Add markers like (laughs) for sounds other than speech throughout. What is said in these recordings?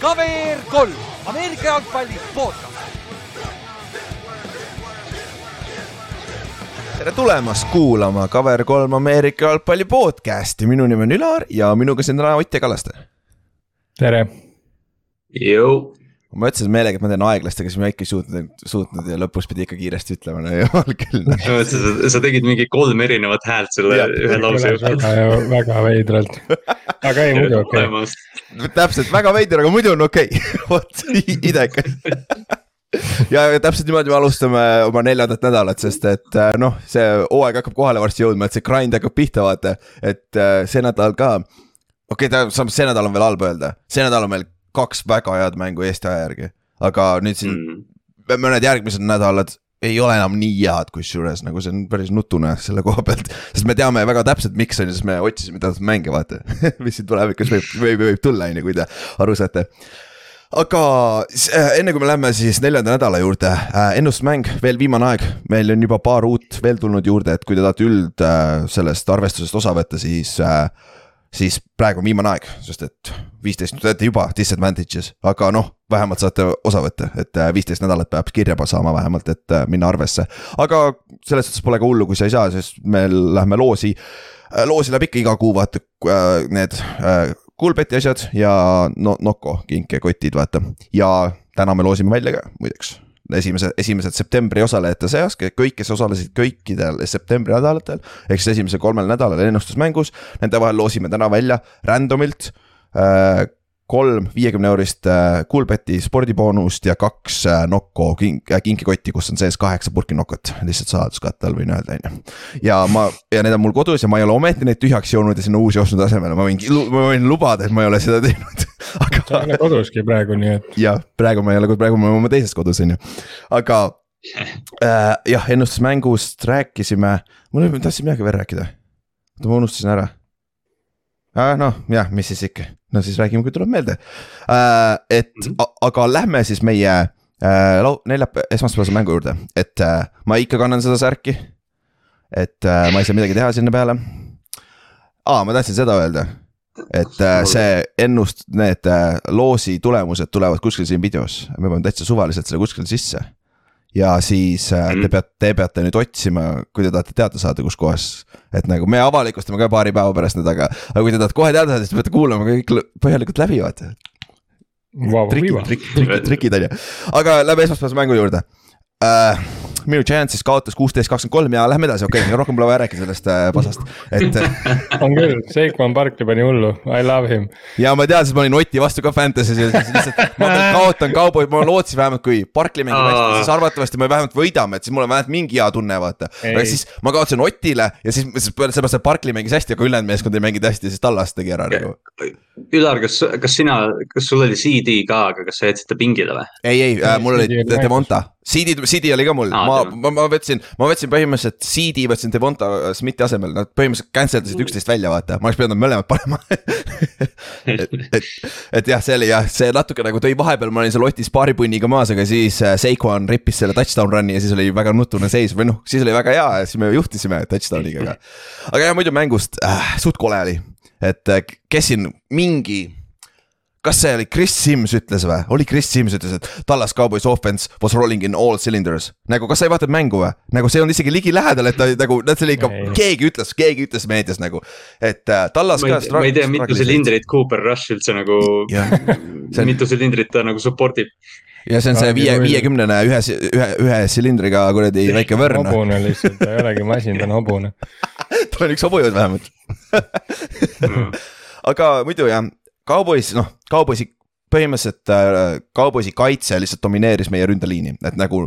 KVR kolm, Ameerika jalgpalli podcast. tere tulemast kuulama Cover3 Ameerika jalgpalli podcast'i, minu nimi on Ülar ja minuga siin täna Ott ja Kallaste. tere. Jõu. Ma ütlesin meelega, et ma teen aeglast, aga siis ma ikka ei suutnud, suutnud ja lõpus pidi ikka kiiresti ütlema, no jumal küll. sa, sa tegid mingi kolm erinevat häält selle Ja, ühe lause väga, jooksul. väga veidralt, aga ei muidu okei okay.. täpselt, väga veider, aga muidu on okei okay. (laughs) vot idekas ja täpselt niimoodi me alustame oma neljandat nädalat, sest et äh, noh, see hooaeg hakkab kohale varsti jõudma, et see grind hakkab pihta, vaata, et äh, see nädal ka. okei okay,, tähendab, see nädal on veel halb öelda, see nädal on meil kaks väga head mängu Eesti aja järgi, aga nüüd siin Mm. mõned järgmised nädalad ei ole enam nii head, kusjuures nagu see on päris nutune selle koha pealt, sest me teame väga täpselt, miks on ju, sest me otsisime teatud mänge, vaata. (laughs) Mis siin tulevikus võib, võib, võib tulla, on ju, kui te aru saate. Aga äh, enne kui me läheme siis neljanda nädala juurde äh,, ennustusmäng, veel viimane aeg, meil on juba paar uut veel tulnud juurde, et kui te tahate üld äh, sellest arvestusest osa võtta, siis äh, siis praegu on viimane aeg, sest et viisteist, te olete juba disadvantage'is, aga noh, vähemalt saate osa võtta, et äh, viisteist nädalat peab kirja saama vähemalt, et äh, minna arvesse. aga selles suhtes pole ka hullu, kui sa ei saa, sest me lähme loosi, loosi läheb ikka iga kuu vaata äh, need äh, Coolbeti asjad ja no Noko kinkekotid, vaata. ja täna me loosime välja ka muideks esimese, esimesed septembri osalejate seas, kõik, kes osalesid kõikidel septembri nädalatel. ehk siis esimesel kolmel nädalal ennustusmängus, nende vahel loosime täna välja random'ilt äh, kolm viiekümne eurist äh, Coolbeti spordiboonust ja kaks äh, Nokko kink- äh,, kinkikotti, kus on sees kaheksa purki Nokot, lihtsalt saladuskatte all võin öelda, on ju. ja ma, ja need on mul kodus ja ma ei ole ometi neid tühjaks joonud ja sinna uusi ostnud asemele, ma võin, ma võin lubada, et ma ei ole seda teinud (laughs) sa ei aga ole koduski praegu, nii et jah, praegu ma ei ole, praegu me oleme oma teises kodus, on ju, aga äh, jah, ennustusmängust rääkisime, mul oli, tahtsin midagi veel rääkida. oota, ma unustasin ära. Noh, jah, mis siis ikka, no siis räägime, kui tuleb meelde äh,. et a- aga lähme siis meie äh, lau-, neljapäeva, esmaspäevase mängu juurde, et äh, ma ikka kannan seda särki. et äh, ma ei saa midagi teha sinna peale. aa, ma tahtsin seda öelda et äh, see ennust, need äh, loosi tulemused tulevad kuskil siin videos, me peame täitsa suvaliselt selle kuskile sisse. Ja siis äh, te Mhm. peate, te peate nüüd otsima, kui te tahate teada saada, kus kohas. et nagu me avalikustame ka paari päeva pärast need, aga, aga kui te tahate kohe teada saada, siis te peate kuulama kõik põhjalikult läbi, vaata. trikid trikid, trikid, trikid on ju, aga lähme esmaspäevase mängu juurde äh, minu Giants kaotas kuusteist, kakskümmend kolm ja lähme edasi, okei okay,, rohkem pole vaja rääkida sellest äh, pasast, et (laughs) on küll, Seikman Barkley pani hullu, I love him. ja ma tean, sest ma olin Oti vastu ka Fantasy's ja siis lihtsalt ma (laughs) kaotan kauboid, ma lootsin vähemalt, kui Barkley mängib hästi, siis arvatavasti me vähemalt võidame, et siis mul on vähemalt mingi hea tunne, vaata. aga siis ma kaotasin Otile ja siis siis sellepärast, et Barkley mängis hästi, aga ülejäänud meeskond ei mänginud hästi ja siis Tallas tegi ära nagu. Ülar, kas, kas sina, kas sul oli CD ka, aga kas sa jätsid ta pingile või? ei, ei äh,, mul oli Devonta, CD, CD oli ka mul, Aa, ma, ma, ma võtsin, ma võtsin põhimõtteliselt CD võtsin Devonta Smithi asemel, nad põhimõtteliselt cancel dasid üksteist välja, vaata, ma oleks pidanud mõlemad panema. (laughs) Et, et, et jah, see oli jah, see natuke nagu tõi vahepeal, ma olin seal Otis paari punniga maas, aga siis äh, Seikon rippis selle touchdown run'i ja siis oli väga nutune seis. Või noh, siis oli väga hea ja siis me juhtisime touchdown'iga, aga. aga jah, muidu mängust äh, suht kole oli, et äh, kes siin mingi kas see oli Chris Sims ütles või, oli Chris Sims ütles, et Tallas Cowboys offense was rolling in all cylinders. nagu kas sa ei vaadanud mängu või, nagu see on isegi ligilähedal, et ta nagu, see oli ikka keegi ütles, keegi ütles meedias nagu. et äh, Tallas ma ei, ma ei tea, mitu. silindrit Cooper Rush üldse nagu, (laughs) on- mitu silindrit ta nagu support ib. ja see on see viie, viiekümnene ühe, ühe, ühe silindriga kuradi väike võrn. hobune lihtsalt, ta ei olegi masin, ta on hobune. On üks hobujõud vähemalt. aga muidu jah, Cowboys, noh, Cowboysi põhimõtteliselt äh, Cowboysi kaitse lihtsalt domineeris meie ründeliini, et nagu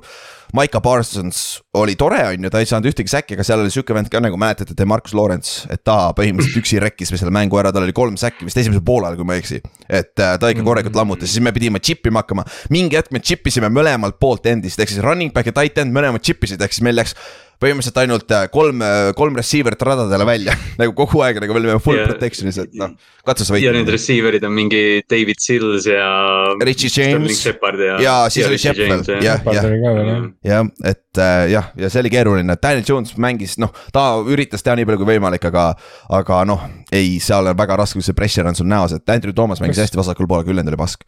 Maiko Parsons oli tore, on ju, ta ei saanud ühtegi säkki, aga seal oli sihuke vend ka nagu mäletate, Demarcus Lawrence, et ta põhimõtteliselt üksi rekkis selle mängu ära, tal oli kolm säkki vist esimesel poolel, kui ma ei eksi. et äh, ta ikka korralikult lammutas, siis me pidime chip ima hakkama, mingi hetk me chip isime mõlemalt poolt endist, ehk siis running back ja tight end mõlemad chip isid, ehk siis meil läks põhimõtteliselt ainult äh, kolm, kolm receiver'it radadele välja (laughs) nagu kogu aeg nagu me olime full yeah. protection'is, et noh, katse sa võita. ja need receiver'id on mingi David Sills ja. Richie James. ja, ja siis oli Shepard, jah, jah, jah, et äh, jah, ja see oli keeruline, Daniel Jones mängis, noh, ta üritas teha nii palju kui võimalik, aga, aga noh, ei, seal on väga raske, kui see pressure on sul näos, et Andrew Thomas mängis hästi vasakul pool, aga ülejäänud oli pask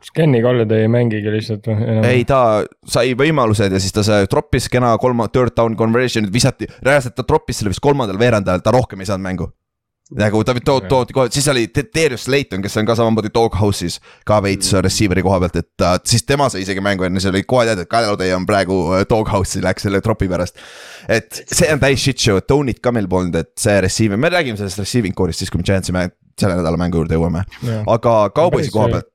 kas Kenny Golladay ei mängigi lihtsalt või? ei, ta sai võimalused ja siis ta sai, troppis kena kolma, third down conversion'id visati, reaalselt ta troppis selle vist kolmandal veerandajal, ta rohkem ei saanud mängu nagu ta toodi, toodi kohe, siis oli Darius Layton, kes on ka samamoodi Doghouse'is ka veits mm. receiver'i koha pealt, et uh, siis tema sai isegi mängu enne, see oli kohe teada, et Kalev on praegu uh, Doghouse'i läks selle tropi pärast. et see on täis shit show, Tony't ka meil polnud, et see receiver, me räägime sellest receiving core'ist siis, kui me Giants'i selle nädala mängu juurde jõuame. aga Cowboysi koha pealt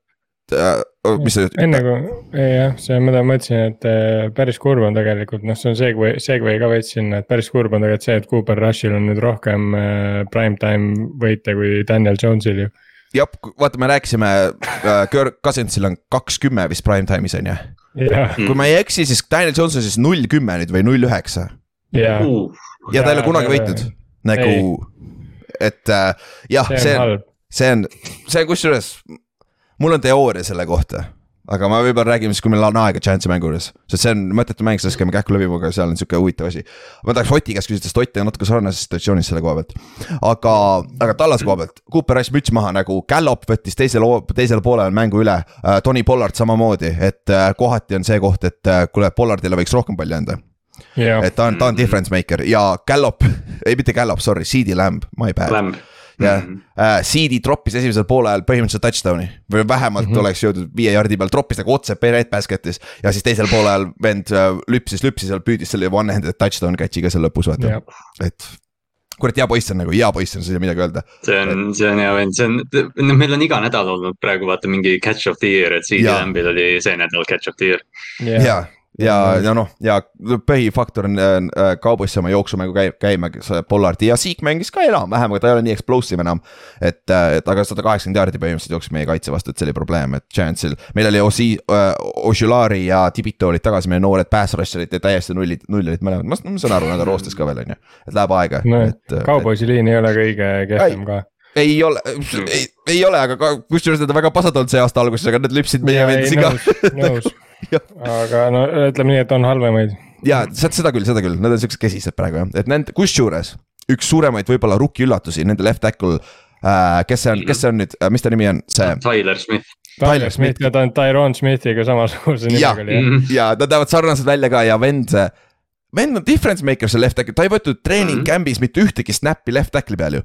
äh, oh, mis sa ütled? enne kui, jah, see, mida ma mõtlesin, et äh, päris kurb on tegelikult, noh, see on segway, segway ka veits sinna, et päris kurb on tegelikult see, et Cooper Rushil on nüüd rohkem äh, prime time võite kui Daniel Jones'il ju. jah, vaata, me rääkisime äh,, Kirk Cousinsil on kakskümmend vist prime time'is on ju. kui ma ei eksi, siis Daniel Jones on siis null kümme nüüd või null üheksa. ja ta ei ole kunagi võitnud, nagu, et äh, jah, see on, see on, see kusjuures mul on teooria selle kohta aga ma võib-olla räägime siis, kui meil on aega Giantsi mängu juures, sest see on mõttetu mäng, sellest käime kähku läbi, aga seal on sihuke huvitav asi. ma tahaks Oti käest küsida, sest Ott on natuke sarnases situatsioonis selle koha pealt. aga, aga Tallase koha pealt, Cooper Rice müts maha nagu, Gallop võttis teisel, teisel poolel mängu üle äh,. Tony Pollard samamoodi, et äh, kohati on see koht, et äh, kuule, Pollardile võiks rohkem palli anda. Yeah.. et ta on, ta on difference maker. Ja Gallop, ei mitte Gallop, sorry, CD Lamb, my bad jah mm -hmm. uh,, CD troppis esimesel poolel põhimõtteliselt touchdown'i või vähemalt mm -hmm. oleks jõudnud viie jardi peal, troppis nagu otse red basket'is. ja siis teisel poolel vend uh, lüpsis, lüpsis seal, püüdis selle one-handed touchdown catch'iga seal lõpus vaata yeah., et kurat, hea poiss on nagu, hea poiss on, sa ei tea midagi öelda. see on, see on hea vend, see on, noh, meil on iga nädal olnud praegu vaata mingi catch of the year, et CD Lambil oli see nädal catch of the year. ja, ja, ja noh, ja põhifaktor on äh, Cowboysi oma jooksumängu käib, käima Pollardi ja Zeke mängis ka enam-vähem, aga ta ei ole nii explosive enam. et, äh, et aga sada kaheksakümmend jaardi põhimõtteliselt jooksis meie kaitse vastu, et see oli probleem, et Giantsil. meil oli Osi äh,, Oshulari ja Tibito olid tagasi, meie noored pass rusher'id täiesti nullid, null olid mõlemad, ma, ma saan aru, nad on roostes ka veel on ju, et läheb aega no,. Äh, Cowboysi liin ei ole kõige kehvem ka ei ole, ei, ei ole, aga kusjuures nad on väga pasad olnud see aasta alguses, aga nad lüpsid meie vendsi ka. nõus, (laughs) (laughs) aga no ütleme nii, et on halvemaid. ja seda küll, seda küll, nad on siuksed kesised praegu jah, et nende, kusjuures üks suuremaid võib-olla rookie üllatusi, nende left tackle äh,. kes see on, kes see on nüüd, mis ta nimi on, see? Tyler Smith. Tyler Smith ja ta on Tyrone Smithiga samasuguse nimega oli jah. ja nad näevad sarnased välja ka ja vend vend on difference maker seal left tackle, ta ei võtnud treening camp'is mitte ühtegi snappi left tackle'i peal ju.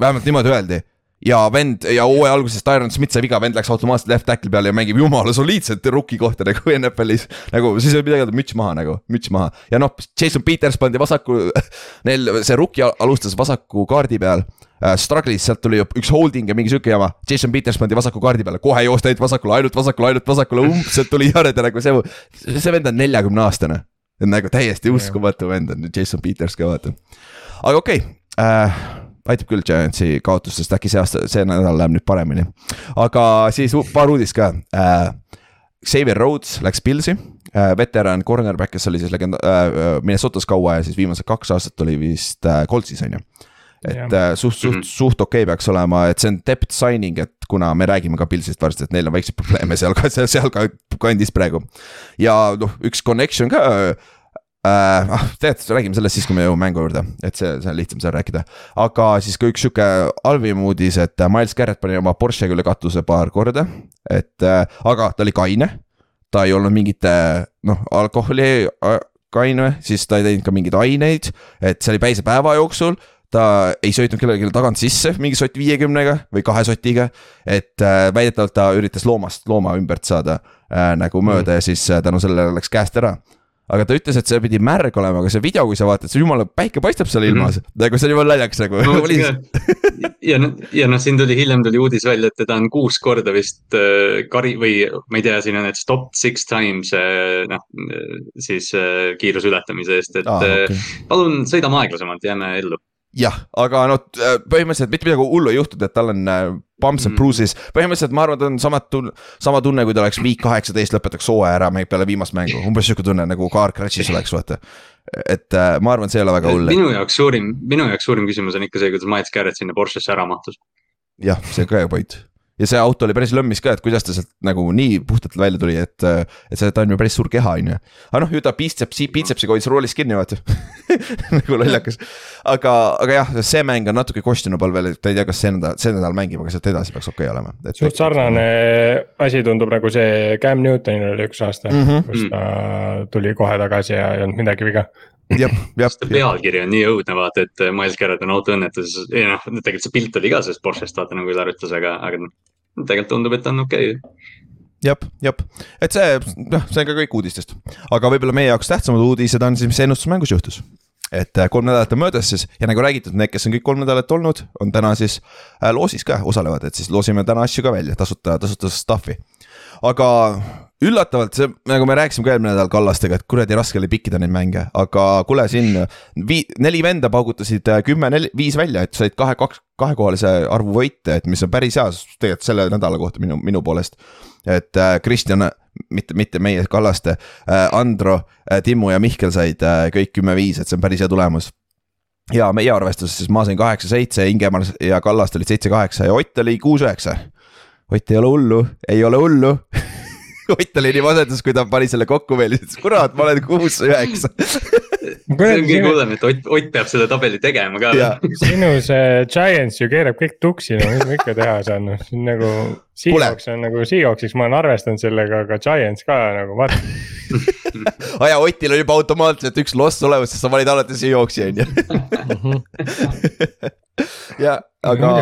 vähemalt niimoodi öeldi ja vend ja hooaja alguses Tyron Smith sai viga, vend läks automaatselt left tackle'i peale ja mängib jumala soliidselt rookie kohta nagu NFL-is. nagu siis ei midagi öelda, müts maha nagu, müts maha ja noh, Jason Peters pandi vasaku, (laughs) neil see rookie alustas vasaku kaardi peal uh,. Struggle'is, sealt tuli üks holding ja mingi sihuke jama, Jason Peters pandi vasaku kaardi peale, kohe joosti ainult vasakule, ainult vasakule, ainult vasakule, umbselt tuli järjede nagu see, see vend on neljakümne aastane. nagu täiesti uskumatu vend on Jason Peters ka vaata, aga okei okay. uh, aitab küll Giantsi kaotustest, äkki see aasta, see nädal läheb nüüd paremini. aga siis paar uudist ka äh,. Xavier Rhodes läks Pilsi äh,, veteran cornerback, kes oli siis legend- äh,, Minnesotas kaua ja siis viimased kaks aastat oli vist äh, Coltsis on ju et yeah. äh, suht, suht, suht okei okay peaks olema, et see on depth signing, et kuna me räägime ka Pilsist varsti, et neil on väikseid probleeme seal ka, seal, seal ka kandis praegu. ja noh, üks connection ka äh,. ah, tegelikult räägime sellest siis, kui me jõuame mängu juurde, et see, see on lihtsam seal rääkida. aga siis ka üks sihuke halvim uudis, et Miles Garrett pani oma Porschega üle katuse paar korda. et äh, aga ta oli kaine. ta ei olnud mingite noh, alkoholi kaine, siis ta ei teinud ka mingeid aineid, et see oli päise päeva jooksul ta ei sõitnud kellelegi tagant sisse mingi sott viiekümnega või kahe sotiga. et äh, väidetavalt ta üritas loomast looma ümbert saada äh, nagu mööda mm. ja siis äh, tänu sellele läks käest ära aga ta ütles, et see pidi märg olema, aga see video, kui sa vaatad, see jumala päike paistab seal ilmas mm, -hmm. nagu see on jumala naljakas nagu (laughs) no,. ja noh, ja noh, siin tuli hiljem tuli uudis välja, et teda on kuus korda vist äh, kari või ma ei tea, siin on, et stop six times äh, noh, siis äh, kiiruse ületamise eest, et ah, okay. palun sõidame aeglasemalt, jääme ellu jah, aga no äh, põhimõtteliselt mitte midagi hullu ei juhtunud, et tal on äh, bumps and Mm. bruises, põhimõtteliselt ma arvan, ta on sama tunne, sama tunne, kui ta oleks week kaheksateist lõpetaks hooaja ära peale viimast mängu, umbes sihuke tunne nagu car crash'is (laughs) oleks, vaata. et äh, ma arvan, et see ei ole väga hull, minu jaoks suurim, minu jaoks suurim küsimus on ikka see, kuidas Miles Garrett sinna Porschesse ära mahtus. jah, see on ka hea point. Ja see auto oli päris lõmmis ka, et kuidas ta sealt nagu nii puhtalt välja tuli, et, et see, ta on ju päris suur keha, on ju. aga noh, ju ta biitsepsi, biitsepsiga hoidis roolis kinni, vaata (laughs) nagu lollakas. aga, aga jah, see mäng on natuke questionable veel, et ta ei tea, kas see nädal, see nädal mängib, aga sealt edasi peaks okei okay olema. suht sarnane asi tundub nagu see Cam Newtonil oli üks aasta mm. -hmm. kus ta tuli kohe tagasi ja ei olnud midagi viga. (laughs) sest, pealkiri on nii õudne, vaata, et Miles Garrett on autoõnnetuses, ei noh, tegelikult see pilt oli ka sellest Porschest, vaata nagu Ülar ütles, aga, aga noh. tegelikult tundub, et on okei okay.. jah, jah, et see, noh, see on ka kõik uudistest, aga võib-olla meie jaoks tähtsamad uudised on siis, mis ennustusmängus juhtus. et äh, kolm nädalat on möödas siis ja nagu räägitud, need, kes on kõik kolm nädalat olnud, on täna siis äh, loosis ka osalevad, et siis loosime täna asju ka välja, tasuta, tasuta stuff'i. aga üllatavalt see, nagu me rääkisime ka eelmine nädal Kallastega, et kuradi raske oli pikkida neid mänge, aga kuule siin vii-, neli venda paugutasid äh, kümme, neli, viis välja, et said kahe, kaks, kahekohalise arvu võite, et mis on päris hea tegelikult selle nädala kohta minu, minu poolest. et äh, Kristjan, mitte, mitte meie Kallaste äh,, Andro äh,, Timmu ja Mihkel said äh, kõik kümme-viis, et see on päris hea tulemus ja meie arvestuses siis ma sain kaheksa-seitse, Ingemar ja Kallaste olid seitse-kaheksa ja Ott oli kuus-üheksa. Ott ei ole hullu, ei ole hullu. (laughs) Ott oli nii masendas, kui ta pani selle kokku veel, ütles kurat, ma olen kuus-üheksa. (laughs) see on kõige hullem, et Ott, Ott peab selle tabeli tegema ka. ja sinu see Giants ju keerab kõik tuksi, no mis ma ikka teha saan, noh on nagu. Seahawks on nagu Seahawksiks, ma olen arvestanud sellega, aga Giants ka nagu vaata. (laughs) ah,, ja Otil oli juba automaatselt üks loss olemas, sest sa valid alati Seahawksi on ju. ja, aga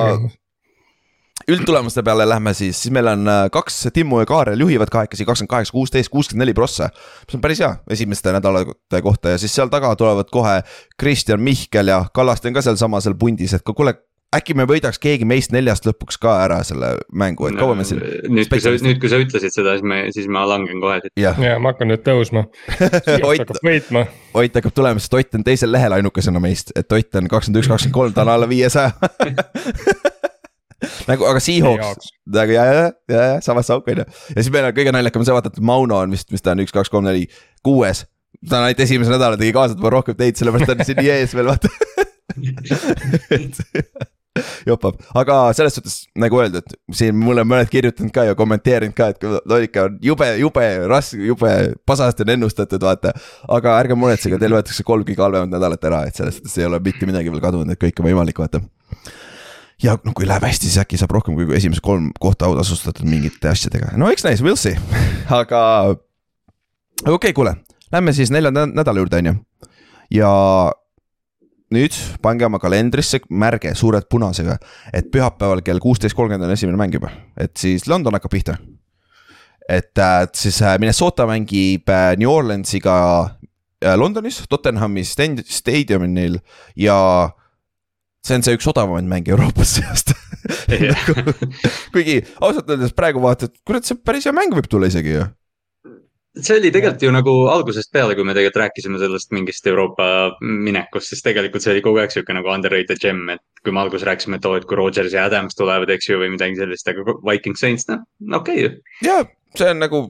üldtulemuste peale lähme siis, siis meil on äh, kaks Timmu ja Kaarel juhivad kahekesi kakskümmend kaheksa, kuusteist, kuuskümmend neli prossa. mis on päris hea esimeste nädalate kohta ja siis seal taga tulevad kohe Kristjan, Mihkel ja Kallaste on ka sealsamasel pundis, et kuule, äkki me võidaks keegi meist neljast lõpuks ka ära selle mängu, et kaua me siin. nüüd, kui sa, nüüd, kui sa ütlesid seda, siis me, siis ma langen kohe siit. ja ma hakkan nüüd tõusma. (laughs) Ott, hakkab võitma. Ott hakkab tulema, sest Ott on teisel lehel ainukesena meist, et Ott on kakskümmend üks, kakskümmend kolm, ta on alla viiesaja. (laughs) nagu, aga Seahawks, nagu ja, ja, ja, ja samas auk on ju. ja siis meil on kõige naljakam see, vaata, et Mauno on vist, mis ta on, üks, kaks, kolm, neli, kuues. ta on ainult esimese nädala tegi kaasa, et ma rohkem teinud, sellepärast ta on siin nii ees veel vaata. (laughs) jopab, aga selles suhtes nagu öeldud, siin mulle mõned kirjutanud ka ja kommenteerinud ka, et ikka on jube, jube raske, jube pasasti on ennustatud, vaata. aga ärge muretsege, teil võetakse kolm kõige halvemat nädalat ära, et selles suhtes ei ole mitte midagi veel kadunud, et kõik on võimalik, vaata ja noh, kui läheb hästi, siis äkki saab rohkem kui esimesed kolm kohta autasustatud mingite asjadega, no eks näis, we'll see, (laughs) aga. okei okay,, kuule, lähme siis neljanda nädala juurde, on ju. ja nüüd pange oma kalendrisse märge suured punasega, et pühapäeval kell kuusteist kolmkümmend on esimene mäng juba, et siis London hakkab pihta. et äh, siis äh, Minnesota mängib äh, New Orleansiga Londonis, Tottenhami staadiumil ja see on see üks odavamaid mänge Euroopas see aasta (laughs) Nagu, kuigi ausalt öeldes praegu vaatad, kurat, see päris hea mäng võib tulla isegi ju. see oli tegelikult ju nagu algusest peale, kui me tegelikult rääkisime sellest mingist Euroopa minekust, siis tegelikult see oli kogu aeg sihuke nagu underrated gem, et kui me alguses rääkisime, et oo, et kui Rodgers ja Adams tulevad, eks ju, või midagi sellist, aga Viking Saints, noh, okei okay. ju. ja see on nagu,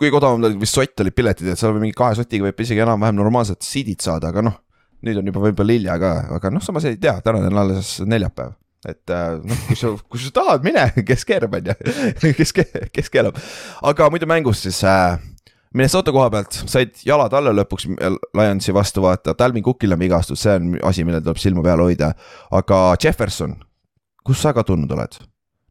kõige odavam oli vist sott olid piletid, et seal mingi kahe sotiga võib isegi enam-vähem normaalselt seat'id saada, aga noh. Nüüd on juba võib-olla hilja ka, aga noh, samas ei tea, täna on alles neljapäev. et äh, noh, kui sa, kui sa tahad, mine, (laughs) kes keerab, on ju, (laughs) kes, kes keelab. aga muidu mängus siis äh, Minnesota koha pealt said jalad alla lõpuks Lionsi vastu vaata, Talvin Cookil on vigastus, see on asi, millel tuleb silma peal hoida. aga Jefferson, kus sa kadunud oled?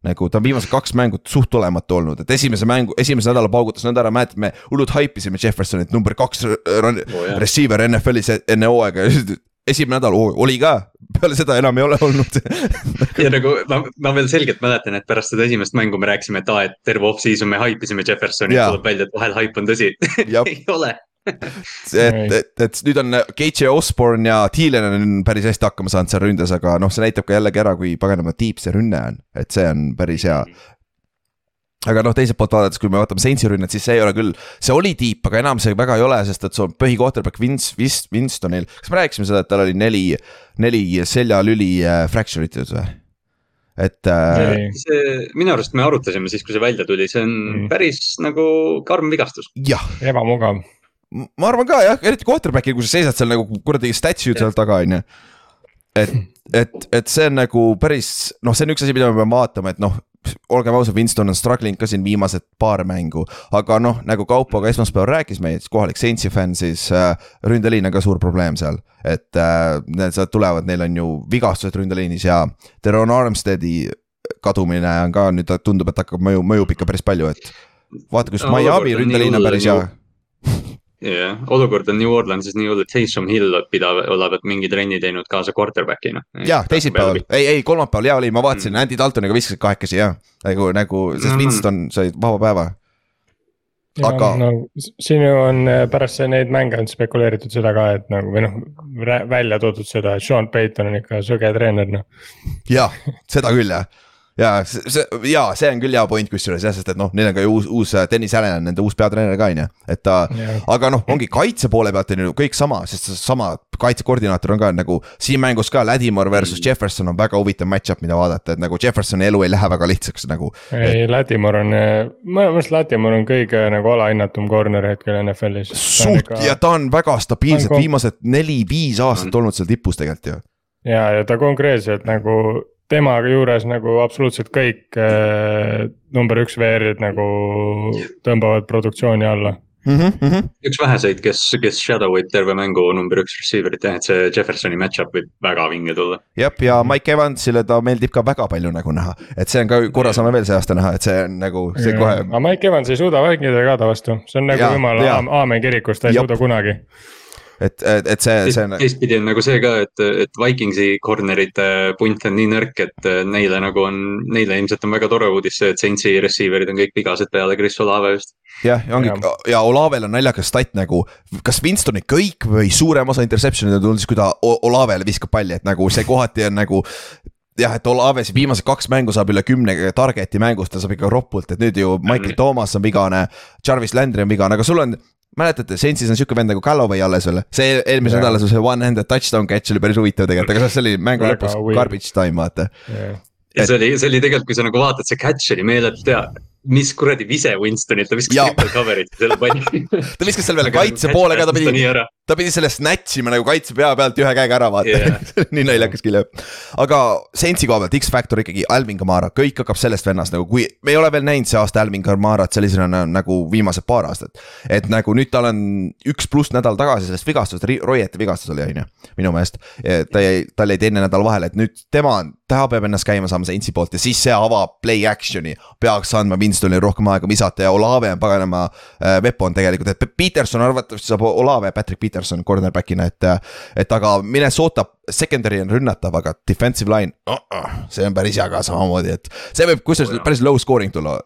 Nagu ta on viimased kaks mängu suht olematu olnud, et esimese mängu, esimese nädala paugutas nõnda ära, mäletad, me hullult haipisime Jeffersonit number kaks run- Oo, jah. receiver NFL-is enne hooaega ja esimene nädal oli ka, peale seda enam ei ole olnud. (laughs) ja nagu ma, ma veel selgelt mäletan, et pärast seda esimest mängu me rääkisime, et aa, et terve off-season me haipisime Jeffersoni ja tuleb välja, et vahel haip on tõsi. (laughs) Ei ole. et, et, et nüüd on KJ Osborne ja Thielen on päris hästi hakkama saanud seal ründes, aga noh, see näitab ka jällegi ära, kui paganama tiip see rünne on, et see on päris hea. aga noh, teiselt poolt vaadates, kui me vaatame Saintsi rünnet, siis see ei ole küll, see oli tiip, aga enam see väga ei ole, sest et sul on põhikohterback Vince, Vince, Winstonil. kas me rääkisime seda, et tal oli neli, neli seljalüli äh, fracture itud või? et äh,. see, minu arust me arutasime siis, kui see välja tuli, see on mm. päris nagu karm vigastus. jah. ebamugav. Ma arvan ka jah, eriti quarterback'il, kui sa seisad seal nagu kuradi statue'd seal taga, on ju. et, et, et see on nagu päris, noh, see on üks asi, mida me peame vaatama, et noh olgem ausad, Winston on struggling ka siin viimased paar mängu, aga noh, nagu Kaupo ka esmaspäeval rääkis meie kohalik Saintsi fänn, siis äh, ründeliin on ka suur probleem seal. et äh, need sealt tulevad, neil on ju vigastused ründeliinis ja Teron Armsteadi kadumine on ka nüüd tundub, et hakkab mõju, mõjub ikka päris palju, et. vaata, kus no, Miami ründeliin on päris hea (laughs) jah olukord on New Orleansis nii hull, et Taysom Hill pidab, olevat mingi trenni teinud kaasa quarterback'ina. jah, teisipäeval, ei, ei kolmapäeval ja oli, ma vaatasin mm., Andy Daltoniga viskasid kahekesi jah. nagu, nagu, sest mm. Winston sai vaba päeva. aga. no siin ju on äh, pärast neid mänge on spekuleeritud seda ka, et nagu või noh, välja toodud seda, et Sean Payton on ikka sõge treener noh. jah, seda küll jah ja see, ja see on küll hea point kusjuures jah, sest et noh, neil on ka ju uus, uus Dennis Allan on nende uus peatreener ka on ju, et ta yeah., aga noh, ongi kaitse poole pealt on ju kõik sama, sest sama kaitsekoordinaator on ka nagu siin mängus ka Ladimore versus mm. Jefferson on väga huvitav match-up, mida vaadata, et nagu Jeffersoni elu ei lähe väga lihtsaks nagu. ei et..., Ladimore on, minu meelest Ladimore on kõige nagu alahinnatum corner hetkel NFL-is. suht ja ta on väga stabiilselt on... viimased neli-viis aastat mm. olnud seal tipus tegelikult ju ja, ja ta konkreetselt nagu tema juures nagu absoluutselt kõik äh, number üks VR-id nagu tõmbavad produktsiooni alla mm. -hmm, mm -hmm. üks väheseid, kes, kes shadow ib terve mängu number üks receiver'it jah, et see Jeffersoni match-up võib väga vinge tulla. jah, ja Mike Evansile ta meeldib ka väga palju nagu näha, et see on ka, korra saame veel see aasta näha, et see on nagu, see kohe. aga Mike Evans ei suuda mängida ka ta vastu, see on nagu jumala aamen kirikus, ta ei Jop. suuda kunagi et, et, et see, see on. teistpidi on nagu see ka, et, et Vikingsi corner'ite punt on nii nõrk, et neile nagu on, neile ilmselt on väga tore uudis see, et Saintsi receiver'id on kõik vigased peale Chris Olave just. jah, ja ongi ja, ja Olavel on naljakas stat nagu, kas Winstoni kõik või suurem osa interception'id on tulnud siis, kui ta Olavele viskab palli, et nagu see kohati on nagu jah, et Olaves viimased kaks mängu saab üle kümne target'i mängust, ta saab ikka ropult, et nüüd ju Michael Thomas on vigane. Jarvis Landry on vigane, aga sul on mäletate, Saintsis on siuke vend nagu Callaway alles veel, see eelmisel yeah. nädalal see one-handed touchdown catch oli päris huvitav tegelikult, aga see oli mängu lõpus garbage time vaata. Yeah.. ja see oli, see oli tegelikult, kui sa nagu vaatad, see catch oli meeletult hea. Mis kuradi vise Winstonilt, ta viskas triple cover'it selle palli (laughs) ta viskas selle peale kaitse poole ka, ta pidi, ta pidi selle snatch ima nagu kaitse pea pealt ühe käega ära vaata yeah. (laughs) nii naljakas küll jah. aga Saintsi koha pealt X-Factor ikkagi, Alvin Kamara, kõik hakkab sellest vennast nagu, kui me ei ole veel näinud see aasta Alvin Kamarat sellisena nagu viimased paar aastat. et nagu nüüd tal on üks pluss nädal tagasi sellest vigastusest, Royeti vigastus oli on ju, minu meelest. ta jäi, tal jäi teine nädal vahele, et nüüd tema, ta peab ennast käima saama Saintsi poolt ja siis see avab play action'i, peaks andma Winstonile rohkem aega visata ja Olave on paganama äh, weapon tegelikult, et Peterson arvatavasti saab Olave Patrick Peterson cornerback'ina, et. et aga Minnesota secondary on rünnatav, aga defensive line uh, uh, see on päris hea ka samamoodi, et see võib kusjuures päris low scoring tulla.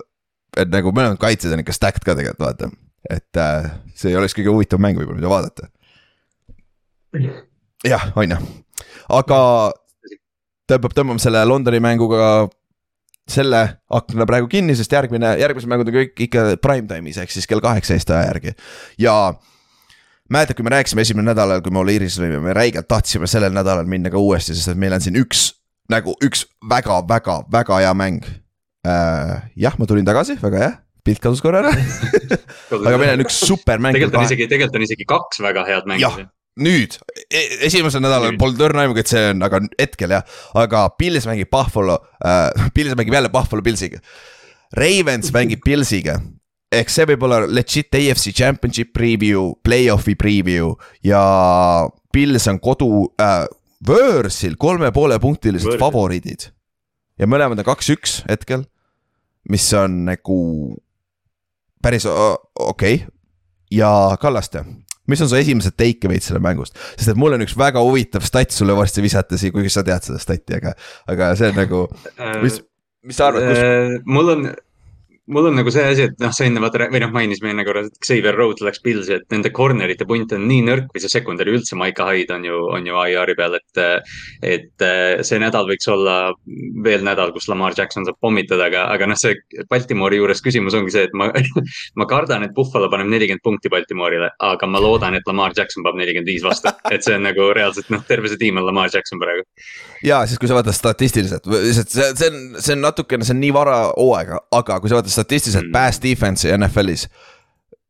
et nagu mõlemad kaitsjad on ikka stacked ka tegelikult vaata, et äh, see ei oleks kõige huvitavam mäng võib-olla, mida vaadata. jah, on ju, aga tõmbab, tõmbame selle Londoni mänguga selle akna praegu kinni, sest järgmine, järgmised mängud on kõik ikka prime time'is ehk siis kell kaheksateist aja järgi ja mäletad, kui me rääkisime esimene nädalal, kui me Oliiris olime, me räigelt tahtsime sellel nädalal minna ka uuesti, sest et meil on siin üks nagu üks väga-väga-väga hea mäng. Äh,. jah, ma tulin tagasi, väga hea, pilt kadus korra ära. (laughs) Aga meil on üks supermäng. tegelikult on isegi, tegelikult on isegi kaks väga head mängu nüüd, e-, esimesel nädalal polnud õrna aimugi, et see on, aga hetkel jah, aga Pils mängib Buffalo äh,, (laughs) Pils mängib jälle Buffalo Pilsiga. Ravens mängib Pilsiga, ehk see võib olla legit AFC Championship preview, play-off'i preview ja Pils on kodu äh,, võõrsil kolme poole punktilised favoriidid. ja mõlemad on kaks-üks hetkel, mis on nagu päris okei okay. ja Kallaste mis on su esimesed take away'd selle mängust, sest et mul on üks väga huvitav stat sulle varsti visata kuigi sa tead seda stat'i, aga, aga see on nagu, (laughs) mis, mis sa arvad, kus? Äh, mul on, mul on nagu see asi, et noh, sa enne vaata või noh, mainisime enne korra, et Xavier Road läks Pilsi, et nende corner'ite punt on nii nõrk või see secondary üldse, Maiko Hyde on ju, on ju IR-i peal, et. et see nädal võiks olla veel nädal, kus Lamar Jackson saab pommitada, aga, aga noh, see Baltimore'i juures küsimus ongi see, et ma (laughs) ma kardan, et Buffalo paneb nelikümmend punkti Baltimore'ile, aga ma loodan, et Lamar Jackson paneb nelikümmend viis vastu. et see on nagu reaalselt noh, terve see tiim on Lamar Jackson praegu. Ja siis, kui sa vaatad statistiliselt, lihtsalt see, see on, see on natukene, see on nii vara hooaega, aga kui sa vaatad statistiliselt mm. pass defense'i NFL-is.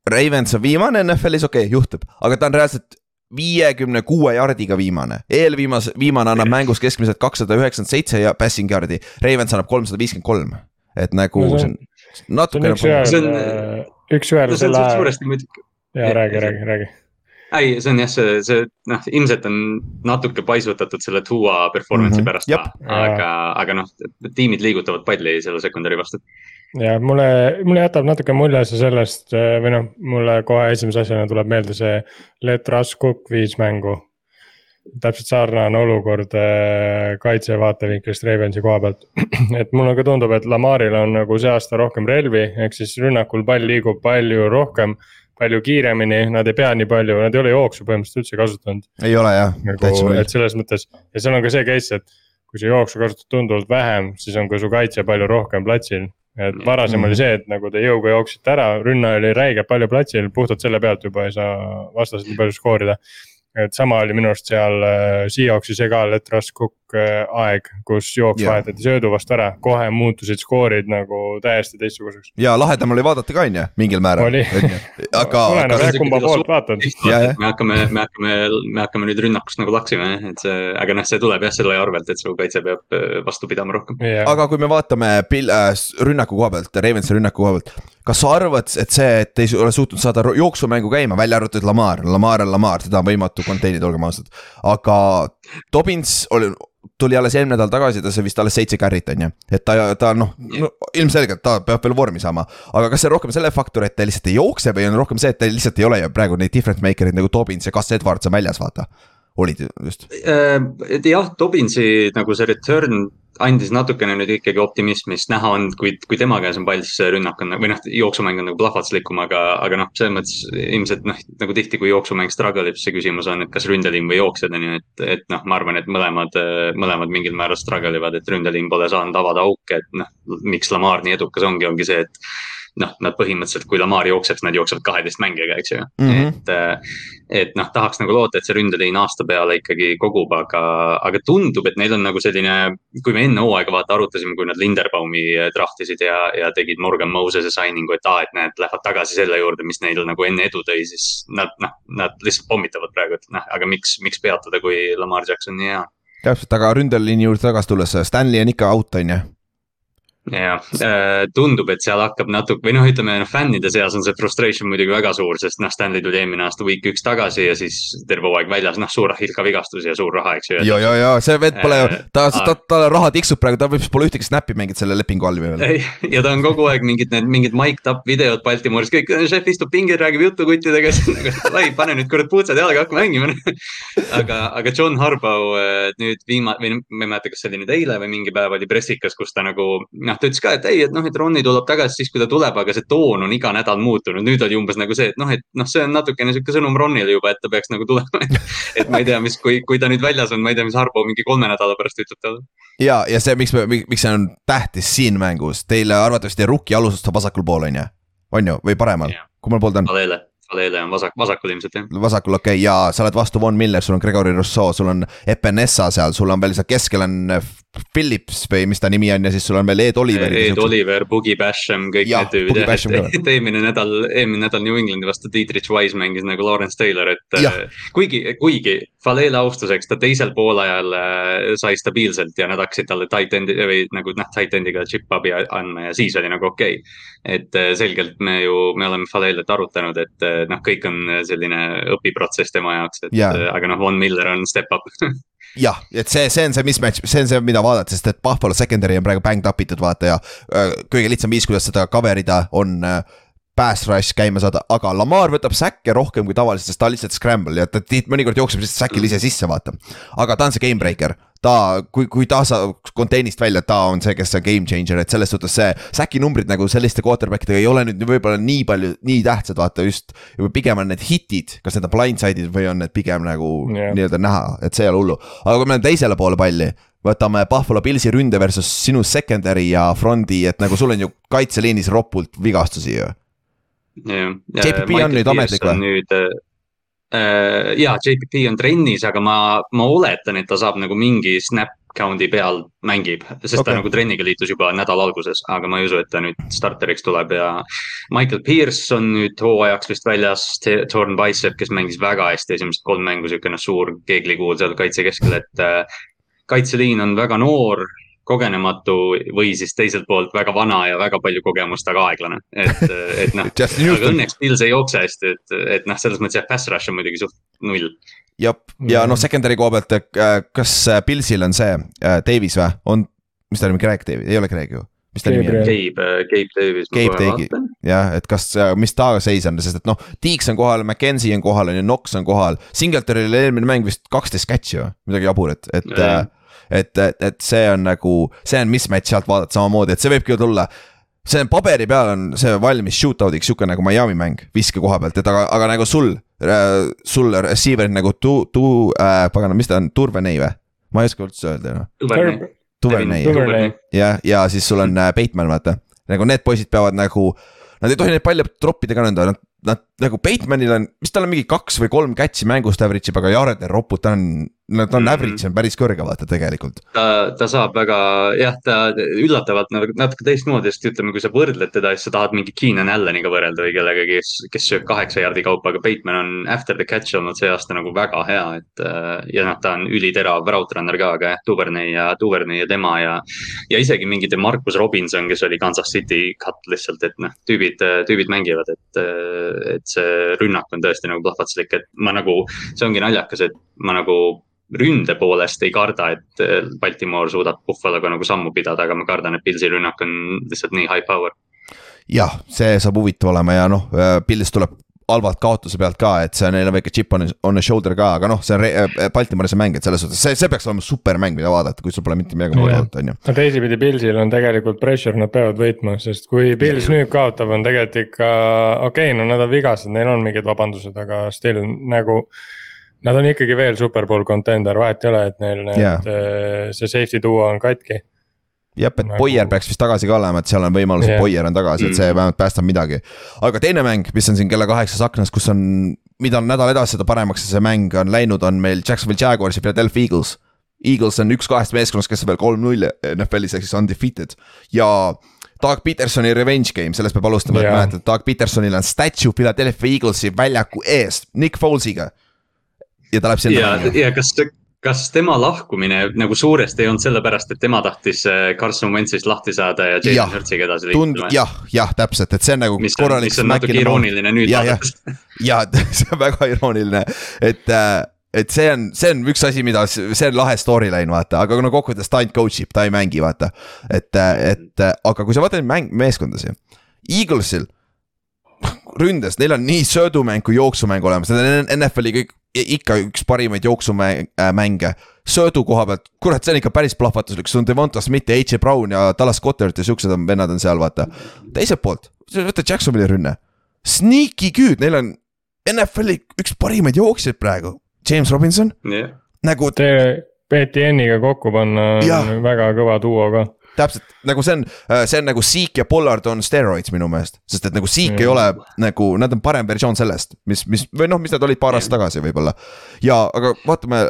Ravens on viimane NFL-is, okei okay,, juhtub, aga ta on reaalselt viiekümne kuue jardiga viimane, eelviimase, viimane annab mängus keskmiselt kakssada üheksakümmend seitse ja passing yard'i, Ravens annab kolmsada viiskümmend kolm. et nagu no, see on, natukene. see on üks-ühele selle ajal. ja räägi, räägi, räägi ei, see on jah, see, see noh, ilmselt on natuke paisutatud selle Tua performance'i mm -hmm. pärast ka, aga, aga noh, tiimid liigutavad palli selle secondary vastu ja mulle, mulle jätab natuke mulje see sellest või noh, mulle kohe esimese asjana tuleb meelde see Let Russ Cook viis mängu. täpselt sarnane olukord äh, kaitse vaatevinklist Ravensi koha pealt. (clears throat) et mulle ka tundub, et Lamaril on nagu see aasta rohkem relvi, ehk siis rünnakul pall liigub palju rohkem palju kiiremini, nad ei pea nii palju, nad ei ole jooksu põhimõtteliselt üldse kasutanud. ei ole jah. Nagu,, et selles mõttes ja seal on ka see case, et kui sa jooksu kasutad tunduvalt vähem, siis on ka su kaitse palju rohkem platsil. Et varasem mm. oli see, et nagu te jõuga jooksite ära, rünnaja oli räigelt palju platsil, puhtalt selle pealt juba ei saa vastased nii palju skoorida. Et sama oli minu arust seal äh, Seahawksis ja ka Letras Cook äh, aeg, kus jooks yeah. vahetati söödu vastu ära, kohe muutusid skoorid nagu täiesti teistsuguseks. ja lahedam oli vaadata ka on ju, mingil määral. aga. oleneb jah, kumba poolt vaatad. me hakkame, me hakkame, me hakkame nüüd rünnakust nagu laksima, et see, aga noh, see tuleb jah selle arvelt, et su kaitse peab äh, vastu pidama rohkem yeah.. aga kui me vaatame pil- äh,, rünnaku koha pealt, Ravensi rünnaku koha pealt kas sa arvad, et see, et ei ole suutnud saada jooksumängu käima, välja arvatud Lamar, Lamar on Lamar, seda on võimatu contain ida, olgem ausad. aga Dobbins oli, tuli alles eelmine nädal tagasi, ta sai vist alles seitse carry't on ju, et ta, ta noh no, ilmselgelt ta peab veel vormi saama. aga kas see on rohkem selle faktor, et ta lihtsalt ei jookse või on rohkem see, et tal lihtsalt ei ole ju praegu neid difference maker'id nagu Dobbins ja Gus Edwards on väljas, vaata olid just? Äh, jah, Dobbinsi nagu see return andis natukene nüüd ikkagi optimismi, sest näha on, kui, kui tema käes on pall, siis rünnak on või noh, jooksumäng on nagu plahvatuslikum, aga, aga noh, selles mõttes ilmselt noh, nagu tihti, kui jooksumäng struggle ib, siis see küsimus on, et kas ründeliin või jooksjad on ju, et, et noh, ma arvan, et mõlemad, mõlemad mingil määral struggle ivad, et ründeliin pole saanud avada auke, et noh, miks Lamar nii edukas ongi, ongi see, et noh, nad põhimõtteliselt, kui Lamar jookseb, siis nad jooksevad kaheteist mängijaga, eks ju mm. -hmm. et, äh, et noh, tahaks nagu loota, et see ründeliin aasta peale ikkagi kogub, aga, aga tundub, et neil on nagu selline. kui me enne hooaega vaata arutasime, kui nad Linderbaumi äh, draft isid ja, ja tegid Morgan Moses'e signing'u, et aa, et näed, lähevad tagasi selle juurde, mis neil nagu enne edu tõi, siis nad noh, nad lihtsalt pommitavad praegu, et noh, aga miks, miks peatada, kui Lamar Jackson nii hea täpselt, aga ründeliini juurde tagasi tulles, Stanley on ikka out, on ju jah, äh, tundub, et seal hakkab natuke või noh, ütleme noh, fännide seas on see frustration muidugi väga suur, sest noh, Stanley tuli eelmine aasta week üks tagasi ja siis terve hooaeg väljas, noh, suur Hilka vigastus ja suur raha, eks ju. ja, ja, ja see vend pole ju, ta, ta, talle raha tiksub praegu, ta võib-olla pole ühtegi snappi mänginud selle lepingu all veel. ja ta on kogu aeg mingid need mingid mic'd up videod Baltimooris, kõik, šef istub pingil, räägib juttu kuttidega, (laughs) siis nagu, lai, pane nüüd kurat puutsad jalga, hakka mängima (laughs) aga, aga John Harbaugh äh, nüüd viimane või ma ei mäleta, kas see oli nüüd eile või mingi päev oli pressikas, kus ta nagu noh, ta ütles ka, et ei, et noh, et Ronni tuleb tagasi siis, kui ta tuleb, aga see toon on iga nädal muutunud. nüüd oli umbes nagu see, et noh, et noh, see on natukene sihuke sõnum Ronnile juba, et ta peaks nagu tulema (laughs) et ma ei tea, mis, kui, kui ta nüüd väljas on, ma ei tea, mis Harbo mingi kolme nädala pärast ütleb talle. ja, ja see, miks, miks see on tähtis siin mängus, teile arvatavasti Rookie alustab vasakul pool, on ju? on ju, või paremal, kummal pool ta on? Valele Valele on vasak, vasakul ilmselt jah. vasakul okei okay. ja sa oled vastu Von Miller, sul on Gregory Rousseau, sul on Epenessa seal, sul on veel seal keskel on Phillips või mis ta nimi on ja siis sul on veel Ed Oliver. Ed Oliver, Boogie Basham, kõik ja, need tüübid jah, et, (laughs) et eelmine nädal, eelmine nädal New Englandi vastu Dietrich Wise mängis nagu Lawrence Taylor, et ja. kuigi, kuigi Falele austuseks ta teisel poolajal äh, sai stabiilselt ja nad hakkasid talle tight end'i või nagu noh, tight end'iga chip abi andma ja siis oli nagu okei okay.. et äh, selgelt me ju, me oleme Falelet arutanud, et äh, noh, kõik on selline õpiprotsess tema jaoks, et ja. aga noh, Von Miller on step up (laughs) jah, et see, see on see mismatch, see on see, mida vaadata, sest et Buffalo secondary on praegu banged up itud, vaata ja kõige lihtsam viis, kuidas seda cover ida, on pass rush käima saada, aga Lamar võtab säkke rohkem kui tavaliselt, sest ta on lihtsalt scramble ja ta mõnikord jookseb lihtsalt säkil ise sisse, vaata. aga ta on see game breaker, ta, kui, kui ta saab containe'ist välja, ta on see, kes on game changer, et selles suhtes see. Säki numbrid nagu selliste quarterback idega ei ole nüüd võib-olla nii palju, nii tähtsad, vaata just. pigem on need hitid, kas need on blindside'id või on need pigem nagu yeah. nii-öelda näha, et see ei ole hullu. aga kui me läheme teisele poole palli võtame Buffalo Pillsi ründe versus sinu secondary ja front'i, et nagu sul on ju kaitseliinis ropult vigastusi ju. jah, JPP on nüüd ametlik või? nüüd äh, ja JPP on trennis, aga ma, ma oletan, et ta saab nagu mingi snap count'i peal mängib, sest okay. ta nagu trenniga liitus juba nädala alguses, aga ma ei usu, et ta nüüd starteriks tuleb ja. Michael Pierce on nüüd hooajaks vist väljas, Torn Bicep, kes mängis väga hästi esimesed kolm mängu, siukene suur keeglikuul seal kaitse keskel, et äh, kaitseliin on väga noor, kogenematu või siis teiselt poolt väga vana ja väga palju kogemust, aga aeglane. et, et noh (laughs) aga õnneks Pils ei jookse hästi, et, et noh, selles mõttes jah, pass rush on muidugi suht null. jep, ja noh, secondary koha pealt, äh, kas äh, Pilsil on see äh, Davis või, on, mis ta nimi, Greg Davis, ei ole Greg ju? mis ta nimi on? Gabe, Gabe Davis. Gabe Davis, jah, et kas, mis ta seis on, sest et noh, Deeks on kohal, McKenzie on kohal, on ju, Knox on kohal. Singletonil oli eelmine mäng vist kaksteist catch'i või, midagi jaburat, et, et et, et, et see on nagu, see on mismatch sealt vaadata samamoodi, et see võibki ju tulla see on paberi peal on see valmis shootout'iks, sihuke nagu Miami mäng viske koha pealt, et aga, aga nagu sul äh,, sul receiver'id nagu tu-, tu- äh,, pagana, mis ta on, Turvenei või? ma ei oska üldse öelda noh. Tuvernei, jah, ja siis sul on äh, Bateman, vaata. nagu need poisid peavad nagu, nad ei tohi neid palle troppida ka nõnda, nad, nad nagu Batemanil on, mis tal on mingi kaks või kolm catch'i mängust average ib, aga Jared ropub, ta on no ta on mm -hmm. average on päris kõrge, vaata tegelikult. ta, ta saab väga, jah, ta üllatavalt nagu natuke teistmoodi, sest ütleme, kui sa võrdled teda, siis sa tahad mingi Keenan Alleniga võrrelda või kellegagi, kes, kes sööb kaheksa jaardi kaupa, aga Bateman on after the catch olnud see aasta nagu väga hea, et. Äh, ja noh, ta on üliterav route runner ka, aga jah, Duvernay ja, Duvernay ja tema ja. ja isegi mingi Demarcus Robinson, kes oli Kansas City cut lihtsalt, et noh, tüübid, tüübid mängivad, et. et see rünnak on tõesti nagu plahvatuslik, et ma nagu, see ongi naljakas, et ma nagu ründe poolest ei karda, et äh, Baltimore suudab Buffaloga nagu sammu pidada, aga ma kardan, et Pilsi rünnak on lihtsalt nii high power. jah, see saab huvitav olema ja noh, äh, Pils tuleb halvalt kaotuse pealt ka, et see neil on väike chip on, on a shoulder ka, aga noh, see on äh, Baltimori see mäng, et selles suhtes see, see peaks olema supermäng, mida vaadata, kui sul pole mitte midagi muud vaadata, on ju. no teisipidi Pilsil on tegelikult pressure, nad peavad võitma, sest kui Pils nüüd kaotab, on tegelikult ikka okei okay,, no nad on vigased, neil on mingid vabandused, aga still nagu Nad on ikkagi veel superbowl contender, vahet ei ole, et neil need yeah., äh, see safety duo on katki. jah, et nagu... Boyer peaks vist tagasi ka olema, et seal on võimalus yeah., et Boyer on tagasi, et see mm. vähemalt päästab midagi. aga teine mäng, mis on siin kella kaheksas aknas, kus on, mida on nädal edasi, seda paremaks see mäng on läinud, on meil Jacksonville Jaguars ja Philadelphia Eagles. Eagles on üks kahest meeskonnast, kes on veel kolm-null NFL-is ehk siis undefeated ja Doug Petersoni revenge game, sellest peab alustama, et mäletad, Doug Petersonil on statue Philadelphia Eaglesi väljaku eest, Nick Folesiga ja ta läheb sinna. ja, ja kas, kas tema lahkumine nagu suuresti ei olnud sellepärast, et tema tahtis äh, Carson Wentzist lahti saada ja Jalen Hurtsiga edasi liikuda? jah, jah, täpselt, et see on nagu mis korralik. mis on natuke irooniline nüüd vaadates. (laughs) ja, (laughs) see on väga irooniline, et äh, et see on, see on üks asi, mida, see on lahe storyline, vaata, aga no kokkuvõttes ta ainult coach ib, ta ei mängi, vaata. et, et aga kui sa vaatad mäng, meeskondasi, Eaglesil ründes, neil on nii söödumäng kui jooksumäng olemas, need on NFL-i kõik ikka üks parimaid jooksumänge. söödu koha pealt, kurat, see on ikka päris plahvatuslik, sul on Devonta Smith ja H.J. Brown ja Dallas Goddard ja siuksed on vennad on seal, vaata. teiselt poolt, võta Jacksonville'i rünne. Sneaky good, neil on NFL-i üks parimaid jooksjaid praegu, James Robinson yeah.. nagu. BTN-iga kokku panna on väga kõva duo ka täpselt nagu see on, äh, see on nagu Seek ja Pollard on steroids minu meelest, sest et nagu Seek mm. ei ole nagu, nad on parem versioon sellest, mis, mis või noh, mis nad olid paar aastat tagasi võib-olla. ja, aga vaatame.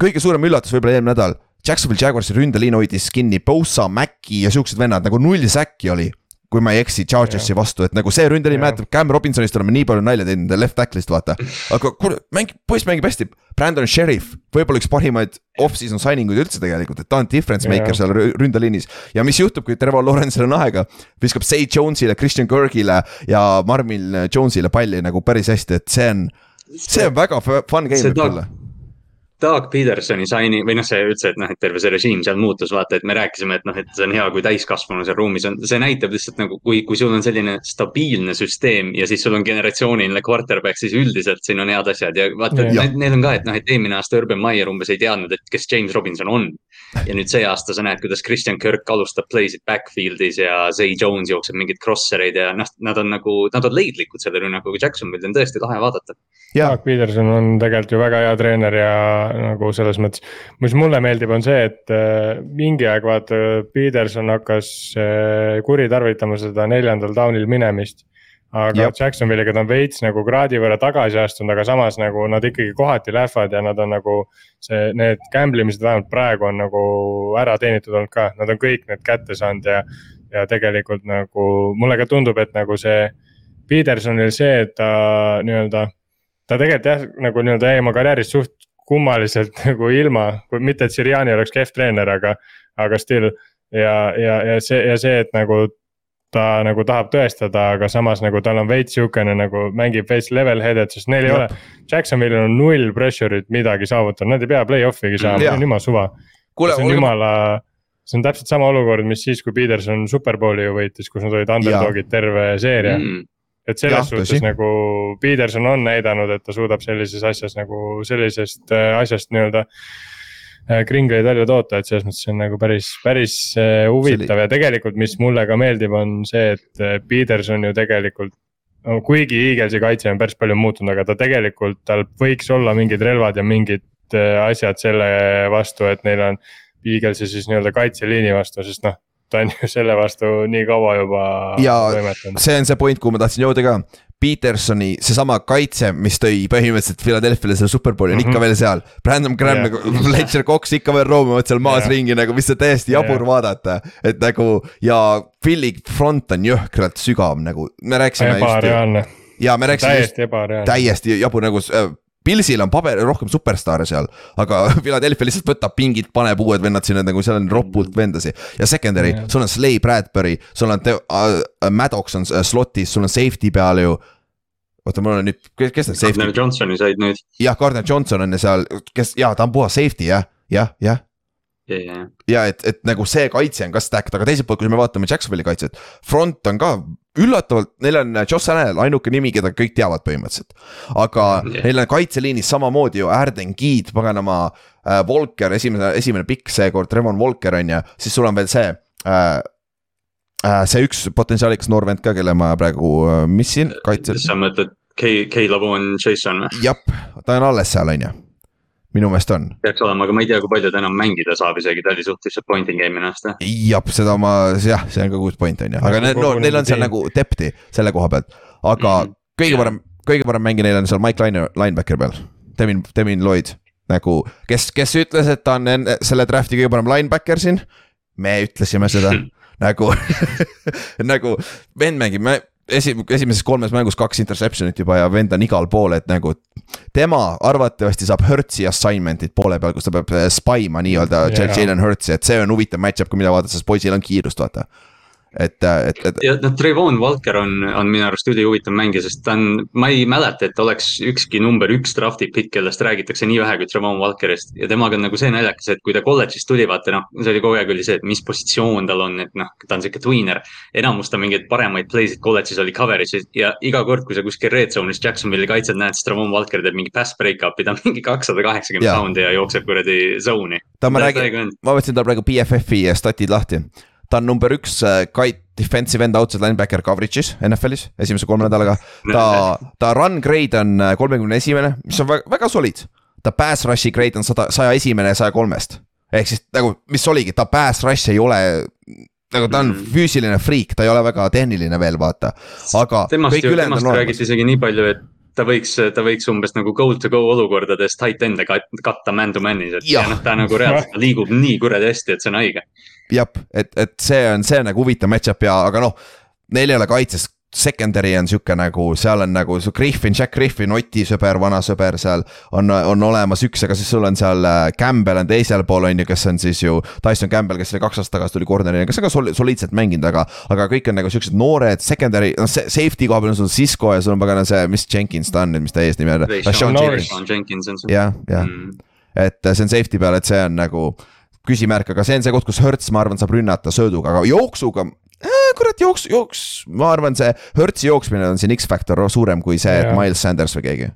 kõige suurem üllatus võib-olla eelmine nädal, Jacksonville Jaguarsi ründeliin hoidis kinni Bosa, Maci ja siuksed vennad nagu null säkki oli kui ma ei eksi, Chargersi vastu, et nagu see ründeliin mäletab, Cam Robinsonist oleme nii palju nalja teinud left tackle'ist vaata. aga kuule, mäng, poiss mängib hästi. Brandon Sheriff, võib-olla üks parimaid off-season signing uid üldse tegelikult, et ta on difference maker seal ründeliinis. ja mis juhtub, kui Trevor Lawrence'il on aega, viskab Say Jones'ile, Christian Kirkile ja Marvin Jones'ile palli nagu päris hästi, et see on, see on väga fun game võib tulla Doug Petersoni saini või noh, see üldse, et noh, et terve see režiim seal muutus, vaata, et me rääkisime, et noh, et see on hea, kui täiskasvanu seal ruumis on. see näitab lihtsalt nagu, kui, kui sul on selline stabiilne süsteem ja siis sul on generatsiooniline quarterback, siis üldiselt siin on head asjad ja vaata, need, on ka, et noh, et eelmine aasta Urban Meyer umbes ei teadnud, et kes James Robinson on. Ja nüüd see aasta sa näed, kuidas Christian Kirk alustab play'sid backfield'is ja Zay Jones jookseb mingeid crosser'eid ja noh, nad on nagu, nad on leidlikud selle rünnakuga, Jacksonville'i on tõesti lahe vaadata. Doug Peterson on tegelikult ju väga hea treener ja nagu selles mõttes, mis mulle meeldib, on see, et äh, mingi aeg vaata, Peterson hakkas äh, kuritarvitama seda neljandal down'il minemist. Aga Jab. Jacksonville'iga ta on veits nagu kraadi võrra tagasi astunud, aga samas nagu nad ikkagi kohati lähevad ja nad on nagu. see, need gamble imised vähemalt praegu on nagu ära teenitud olnud ka, nad on kõik need kätte saanud ja. ja tegelikult nagu mulle ka tundub, et nagu see Petersonil see, et ta nii-öelda ta tegelikult jah, nagu nii-öelda jäi oma karjääris suht kummaliselt (laughs) nagu ilma, mitte et Siriani oleks kehv treener, aga, aga still. ja, ja, ja see ja see, et nagu ta nagu tahab tõestada, aga samas nagu tal on veits sihukene nagu mängib veits level head'ed, sest neil ei ole. Jacksonville'il on null pressure'it midagi saavutada, nad ei pea play-off'igi saama, see on jumala suva. see on jumala, see on täpselt sama olukord, mis siis, kui Peterson superbowli ju võitis, kus nad olid underdog'id terve seeria mm et selles ja, suhtes tõsi. nagu Peterson on näidanud, et ta suudab sellises asjas nagu sellisest äh, asjast nii-öelda kringleid välja toota, et selles mõttes see on nagu päris, päris äh, huvitav Selli... ja tegelikult, mis mulle ka meeldib, on see, et Peterson ju tegelikult. no kuigi Eaglesi kaitse on päris palju muutunud, aga ta tegelikult, tal võiks olla mingid relvad ja mingid asjad selle vastu, et neil on. Eaglesi siis nii-öelda kaitseliini vastu, sest noh ta on ju selle vastu nii kaua juba. ja toimetanud. see on see point, kuhu ma tahtsin jõuda ka. Petersoni seesama kaitse, mis tõi põhimõtteliselt Philadelphia'le selle superbowli on mm -hmm. ikka mhm. veel seal. Brandon Graham yeah. nagu, Fletcher Cox ikka veel roomivad seal maas yeah. ringi nagu, mis on täiesti jabur yeah. vaadata. et nagu ja Philly front on jõhkralt sügav nagu, me rääkisime. ebareaalne. ja me rääkisime. täiesti ebareaalne. täiesti jabur nagu äh, Pilsil on paber, rohkem superstaare seal, aga (laughs) Philadelphia lihtsalt võtab pingid, paneb uued vennad sinna nagu seal on ropult vendasi. ja secondary sul on Slay Bradbury, sul on uh, Maddox on uh, slot'is, sul on safety peal ju. Oota, mul on nüüd, kes, kes need safety? Gardner Johnsoni said nüüd. jah, Gardner Johnson on seal, kes, jaa, ta on puhas safety jah, jah, jah yeah.. ja et, et nagu see kaitse on ka stacked, aga teiselt poolt, kui me vaatame Jacksonville'i kaitset, front on ka üllatavalt, neil on Josh Allan ainuke nimi, keda kõik teavad põhimõtteliselt. aga yeah. neil on kaitseliinis samamoodi ju Arden Keed, paganama äh,, Volker, esimene, esimene pikk seekord, Trevon Volker on ju, siis sul on veel see äh, äh, see üks potentsiaalikas noor vend ka, kelle ma praegu äh, missin kaitsel. sa mõtled Caleb Owen Jason või? jah, ta on alles seal, on ju minu meelest on. peaks olema, aga ma ei tea, kui palju ta enam mängida saab isegi, ta oli suht disappointing eelmine aasta. jah, seda ma, jah, see on ka good point on ju, aga need, no neil on seal nagu depth'i selle koha pealt. aga mm -hmm. kõige parem, kõige parem mängija neil on seal Mike Line, linebacker peal. Devin, Devin Lloyd nagu, kes, kes ütles, et ta on enne selle draft'i kõige parem linebacker siin. me ütlesime seda (laughs) nagu (laughs) nagu vend mängib, esi-, esimeses kolmes mängus kaks interception'it juba ja vend on igal pool, et nagu. tema arvatavasti saab Hertzi assignment'id poole peal, kus ta peab äh, spaima nii-öelda yeah. Jalen Hertzi, et see on huvitav match-up, kui mida vaadata, sest poisil on kiirust, vaata et, et, et. ja noh, Trevon Walker on, on minu arust ülihuvitav mängija, sest ta on, ma ei mäleta, et oleks ükski number üks draft'i pikk, kellest räägitakse nii vähe kui Trevon Walkerist. ja temaga on nagu see naljakas, et kui ta kolledžist tuli, vaata noh, see oli kogu aeg oli see, et mis positsioon tal on, et noh, ta on sihuke tweener. enamus ta mingeid paremaid play'sid kolledžis oli coverage'is ja iga kord, kui sa kuskil red zone'is Jacksonville'i kaitsed näed, siis Trevon Walker teeb mingi pass break-up'i, ta on mingi kakssada kaheksakümmend pound'i ja jookseb kuradi zone'i. ta, ma räägin, ma võtsin tal praegu BFF-i statid lahti ta on number üks äh, kite defensive end outside linebacker coverage'is NFL-is esimese kolme nädalaga. ta, ta run grade on äh, kolmekümne esimene, mis on väga, väga solid. ta pass rush'i grade on sada, saja esimene saja kolmest. ehk siis nagu, mis oligi, ta pass rush ei ole nagu ta on mm. füüsiline friik, ta ei ole väga tehniline veel, vaata, aga. temast ju, temast räägiti isegi nii palju, et ta võiks, ta võiks umbes nagu goal to go olukordades tight end'e katta man to man'is, et ja, ja noh, ta nagu reaalselt liigub nii kuradi hästi, et see on haige jah, et, et see on, see on nagu huvitav match-up ja, aga noh, neil ei ole kaitses secondary on sihuke nagu, seal on nagu su Griffin, Jack Griffin, Oti sõber, vana sõber seal on, on olemas üks, aga siis sul on seal äh, Campbell on teisel pool, on ju, kes on siis ju. Tyson Campbell, kes oli kaks aastat tagasi tuli corner'ina, kes on ka sol soliidselt mänginud, aga, aga kõik on nagu siuksed noored secondary, noh safety koha peal on sul Cisco ja sul on pagana see, mis Jenkins ta on nüüd, mis ta eesnimi on. Jenkins on see. jah, jah mm et see on safety peal, et see on nagu küsimärk, aga see on see koht, kus Hertz, ma arvan, saab rünnata sööduga, aga jooksuga äh,. kurat, jooks, jooks, ma arvan, see Hertzi jooksmine on siin X-faktor suurem kui see, et Miles Sanders või keegi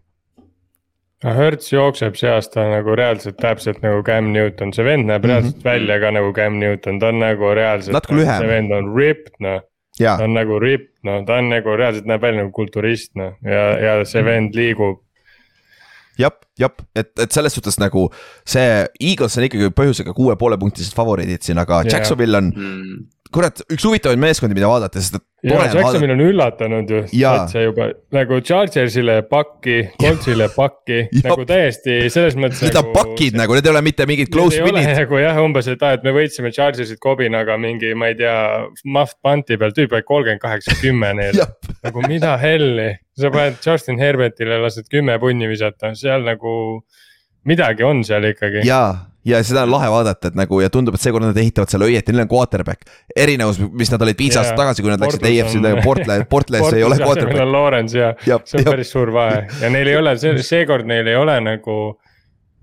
Hertz jookseb see aasta nagu reaalselt täpselt nagu Cam Newton, see vend näeb mm -hmm. reaalselt välja ka nagu Cam Newton, ta on nagu reaalselt. natuke lühem. see vend on ripped noh. ta on nagu ripped noh, ta on nagu reaalselt näeb välja nagu kulturist noh ja, ja see mhm. vend liigub jah, jah, et, et selles suhtes nagu see Eagles on ikkagi põhjusega kuue poole punktised favoriidid siin, aga Jacksonville on mm kurat, üks huvitavaid meeskondi, mida vaadata, sest et. ja Jacksonil on üllatanud ju, täitsa juba nagu Chargersile pakki, Coltsile pakki (laughs) nagu täiesti selles mõttes. Need on nagu, pakid nagu, need ei ole mitte mingid close win'id. nagu jah, umbes, et aa, et me võitsime Chargersit kobinaga mingi, ma ei tea, muff punt'i peal, tüüp oli kolmkümmend kaheksa, kümme neil (laughs) nagu mida helli, sa paned Justin Herbertile, lased kümme punni visata, seal nagu midagi on seal ikkagi. jaa, ja seda on lahe vaadata, et nagu ja tundub, et seekord nad ehitavad selle õieti, neil on quarterback. erinevus, mis nad olid viis yeah. aastat tagasi, kui nad läksid EFC-le nagu Portland, Portland'is (laughs) ei ole quarterback. meil on Lawrence ja, ja see on ja. päris suur vahe ja neil ei ole, see, seekord neil ei ole nagu.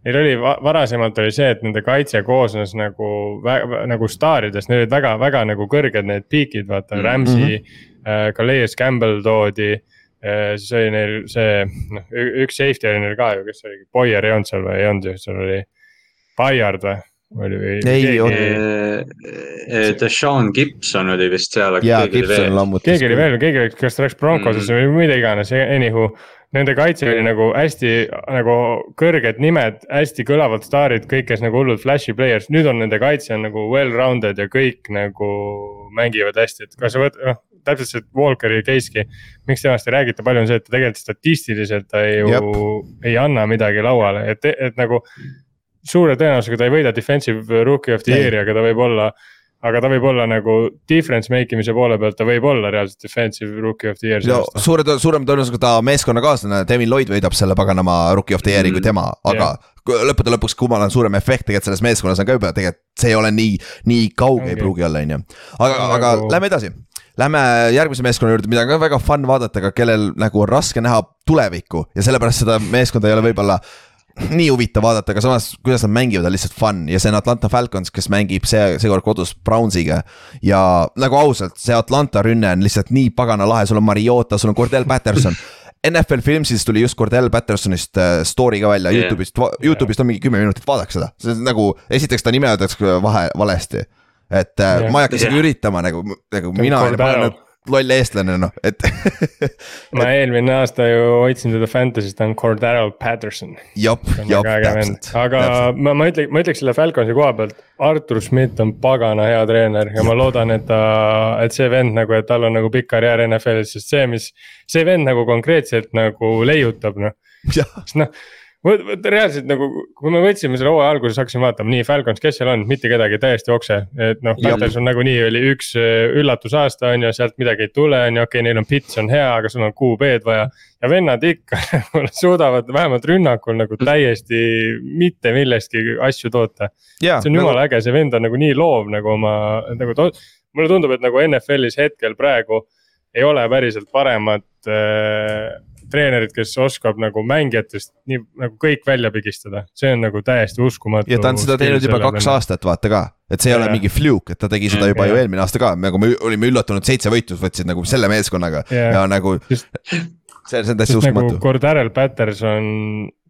Neil oli varasemalt oli see, et nende kaitse koosnes nagu, nagu staaridest, neil olid väga, väga nagu kõrged need piikid, vaata mm -hmm. Ramsey äh,, Calais Campbell toodi äh, siis oli neil see, noh, üks safety oli neil ka ju, kes oli, Boyer ei olnud seal või ei olnud ju, seal oli Bayard või? oli või? ei olnud. Deshaun Gibson oli vist seal. jaa, Gibson lammutas. keegi oli veel, keegi oli, kas ta läks Broncosesse mm. või mida iganes, anywho. Nende kaitse oli nagu hästi nagu kõrged nimed, hästi kõlavad staarid, kõik, kes nagu hullud flash'i players, nüüd on nende kaitse on nagu well-rounded ja kõik nagu mängivad hästi, et kas sa võt-, noh täpselt see Walkeri case'ki. miks temast ei räägita palju, on see, et ta tegelikult statistiliselt ta ju Jep. ei anna midagi lauale, et, et nagu suure tõenäosusega ta ei võida defensive rookie of the year'i, aga ta võib olla aga ta võib olla nagu difference make imise poole pealt, ta võib olla reaalselt defensive rookie of the year. no suure, suurema tõenäosusega ta meeskonnakaaslane Devin Lloyd võidab selle paganama rookie of the year'i mm, kui tema, aga yeah. lõppude lõpuks, kummal on suurem efekt tegelikult selles meeskonnas on ka juba tegelikult, see ei ole nii, nii kauge okay. ei pruugi olla, on ju. aga, aga nagu... lähme edasi. Lähme järgmise meeskonna juurde, mida on ka väga fun vaadata, aga kellel nagu on raske näha tulevikku ja sellepärast seda meeskonda ei ole võib-olla (laughs) nii huvitav vaadata, aga samas, kuidas nad mängivad, on lihtsalt fun ja see on Atlanta Falcons, kes mängib see, seekord kodus Brownsiga. ja nagu ausalt, see Atlanta rünne on lihtsalt nii pagana lahe, sul on Mariota, sul on Cordell Patterson (laughs) NFL Filmsis tuli just Cordell Pattersonist äh, story ka välja yeah. Youtube'ist, Youtube'ist on mingi kümme minutit, vaadake seda, see on nagu, esiteks ta nime öeldakse vahe, valesti. et yeah. Äh, ma ei hakka isegi yeah. üritama nagu, nagu mina loll eestlane noh, et (laughs) ma eelmine aasta ju hoidsin teda Fantasy's, ta on Cordero Patterson. jop, jop, täpselt. aga täpselt. ma, ma ütle, ma ütleks selle Falconsi koha pealt, Artur Schmidt on pagana hea treener ja ma loodan, et ta, et see vend nagu, et tal on nagu pikk karjäär NFL-is, sest see, mis. see vend nagu konkreetselt nagu leiutab noh, sest noh vot, reaalselt nagu, kui me võtsime selle hooaja alguses, hakkasime vaatama, nii Falcons, kes seal on, mitte kedagi, täiesti okse. et noh, Panthers on nagunii oli üks äh, üllatusaasta on ju, sealt midagi ei tule, on ju, okei okay,, neil on pits on hea, aga sul on QB-d vaja. ja vennad ikka (laughs) suudavad vähemalt rünnakul nagu täiesti mitte millestki asju toota. see on nagu... jumala äge, see vend on nagu nii loov nagu oma, nagu to... mulle tundub, et nagu NFL-is hetkel praegu ei ole päriselt paremat äh, treenerit, kes oskab nagu mängijatest nii nagu kõik välja pigistada, see on nagu täiesti uskumatu. ja ta on seda teinud juba kaks venna. aastat, vaata ka, et see ei ja. ole mingi fluke, et ta tegi seda juba ja. ju eelmine aasta ka, nagu me olime üllatunud, seitse võitu võtsid nagu selle meeskonnaga ja, ja nagu. see, see on täiesti uskumatu nagu. Cordarel Patterson,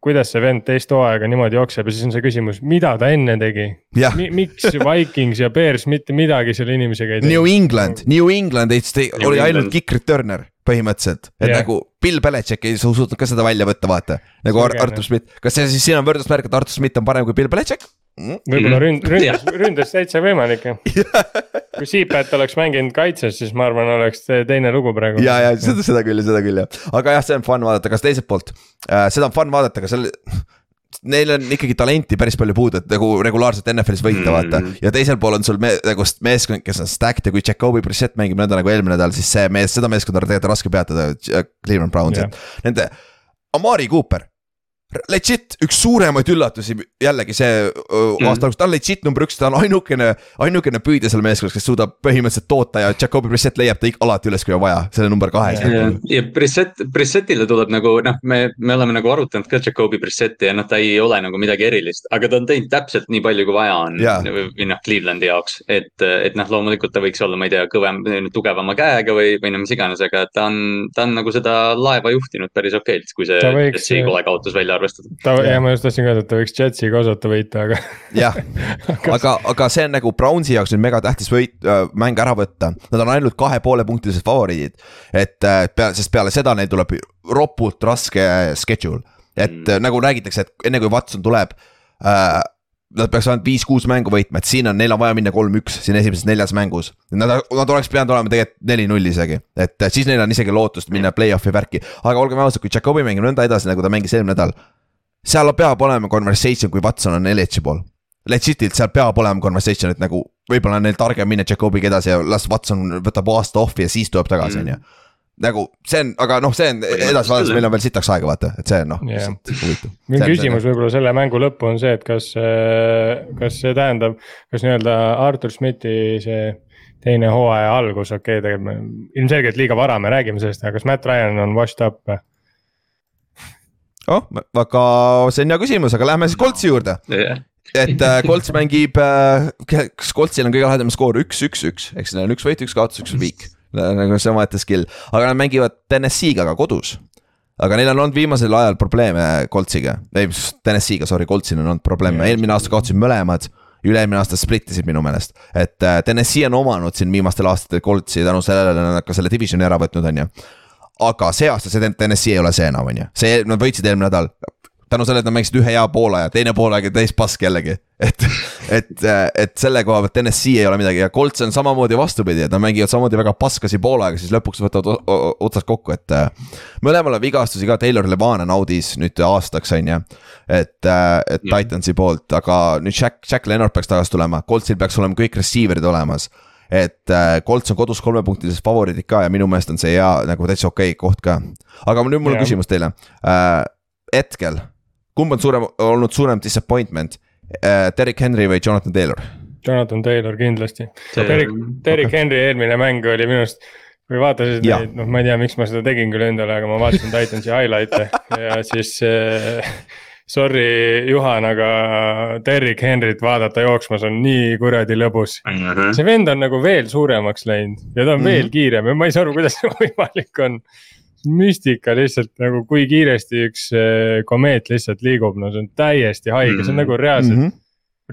kuidas see vend teist hooaega niimoodi jookseb ja siis on see küsimus, mida ta enne tegi Mi? miks Vikings ja Bears mitte midagi selle inimesega ei teinud? New England, New England oli ainult kick returner põhimõtteliselt, et yeah. nagu Bill Belichik ei suutnud ka seda välja võtta, vaata. nagu Ar Artur Schmidt, kas see siis siin on võrdlusmärk, et Artur Schmidt on parem kui Bill Belichik mm.? võib-olla ründ-, ründas, ründas täitsa võimalik jah (laughs) kui Seapat oleks mänginud kaitses, siis ma arvan, oleks teine lugu praegu. ja, ja seda, seda küll, seda küll jah, aga jah, see on fun vaadata, kas teiselt poolt äh,, seda on fun vaadata, aga seal neil on ikkagi talenti päris palju puudu, et nagu regulaarselt NFL-is võita mm., vaata. ja teisel pool on sul me, nagu meeskond, kes on stacked ja kui Jakobi Brissett mängib nõnda nagu eelmine nädal, siis see mees, seda meeskonda on tegelikult raske peatada, Cleveland Browns yeah., et nende. Amari Cooper, legit üks suuremaid üllatusi jällegi see mm. aasta alguses, ta on legit number üks, ta on ainukene, ainukene püüdja seal meeskonnas, kes suudab põhimõtteliselt toota ja Jacobi Brissett leiab ta alati üles, kui on vaja, selle number kahe. ja, ja Brissett, Brissettile tuleb nagu noh, me, me oleme nagu arutanud ka Jacobi Brissetti ja noh, ta ei ole nagu midagi erilist, aga ta on teinud täpselt nii palju, kui vaja on yeah. või noh, Clevelandi jaoks, et, et noh, loomulikult ta võiks olla, ma ei tea, kõvem, tugevama käega või, või no mis iganes, aga ta on, ta on nagu seda laeva juhtinud päris okeilt, kui see, see kole kaotus välja arvestada. ta, jah, ma just tahtsin ka öelda, et ta võiks Jetsiga osata võita, aga. jah, (laughs) aga, aga see on nagu Brownsi jaoks nüüd megatähtis võit äh,, mäng ära võtta, nad on ainult kahe poole punktilised favoriidid. et äh, peale, sest peale seda neil tuleb ropult raske schedule, et mm. nagu räägitakse, et enne kui Watson tuleb äh, nad peaks ainult viis-kuus mängu võitma, et siin on, neil on vaja minna kolm-üks siin esimeses neljas mängus. Nad, nad oleks pidanud olema tegelikult neli-null isegi, et siis neil on isegi lootust minna play-off'i värki. aga olgem ausad, kui Jakobi mängib nõnda edasi, nagu ta mängis eelmine nädal seal peab olema conversation, kui Watson on eligible. Legit'ilt seal peab olema conversation, et nagu võib-olla on neil targem minna Jakobiga edasi ja las Watson võtab aasta off'i ja siis tuleb tagasi, on ju nagu see on, aga noh, see on edasi vaadates, meil on veel sitaks aega, vaata, et see on noh yeah., minu küsimus võib-olla selle mängu lõppu on see, et kas, kas see tähendab, kas nii-öelda Artur Schmidti see teine hooaja algus, okei okay,, tegelikult ilmselgelt liiga vara me räägime sellest, aga kas Matt Ryan on washed up või? oh, väga, see on hea küsimus, aga lähme siis Coltsi juurde yeah. et äh, Colts mängib äh,, kas Coltsil on kõige lahedam skoor üks, üks, üks, ehk siis neil on üks võit, üks kaotus, üks viik. Nagu see omaette skill, aga nad mängivad TNS-iga ka kodus. aga neil on olnud viimasel ajal probleeme Coltsiga, ei TNS-iga, sorry, Coltsil on olnud probleeme, eelmine aasta kaotasid mõlemad. Üle-eelmine aasta split isid minu meelest, et äh, TNS-i on omanud siin viimastel aastatel Coltsi tänu sellele nad ka selle divisioni ära võtnud, on ju. Aga see aasta see TNS-i ei ole see enam, on ju, see, nad võitsid eelmine nädal. Tänu sellele, et nad mängisid ühe hea poolaja, teine poolaeg oli täis pask jällegi. et, et, et selle koha pealt TNS-i ei ole midagi ja Colts on samamoodi vastupidi, et nad mängivad samamoodi väga paskasi poolaega, siis lõpuks võtavad otsast kokku, et. mõlemal on vigastusi ka, Taylor Levane naudis nüüd aastaks, on ju. et, et Titansi poolt, aga nüüd Jack, Jack Leonard peaks tagasi tulema, Coltsil peaks olema kõik receiver'id olemas et äh, Colts on kodus kolmepunktilises favoriidid ka ja minu meelest on see hea nagu täitsa okei okay koht ka. aga nüüd mul on küsimus teile äh,, hetkel, kumb on suurem, olnud suurem disappointment äh,, Derek Henry või Jonathan Taylor? Jonathan Taylor kindlasti, Derek, Derek okay. Henry eelmine mäng oli minu arust kui vaatasid neid, noh, ma ei tea, miks ma seda tegin küll endale, aga ma vaatasin Titansi highlight'e ja siis äh, sorry, Juhan, aga Derrick Henryt vaadata jooksmas on nii kuradi lõbus mm. -hmm. see vend on nagu veel suuremaks läinud ja ta on mm -hmm. veel kiirem ja ma ei saa aru, kuidas see võimalik on. Müstika lihtsalt nagu, kui kiiresti üks eh, komeet lihtsalt liigub, no see on täiesti haige mm, -hmm. see on nagu reaalselt mm. -hmm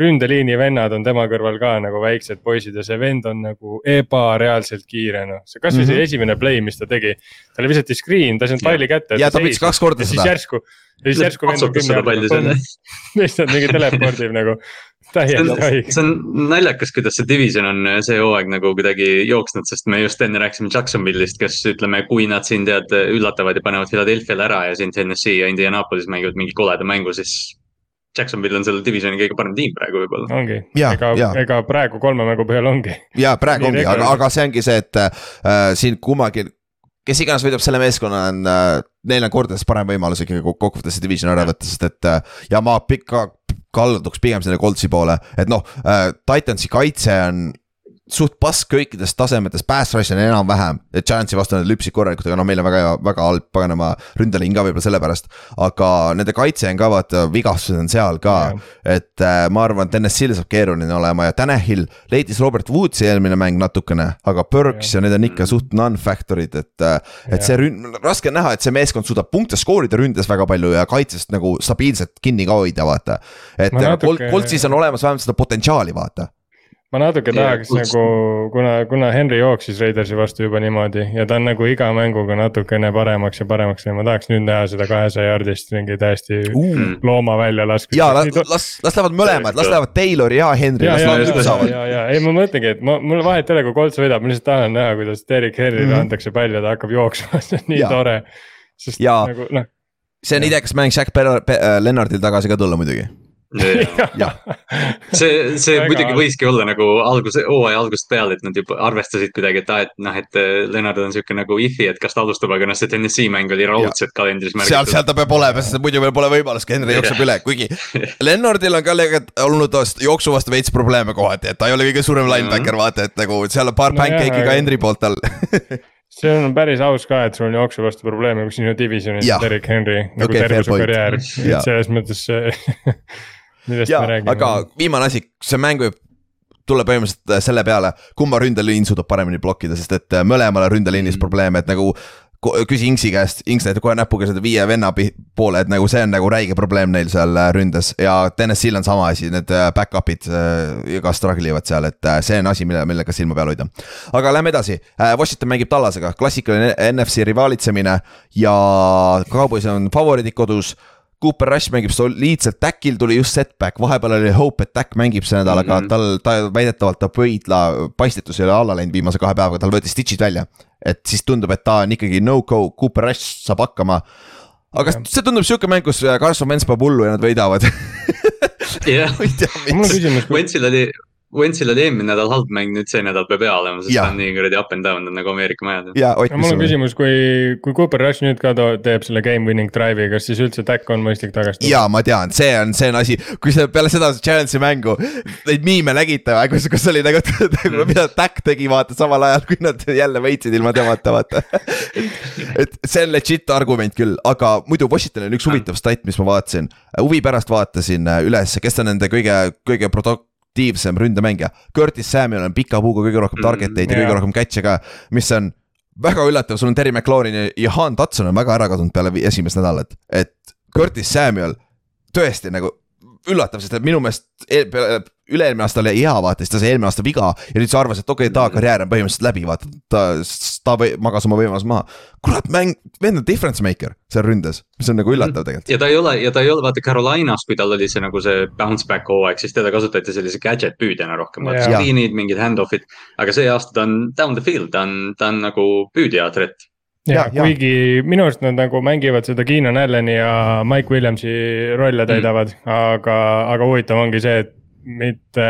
ründeliini vennad on tema kõrval ka nagu väiksed poisid ja see vend on nagu ebareaalselt kiire, noh. see kasvõi mm -hmm. see mhm. esimene play, mis ta tegi. talle visati screen, ta ei saanud palli kätte. ja ta võttis kaks korda seda. siis järsku siis järsku vend on kümne all, (laughs) lihtsalt mingi telepordiv nagu täiesti haige. see on naljakas, kuidas see division on see hooaeg nagu kuidagi jooksnud, sest me just enne rääkisime Jacksonville'ist, kes ütleme, kui nad siin tead üllatavad ja panevad Philadelphia'le ära ja siin Tennessee ja Indianapolis mängivad mingi koleda mängu, siis. Jacksonville on selle divisioni kõige parem tiim praegu võib-olla. ongi, ega, ega praegu kolme mängu põhjal ongi. ja praegu (laughs) ongi, aga, aga see ongi see, et äh, siin kummagi kes iganes võidab selle meeskonna, on äh,, neil on kordades parem võimalus ikkagi kokkuvõttes see division ära võtta, sest et äh, ja ma pikka kalduks pigem selle Coltsi poole, et noh äh,, Titansi kaitse on suht pask kõikides tasemetes, pass rush on enam-vähem, et Giantsi vastu nad lüpsid korralikult, aga noh, meil on väga hea, väga halb paganama ründeliin ka võib-olla sellepärast. aga nende kaitse on ka vaata, vigastused on seal ka, et äh, ma arvan, et NSC-l saab keeruline olema ja Tanahil leidis Robert Woodsi eelmine mäng natukene, aga Burks ja, ja need on ikka suht non-factor'id, et. Äh, et see ründ-, raske on näha, et see meeskond suudab punkte skoorida ründes väga palju ja kaitsest nagu stabiilselt kinni ka hoida, vaata. et natuke... Coltsis on olemas vähemalt seda potentsiaali, vaata ma natuke tahaks ja, nagu, kuna, kuna Henry jooksis Raidersi vastu juba niimoodi ja ta on nagu iga mänguga natukene paremaks ja paremaks läinud, ma tahaks nüüd näha seda kahesaja jaardist mingi täiesti uh. looma välja laskmist. ja las, las, las lähevad mõlemad, las lähevad Taylor ja Henry. ja, ja, ja, ja, ja ei, ma mõtlengi, et ma, mul vahet ei ole, kui Colts võidab, ma lihtsalt tahan näha, kuidas Derek Henry'le mm -hmm. antakse pall ja ta hakkab jooksma, (laughs) see on nii ja. tore. sest ja. nagu noh. see on idekas mäng Jack Lennartil tagasi ka tulla muidugi jah, (laughs) see, see muidugi võiski olla nagu alguse, hooaja algusest peale, et nad juba arvestasid kuidagi, et aa, et noh, et äh, Leonard on sihuke nagu if'i, et kas ta alustab, aga noh, see TNS-i mäng oli raudselt kalendris seal, märgitud. seal ta peab olema, sest muidu veel pole võimalust, Henry jookseb üle, kuigi (laughs) Lennardil on ka olnud jooksu vastu veits probleeme kohati, et ta ei ole kõige suurem linebacker, vaata, et nagu seal on paar Nojah, pancake'i ka Henry poolt all. (laughs) see on päris aus ka, et sul on jooksu vastu probleeme, kui sinu divisionis on Derek Henry nagu okay, terve su karjäär, et selles mõttes see, aga viimane asi, see mäng võib tulla põhimõtteliselt äh, selle peale, kumma ründeliin suudab paremini blokkida, sest et äh, mõlemale ründeliinis Mm. probleeme, et nagu küsi Inksi käest, Inks näitab kohe näpuga seda viie venna poole, et nagu see on nagu räige probleem neil seal äh, ründes. Ja TNS-il on sama asi, need back-up'id ka struggle ivad seal, et see on asi, mille, millega silma peal hoida. aga lähme edasi, Washington mängib Tallasega, klassikaline NFC rivaalitsemine ja Cowboys on favoriidid kodus Cooper Rush mängib soliidselt, Täkil tuli just setback, vahepeal oli hope, et Täkk mängib see nädal, aga Mhm. tal, ta väidetavalt ta pöidla paistetus ei ole alla läinud viimase kahe päevaga, tal võeti stitch'id välja. et siis tundub, et ta on ikkagi no-go, Cooper Rush saab hakkama. aga Jah. see tundub sihuke mäng, kus Carson Wentz paneb hullu ja nad võidavad. jah, (laughs) mul on küsimus, kui Wentzil oli, Wentzil oli eelmine nädal halb mäng, nüüd see nädal peab hea olema, sest ta on nii kuradi up and down nagu Ameerika majad. mul on on? küsimus, kui, kui Cooper Rush nüüd ka teeb selle game winning drive'i, kas siis üldse Tack on mõistlik tagasi tuua? ja ma tean, see on, see on asi, kui sa peale seda Giantsi mängu neid miime nägite, kus, kus oli nagu, (laughs) nagu mida Tack tegi, vaata samal ajal, kui nad jälle võitsid ilma temata, vaata. (laughs) et see on legit argument küll, aga muidu Washingtonil on üks huvitav stat, mis ma vaatasin, huvi pärast vaatasin äh, üles, kes on nende kõige, kõige produktiivsem ründemängija. Curtis Samuel on pika puuga kõige rohkem Mm, target eid ja kõige rohkem catch'e ka, mis on väga üllatav, sul on Terry McLaurin ja Johan Tatson on väga ära kadunud peale esimest nädalat, et Curtis Samuel tõesti nagu üllatav, sest et minu meelest üle-eelmine aasta oli hea, vaata, siis ta sai eelmine aasta viga ja nüüd sa arvasid, et okei okay,, ta karjäär on põhimõtteliselt läbi, vaata, ta, ta magas oma võimaluse maha. kurat, mäng, vend on difference maker seal ründes, mis on nagu üllatav tegelikult. ja ta ei ole, ja ta ei ole vaata Carolinas, kui tal oli see nagu see bounce back hooaeg, siis teda kasutati sellise gadget püüdjana rohkem, vaata Jaa. screen'id, mingid hand-off'id. aga see aasta ta on down the field, ta on, ta on nagu püüdja threat. Ja Ja- kuigi minu arust nad nagu mängivad seda Keenan Alleni ja Mike Williamsi rolle täidavad mm., aga, aga huvitav ongi see, et mitte.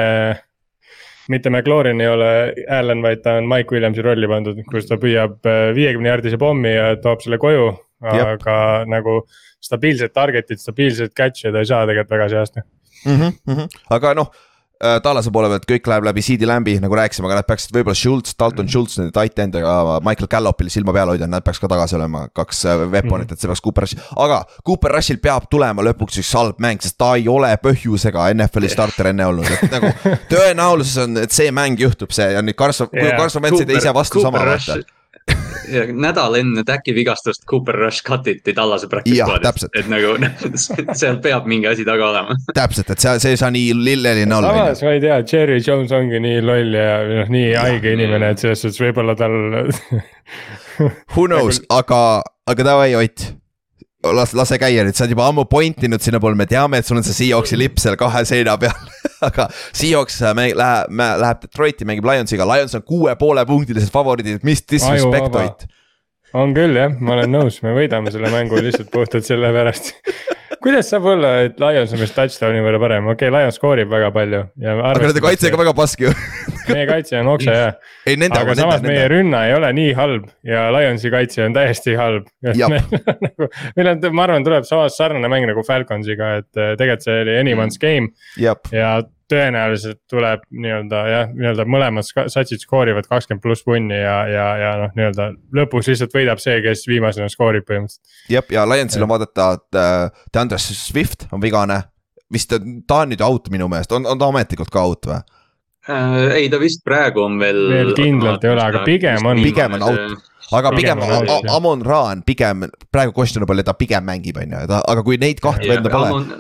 mitte McLaurin ei ole Allan, vaid ta on Mike Williamsi rolli pandud, kus ta püüab viiekümne jaardise pommi ja toob selle koju. Aga nagu stabiilset target'it, stabiilset catch'i ta ei saa tegelikult väga see aasta. mm. -hmm. aga noh, Tallase poole pealt kõik läheb läbi CD Lambi, nagu rääkisime, aga nad peaksid võib-olla Schultz, Dalton Schultz, nende tight end ja Michael Gallopil silma peal hoida, nad peaks ka tagasi olema, kaks äh, weapon'it, et see peaks Cooper Rush, aga Cooper Rushil peab tulema lõpuks üks halb mäng, sest ta ei ole põhjusega NFL-i starter enne olnud, et nagu (laughs) tõenäosus on, et see mäng juhtub, see on nüüd Carson, kui Jaa. Carson Wentz ei tee ise vastu sama, vaata. Ja nädal enne Täki vigastust Cooper Rush cut iti Tallase practice squad'ist et nagu (laughs) seal peab mingi asi taga olema. täpselt, et see, see ei saa nii lilleline olla, samas ma ei tea, Cherry Jones ongi nii loll ja noh, nii haige inimene, et selles suhtes võib-olla tal. Who knows, (laughs) aga, aga davai, Ott. las, lase käia nüüd, sa oled juba ammu point inud sinnapoole, me teame, et sul on see Seahawksi lipp seal kahe seina peal. (laughs) aga Seahawks mäng- läheb, läheb Detroiti, mängib Lionsiga, Lions on kuue poole punktilised favoriidid, mis disrespect. Ott. on küll jah, ma olen nõus, me võidame selle mängu lihtsalt puhtalt sellepärast. (laughs) kuidas saab olla, et Lions on meist touchdown'i võrra parem, okei okay,, Lions skoorib väga palju ja. aga nende kaitse on ka väga pask ju. meie kaitse on ei, nende, aga aga samas nende, meie nende. rünna ei ole nii halb ja Lionsi kaitse on täiesti halb. Nagu, meil on, ma arvan, tuleb samas sarnane mäng nagu Falconsiga, et eh, tegelikult see oli anyone's game jah, ja tõenäoliselt tuleb nii-öelda jah, nii-öelda mõlemad satsid skoorivad kakskümmend pluss punni ja, ja, ja noh, nii-öelda lõpus lihtsalt võidab see, kes viimasena skoorib põhimõtteliselt. jah, ja Lionsil on vaadata, et äh, DeAndre Swift on vigane. vist ta, ta on nüüd out minu meelest, on, on ta ametlikult ka out või? Äh, ei, ta vist praegu on veel. Veel kindlalt ei ole, aga pigem on- Pigem on out. aga pigem, Pigem. Amon Ra on pigem praegu questionable ja ta pigem mängib, on ju, aga kui neid kahte venda pole,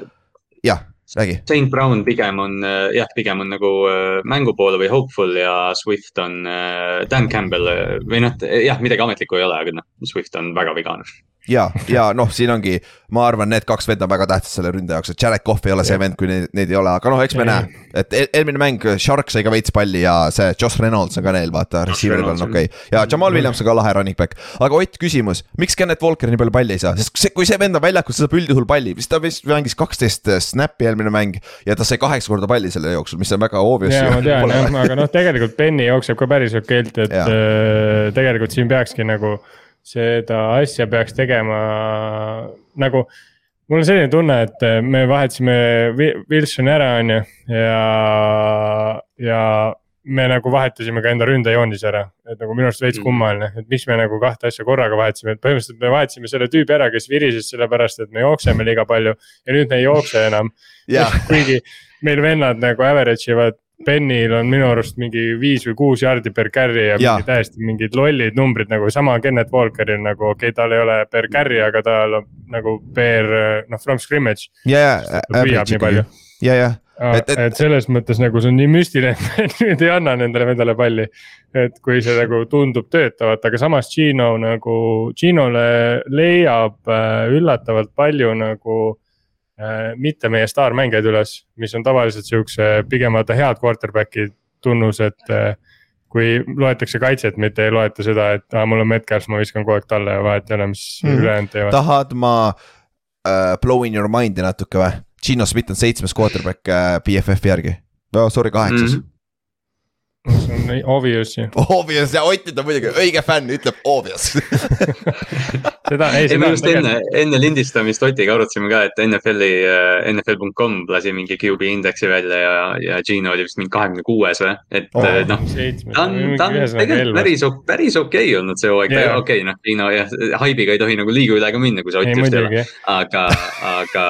jah, räägi. Saint Brown pigem on äh, jah, pigem on nagu äh, mängu poole või hopeful ja Swift on äh, Dan Campbell või noh, jah, midagi ametlikku ei ole, aga noh, Swift on väga vigane. Ja, ja noh, siin ongi, ma arvan, need kaks venda on väga tähtsad selle ründe jaoks, et Jared Cough ei ole see vend, kui neid, neid ei ole, aga noh, eks me näe. et eel, eelmine mäng, Shark sai ka veits palli ja see Josh Reynolds on ka neil, vaata, receiver'i peal on okei okay.. ja Jamal Williams on ka lahe running back. aga Ott, küsimus, miks Kennet Walker nii palju palli ei saa, sest see, kui see vend on väljakul, siis saab üldjuhul palli, vist ta vist mängis kaksteist snap'i eelmine mäng. ja ta sai kaheksa korda palli selle jooksul, mis on väga obvious. ja ma tean jah, aga noh, tegelikult Benny jookseb ka päris okeilt, et ja. äh, tegelikult siin peakski nagu seda asja peaks tegema nagu mul on selline tunne, et me vahetasime Wilsoni ära, on ju, ja, ja me nagu vahetasime ka enda ründejoonise ära, et nagu minu arust veits mm. kummaline, et miks me nagu kahte asja korraga vahetasime, et põhimõtteliselt me vahetasime selle tüübi ära, kes virises sellepärast, et me jookseme liiga palju. ja nüüd me ei jookse enam (laughs) kuigi meil vennad nagu average ivad Benil on minu arust mingi viis või kuus jardi per carry ja, ja. mingi täiesti mingid lollid numbrid nagu sama Kennet Walkeril nagu okei okay,, tal ei ole per carry, aga tal on nagu per noh, from scrimmage. ja, ja, ja, ja. Et, et... et selles mõttes nagu see on nii müstiline, et nüüd ei anna nendele vendale palli. et kui see nagu tundub töötavat, aga samas Gino nagu, Ginole leiab äh, üllatavalt palju nagu mitte meie staarmängijaid üles, mis on tavaliselt siukse pigem vaata head quarterback'i tunnus, et. Äh, kui loetakse kaitset, mitte ei loeta seda, et aa, mul on Metcalf, ma viskan kogu aeg talle ja vahet ei ole, mis mm. ülejäänud teevad. tahad ma uh, blow in your mind'i natuke või? Gino Smith on seitsmes quarterback uh, BFF-i järgi oh,, sorry, kaheksas mm. -hmm see on obvious ju. Obvious ja Ott ütleb muidugi, õige fänn ütleb obvious (laughs) seda, ei, seda. just enne, enne lindistamist Otiga arutasime ka, et NFL-i uh,, NFL.com lasi mingi QB indeksi välja ja, ja Gino oli vist mingi kahekümne kuues või, et oh, noh. ta on, ta on tegelikult päris, päris okei okay olnud see hooaeg yeah., okei okay, noh, Gino jah, haibiga ei tohi nagu liiga üle ka minna, kui sa Ott just ei ole. aga, aga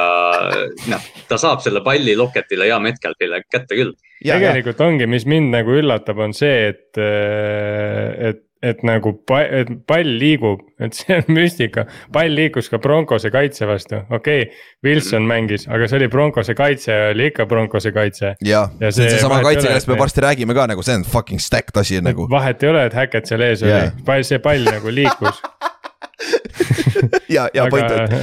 noh, ta saab selle palli Locketile ja Metcalfile kätte küll tegelikult ongi, mis mind nagu üllatab, on see, et, äh, et, et nagu pall, et pall liigub, et see on müstika. pall liikus ka Broncose kaitse vastu, okei okay,, Wilson mängis, aga see oli Broncose kaitse, oli ikka Broncose kaitse. jah, see on seesama kaitse, kellest me varsti räägime ka nagu, see on fucking stacked asi nagu. vahet ei ole, et Hackett seal ees yeah. oli, see pall nagu liikus (laughs) ja, ja point on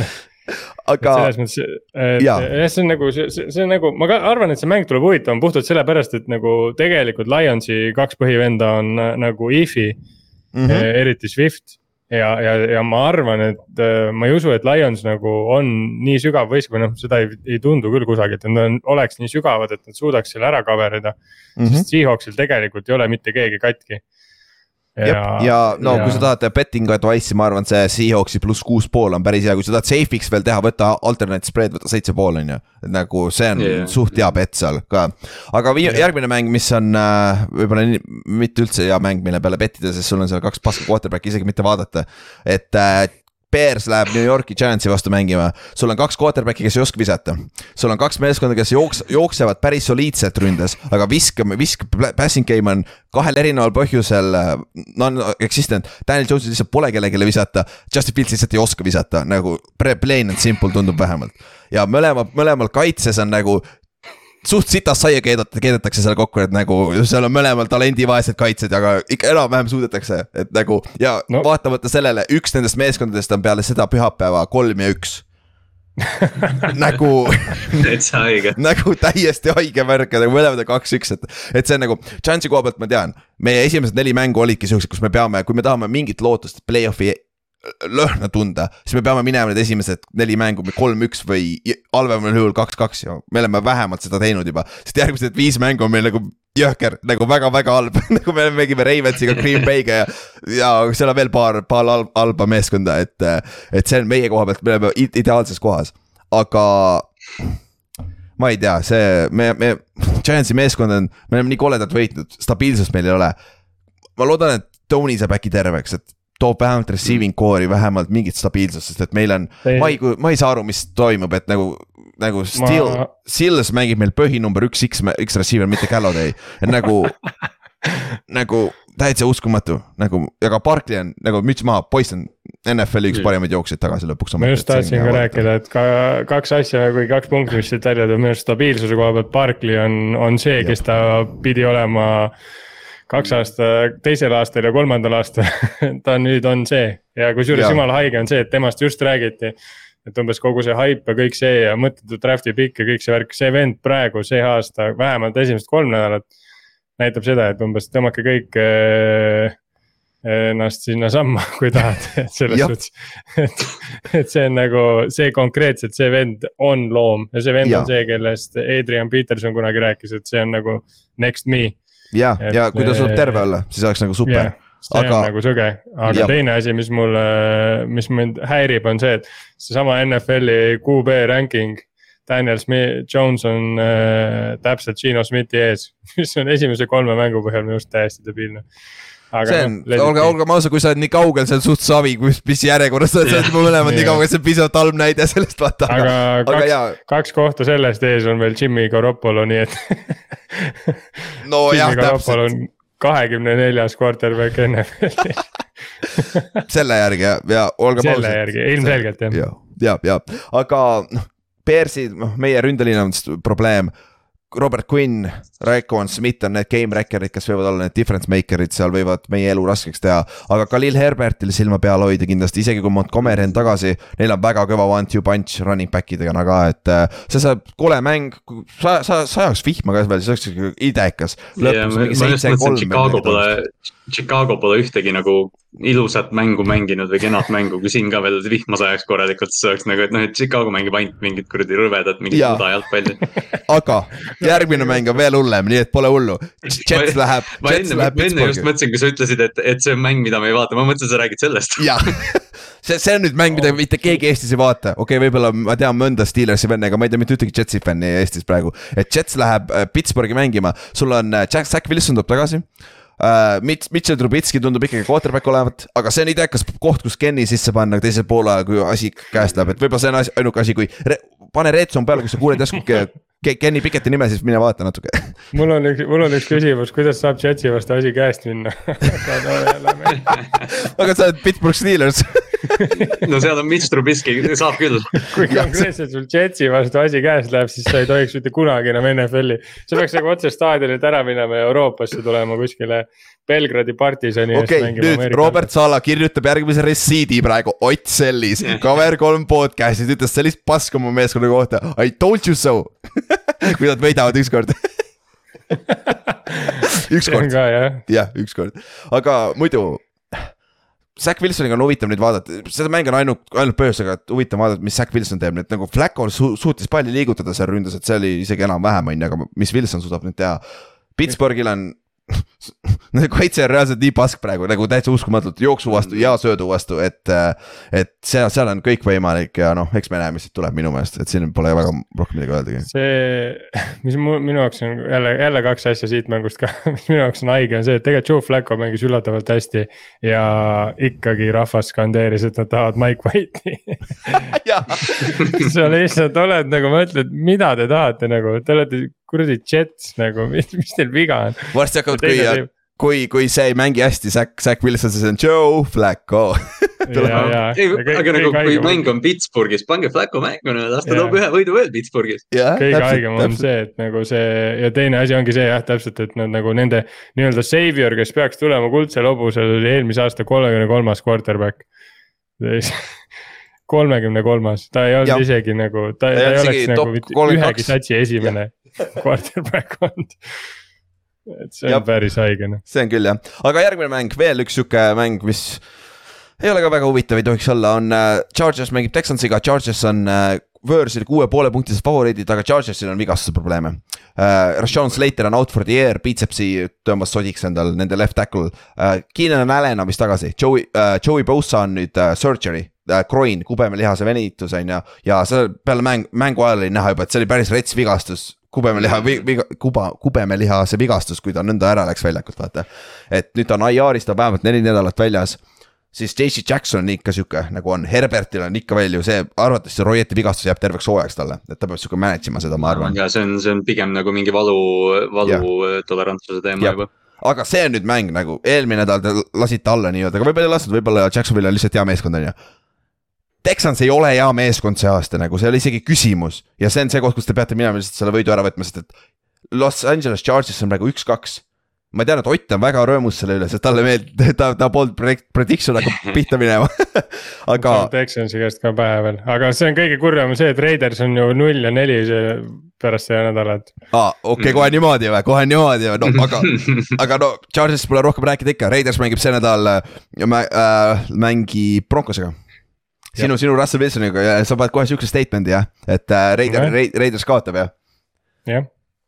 aga. selles mõttes, et jah, see on nagu, see, see on nagu, ma ka arvan, et see mäng tuleb huvitavam puhtalt sellepärast, et nagu tegelikult Lionsi kaks põhivenda on äh, nagu if'i mm, -hmm. eriti Swift ja, ja, ja ma arvan, et äh, ma ei usu, et Lions nagu on nii sügav võistkond või noh, seda ei, ei tundu küll kusagilt, et nad oleks nii sügavad, et nad suudaks selle ära cover ida mm. -hmm. sest Seahawksil tegelikult ei ole mitte keegi katki ja, ja no ja... kui sa tahad betting advice'i, ma arvan, see Seahawksi pluss kuus pool on päris hea, kui sa tahad safe'iks veel teha, võta alternate spread, võta seitse pool on ju. et nagu see on yeah. suht hea bet seal ka. aga yeah. järgmine mäng, mis on äh, võib-olla mitte üldse hea mäng, mille peale bettida, sest sul on seal kaks paska quarterback'i isegi mitte vaadata. et äh, Bears läheb New Yorki Giantsi vastu mängima, sul on kaks quarterback'i, kes ei oska visata. sul on kaks meeskonda, kes jooks-, jooksevad päris soliidselt ründes, aga viskame, visk, passing game on kahel erineval põhjusel äh, non-existent. Daniel Jones'il lihtsalt pole kellelegi visata, Justin Fields lihtsalt ei oska visata, nagu plain and simple tundub vähemalt. ja mõlema, mõlemal kaitses on nagu suht sitast saia keedata, keedetakse seal kokku, et nagu seal on mõlemal talendivaesed kaitsjad, aga ikka enam-vähem suudetakse, et nagu ja no. vaatamata sellele, üks nendest meeskondadest on peale seda pühapäeva kolm ja üks (laughs) nagu täitsa haige. (laughs) nagu täiesti haige värk ja nagu mõlemad on kaks-üks, et, et see on nagu, chance'i koha pealt ma tean. meie esimesed neli mängu olidki siuksed, kus me peame, kui me tahame mingit lootust, et play-off'i lõhna tunda, siis me peame minema need esimesed neli mängu kolm-üks või halvemal juhul kaks-kaks ja me oleme vähemalt seda teinud juba. sest järgmised viis mängu on meil nagu jõhker, nagu väga-väga halb (laughs) nagu me mängime Ravensiga, Green Bay'ga ja, ja seal on veel paar, paar halba meeskonda, et, et see on meie koha pealt, me oleme ideaalses kohas, aga ma ei tea, see, me, me, Giantsi meeskond on, me oleme nii koledalt võitnud, stabiilsust meil ei ole. ma loodan, et Tony saab äkki terveks, et toob vähemalt receiving core'i vähemalt mingit stabiilsust, sest et meil on, ma ei, ma ei saa aru, mis toimub, et nagu. nagu Still ma..., Stills mängib meil põhinumber üks X, X receiver, mitte Galladay, et nagu (laughs) nagu täitsa uskumatu, nagu, aga Barkley on nagu müts maha, poiss on NFL-i üks parimaid jooksjaid tagasi lõpuks. ma just tahtsin ka rääkida, et ka kaks asja, kui kaks punkti, mis siit välja tuleb, minu arust stabiilsuse koha pealt Barkley on, on see, kes ta pidi olema kaks aasta, teisel aastal ja kolmandal aastal (laughs) ta nüüd on see ja kusjuures jumala haige on see, et temast just räägiti. et umbes kogu see haip ja kõik see ja mõttetu draft'i pikk ja kõik see värk, see vend praegu see aasta vähemalt esimesed kolm nädalat. näitab seda, et umbes tõmmake kõik äh, ennast sinnasamma, (laughs) kui tahad, et selles suhtes. (laughs) et, et see on nagu see konkreetselt, see vend on loom ja see vend ja. on see, kellest Adrian Peterson kunagi rääkis, et see on nagu next me. Ja, ja kui ta suudab terve olla, siis oleks nagu super yeah see aga... on nagu sõge, aga ja. teine asi, mis mulle, mis mind häirib, on see, et seesama NFL-i QB ranking. Daniel Smith, Jones on äh, täpselt Gino Smithi ees, (laughs) mis on esimese kolme mängu põhjal minu arust täiesti debiilne see on no,, olge, olgem ausad, kui sa oled nii kaugel, see on suht savi, mis, mis järjekorras sa oled, sa oled mõlemad nii kaugel, see on pisut halb näide sellest vaata. aga, aga kaks, kaks kohta sellest ees on veel Jimmy Garoppolo, nii et (laughs) no jah, täpselt. kahekümne neljas quarterback NFL-i (laughs) selle järgi ja, ja olgem ausad. selle järgi, ilmselgelt jah. ja, ja, ja, aga noh, Bearsi, noh, meie ründeliin on probleem Robert Quinn, Raekwon Smith on need game wrecker'id, kes võivad olla need difference maker'id, seal võivad meie elu raskeks teha. aga Khalil Herbertil silma peal hoida kindlasti, isegi kui Montgomery on tagasi, neil on väga kõva one-two punch running back idega ka, et äh, see saab kole mäng, sa, sa, sajaks vihma ka veel, see oleks idekas. Chicago pole, Chicago pole ühtegi nagu ilusat mängu mänginud või kenat mängu, kui siin ka veel vihma sajaks korralikult, siis oleks nagu, et noh, et Chicago mängib ainult mingit kuradi rõvedat, mingit muda jalgpalli aga järgmine mäng on veel hullem, nii et pole hullu. Jets läheb. ma enne, ma enne just mõtlesin, kui sa ütlesid, et, et see on mäng, mida me ei vaata, ma mõtlesin, sa räägid sellest. (laughs) jah, see, see on nüüd mäng, mida mitte keegi Eestis ei vaata, okei okay,, võib-olla ma tean mõnda Steelersi venne, aga ma ei tea mitte ühtegi Jetsi fänni Eestis praegu. et Jets läheb äh, Pittsburghi mängima, sul on äh, Jack, Zack Wilson tuleb tagasi. Mitch, Mitchell Trubitski tundub ikkagi quarterback olevat, aga see on idekas koht, kus Kenny sisse panna teisel poolel, kui asi käest läheb, et võib-olla see on asi, ainuke asi, kui re, pane Red Zone peale, kui sa kuuled järsku Kenny Picketi nime, siis mine vaata natuke. (laughs) mul on üks, mul on üks küsimus, kuidas saab Jetsi vastu asi käest minna (laughs) (laughs) aga sa oled Pittsburgh Steelers no seal on Mitch Trubisky, saab küll. kui konkreetselt sul Jetsi vastu asi käest läheb, siis sa ei tohiks mitte kunagi enam NFL-i. sa peaks nagu otse staadionilt ära minema ja Euroopasse tulema kuskile Belgradi partisani okay, eest mängima. nüüd Amerika. Robert Sala kirjutab järgmise resiidi praegu Ott Sellis (laughs) Cover kolm podcast'is ütles sellist paska oma meeskonna kohta, I told you so (laughs) kui nad võidavad ükskord (laughs) ükskord, jah, ükskord, aga muidu. Zack Wilsoniga on huvitav nüüd vaadata, seda mängu on ainult, ainult põhjusega, et huvitav vaadata, mis Zack Wilson teeb nüüd nagu Flacco su suutis palli liigutada seal ründas, et see oli isegi enam-vähem on ju, aga mis Wilson suudab nüüd teha. Pittsburghil on (laughs) Nende kaitse on reaalselt nii pask praegu nagu täitsa uskumatult jooksu vastu ja söödu vastu, et. et seal, seal on kõik võimalik ja noh, eks me näe, mis siit tuleb minu meelest, et siin pole väga rohkem midagi öeldagi. see, mis mu, minu jaoks on jälle, jälle kaks asja siit mängust ka, mis (laughs) minu jaoks on haige, on see, et tegelikult Joe Flacco mängis üllatavalt hästi. ja ikkagi rahvas skandeeris, et nad tahavad Mike White'i (laughs) sa lihtsalt oled nagu mõtled, mida te tahate nagu, te olete kuradi Jets nagu, (laughs) mis, teil viga on? varsti hakkavad, kui, kui, kui see ei mängi hästi, Zack, Zack Wilson, siis on Joe Flacco. (laughs) Ei, aga nagu kui mäng on Pittsburghis, pange Flacco mängu, las ta toob ühe võidu veel Pittsburghis. kõige haigem on see, et nagu see ja teine asi ongi see jah, täpselt, et nad nagu nende nii-öelda savior, kes peaks tulema kuldsel hobusel, oli eelmise aasta kolmekümne kolmas quarterback. (laughs) Kolmekümne kolmas, ta ei olnud ja. isegi nagu, ta, ta ei oleks nagu mitte ühegi satsi esimene (laughs) quarterback olnud et see on ja, päris haige noh. see on küll jah, aga järgmine mäng, veel üks sihuke mäng, mis ei ole ka väga huvitav, ei tohiks olla, on uh, Chargers mängib Texansiga, Chargers on uh, võõrsil kuue poole punktised favoriidid, aga Chargersil on vigastuse probleeme uh,. Rashawn Slater on out for the year, biitsepsi tõmbas sodiks endal, nende left tackle uh,. Keenan Allan on vist tagasi, Joey uh,, Joey Bosa on nüüd uh, surgery uh,, groin, kubemelihase venitus on ju. ja seal peale mäng, mängu ajal oli näha juba, et see oli päris rets vigastus kubemeliha kuba, kubemelihase vigastus, kui ta nõnda ära läks väljakult, vaata. et nüüd ta on IR-is, ta on vähemalt neli nädalat väljas. siis JC Jackson on ikka sihuke nagu on, Herbertil on ikka veel ju see, arvatavasti see Royeti vigastus jääb terveks hooajaks talle, et ta peab sihuke manage ima seda, ma arvan. ja see on, see on pigem nagu mingi valu, valutolerantsuse teema ja. juba aga see on nüüd mäng nagu, eelmine nädal te lasite alla nii-öelda, aga võib-olla ei lasknud, võib-olla Jacksonville on lihtsalt hea meeskond, on ju Texans ei ole hea meeskond see aasta nagu, see ei ole isegi küsimus ja see on see koht, kus te peate minema lihtsalt selle võidu ära võtma, sest et Los Angeles Charges on praegu üks-kaks. ma tean, et Ott on väga rõõmus selle üle, sest talle meeldib, ta, ta polnud prediction hakkab (laughs) pihta minema (laughs) aga. Texansi käest ka pähe veel, aga see on kõige kurvem see, et Raiders on ju null ja neli pärast seda nädalat. aa, okei okay,, kohe niimoodi või, kohe niimoodi või, no aga, (laughs) aga no Charges'ist pole rohkem rääkida ikka, Raiders mängib see nädal äh, mängib Broncosega sinu, sinu Russell Wilsoniga ja sa paned kohe siukse statement'i jah, et äh, Raider, Raiders kaotab jah? jah.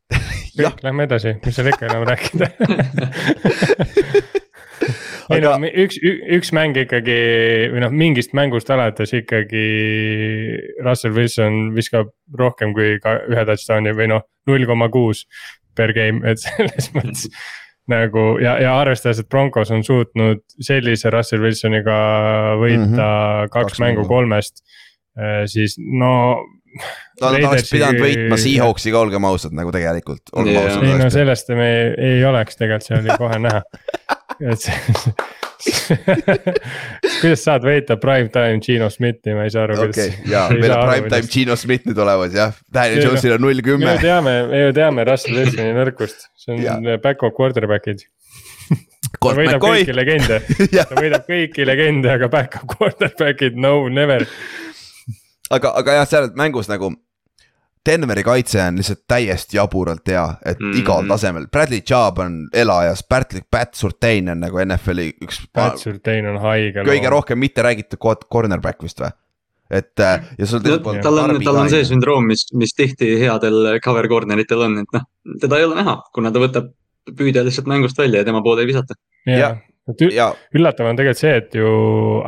(laughs) Kõik, lähme edasi, mis seal ikka enam rääkida. (laughs) Ei no üks, üks mäng ikkagi või noh, mingist mängust alates ikkagi Russell Wilson viskab rohkem kui ka ühe touchdown'i või noh, null koma kuus per game, et (laughs) selles mõttes nagu ja, ja arvestades, et Broncos on suutnud sellise Russell Wilsoniga võita mm -hmm. kaks, kaks mängu kolmest, eh, siis no no nad oleks pidanud võitma Seahawksiga, olgem ausad, nagu tegelikult. Ei no sellest me ei, ei oleks tegelikult, see oli kohe näha. (laughs) (laughs) kuidas saad võita primetime Gino Smithi, ma ei saa aru. okei okay,, ja (laughs) meil on primetime Gino Smith nüüd olemas jah, Daniel Jones'il on null kümme. me ju teame, me ju teame Russell Wilsoni nõrkust, see on back-up quarterback'id. Ta võidab kõiki legende. (laughs) Ta võidab kõiki legende, aga back-up quarterback'id no never. Aga, aga jah, seal mängus nagu Denveri kaitse on lihtsalt täiesti jaburalt hea, et mm -hmm. igal tasemel, Bradley Chubb on elajas, Pat, Pat Surtain on nagu NFL-i üks. Pat Surtain on haige. kõige rohkem mitte räägitud cornerback vist või? et äh, ja sul teiselt poolt. tal on, tal on see sündroom, mis, mis tihti headel cover corner itel on, et noh, teda ei ole näha, kuna ta võtab püüdja lihtsalt mängust välja ja tema poole ei visata. ja, et ja. üllatav on tegelikult see, et ju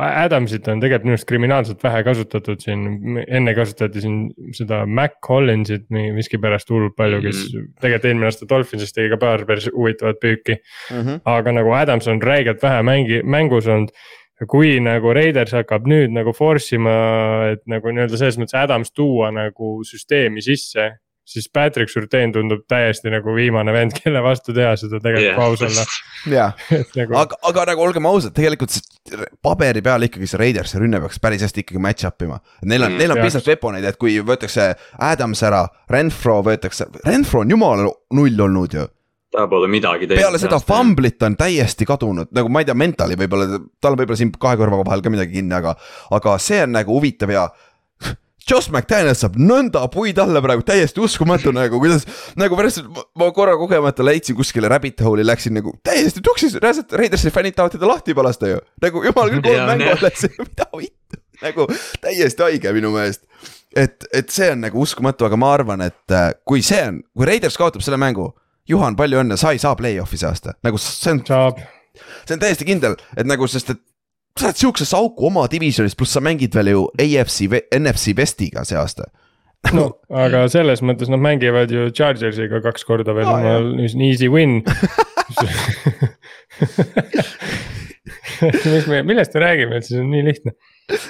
Adamsit on tegelikult minu arust kriminaalselt vähe kasutatud siin, enne kasutati siin seda Mac Collinsit miskipärast hullult palju, kes mm -hmm. tegelikult eelmine aasta Dolphinsist tegi ka paar päris huvitavat püüki mm. -hmm. aga nagu Adams on räigelt vähe mängi, mängus olnud kui nagu Raiders hakkab nüüd nagu force ima, et nagu nii-öelda selles mõttes Adams tuua nagu süsteemi sisse siis Patrick Surtain tundub täiesti nagu viimane vend, kelle vastu teha seda tegelikult yeah. aus olla. jah, (laughs) nagu... aga, aga nagu olgem ausad, tegelikult paberi peal ikkagi see Raidersi rünne peaks päris hästi ikkagi match up ima. Neil on mm,, neil on piisavalt veponeid, et kui võetakse Adams ära, Renfro võetakse, Renfro on jumala null olnud ju ta pole midagi teinud. peale seda fumblit on täiesti kadunud, nagu ma ei tea, mentali võib-olla, tal võib-olla siin kahe kõrva vahel ka midagi kinni, aga, aga see on nagu huvitav ja Josh McDaniel saab nõnda puid alla praegu, täiesti uskumatu nagu, kuidas. nagu pärast ma korra kogemata leidsin kuskile rabbit hole'i, läksin nagu täiesti tuksis, reaalselt Raidersi fännid tahavad teda lahti palasta ju. nagu jumal küll kolm mängu alles, mida vittu, nagu täiesti haige minu meelest. et, et see on nagu uskumatu, aga ma arvan, et äh, kui see on, kui Raiders kaotab selle mängu. Juhan, palju õnne, sa ei saa play-off'i see aasta, nagu see on. see on täiesti kindel, et nagu, sest et sa oled sihukesesse auku oma divisjonis, pluss sa mängid veel ju AFC, NFC Westiga see aasta. No aga selles mõttes nad mängivad ju Chargersiga kaks korda veel, easy win. (laughs) (laughs) Mis me, millest me räägime, et siis on nii lihtne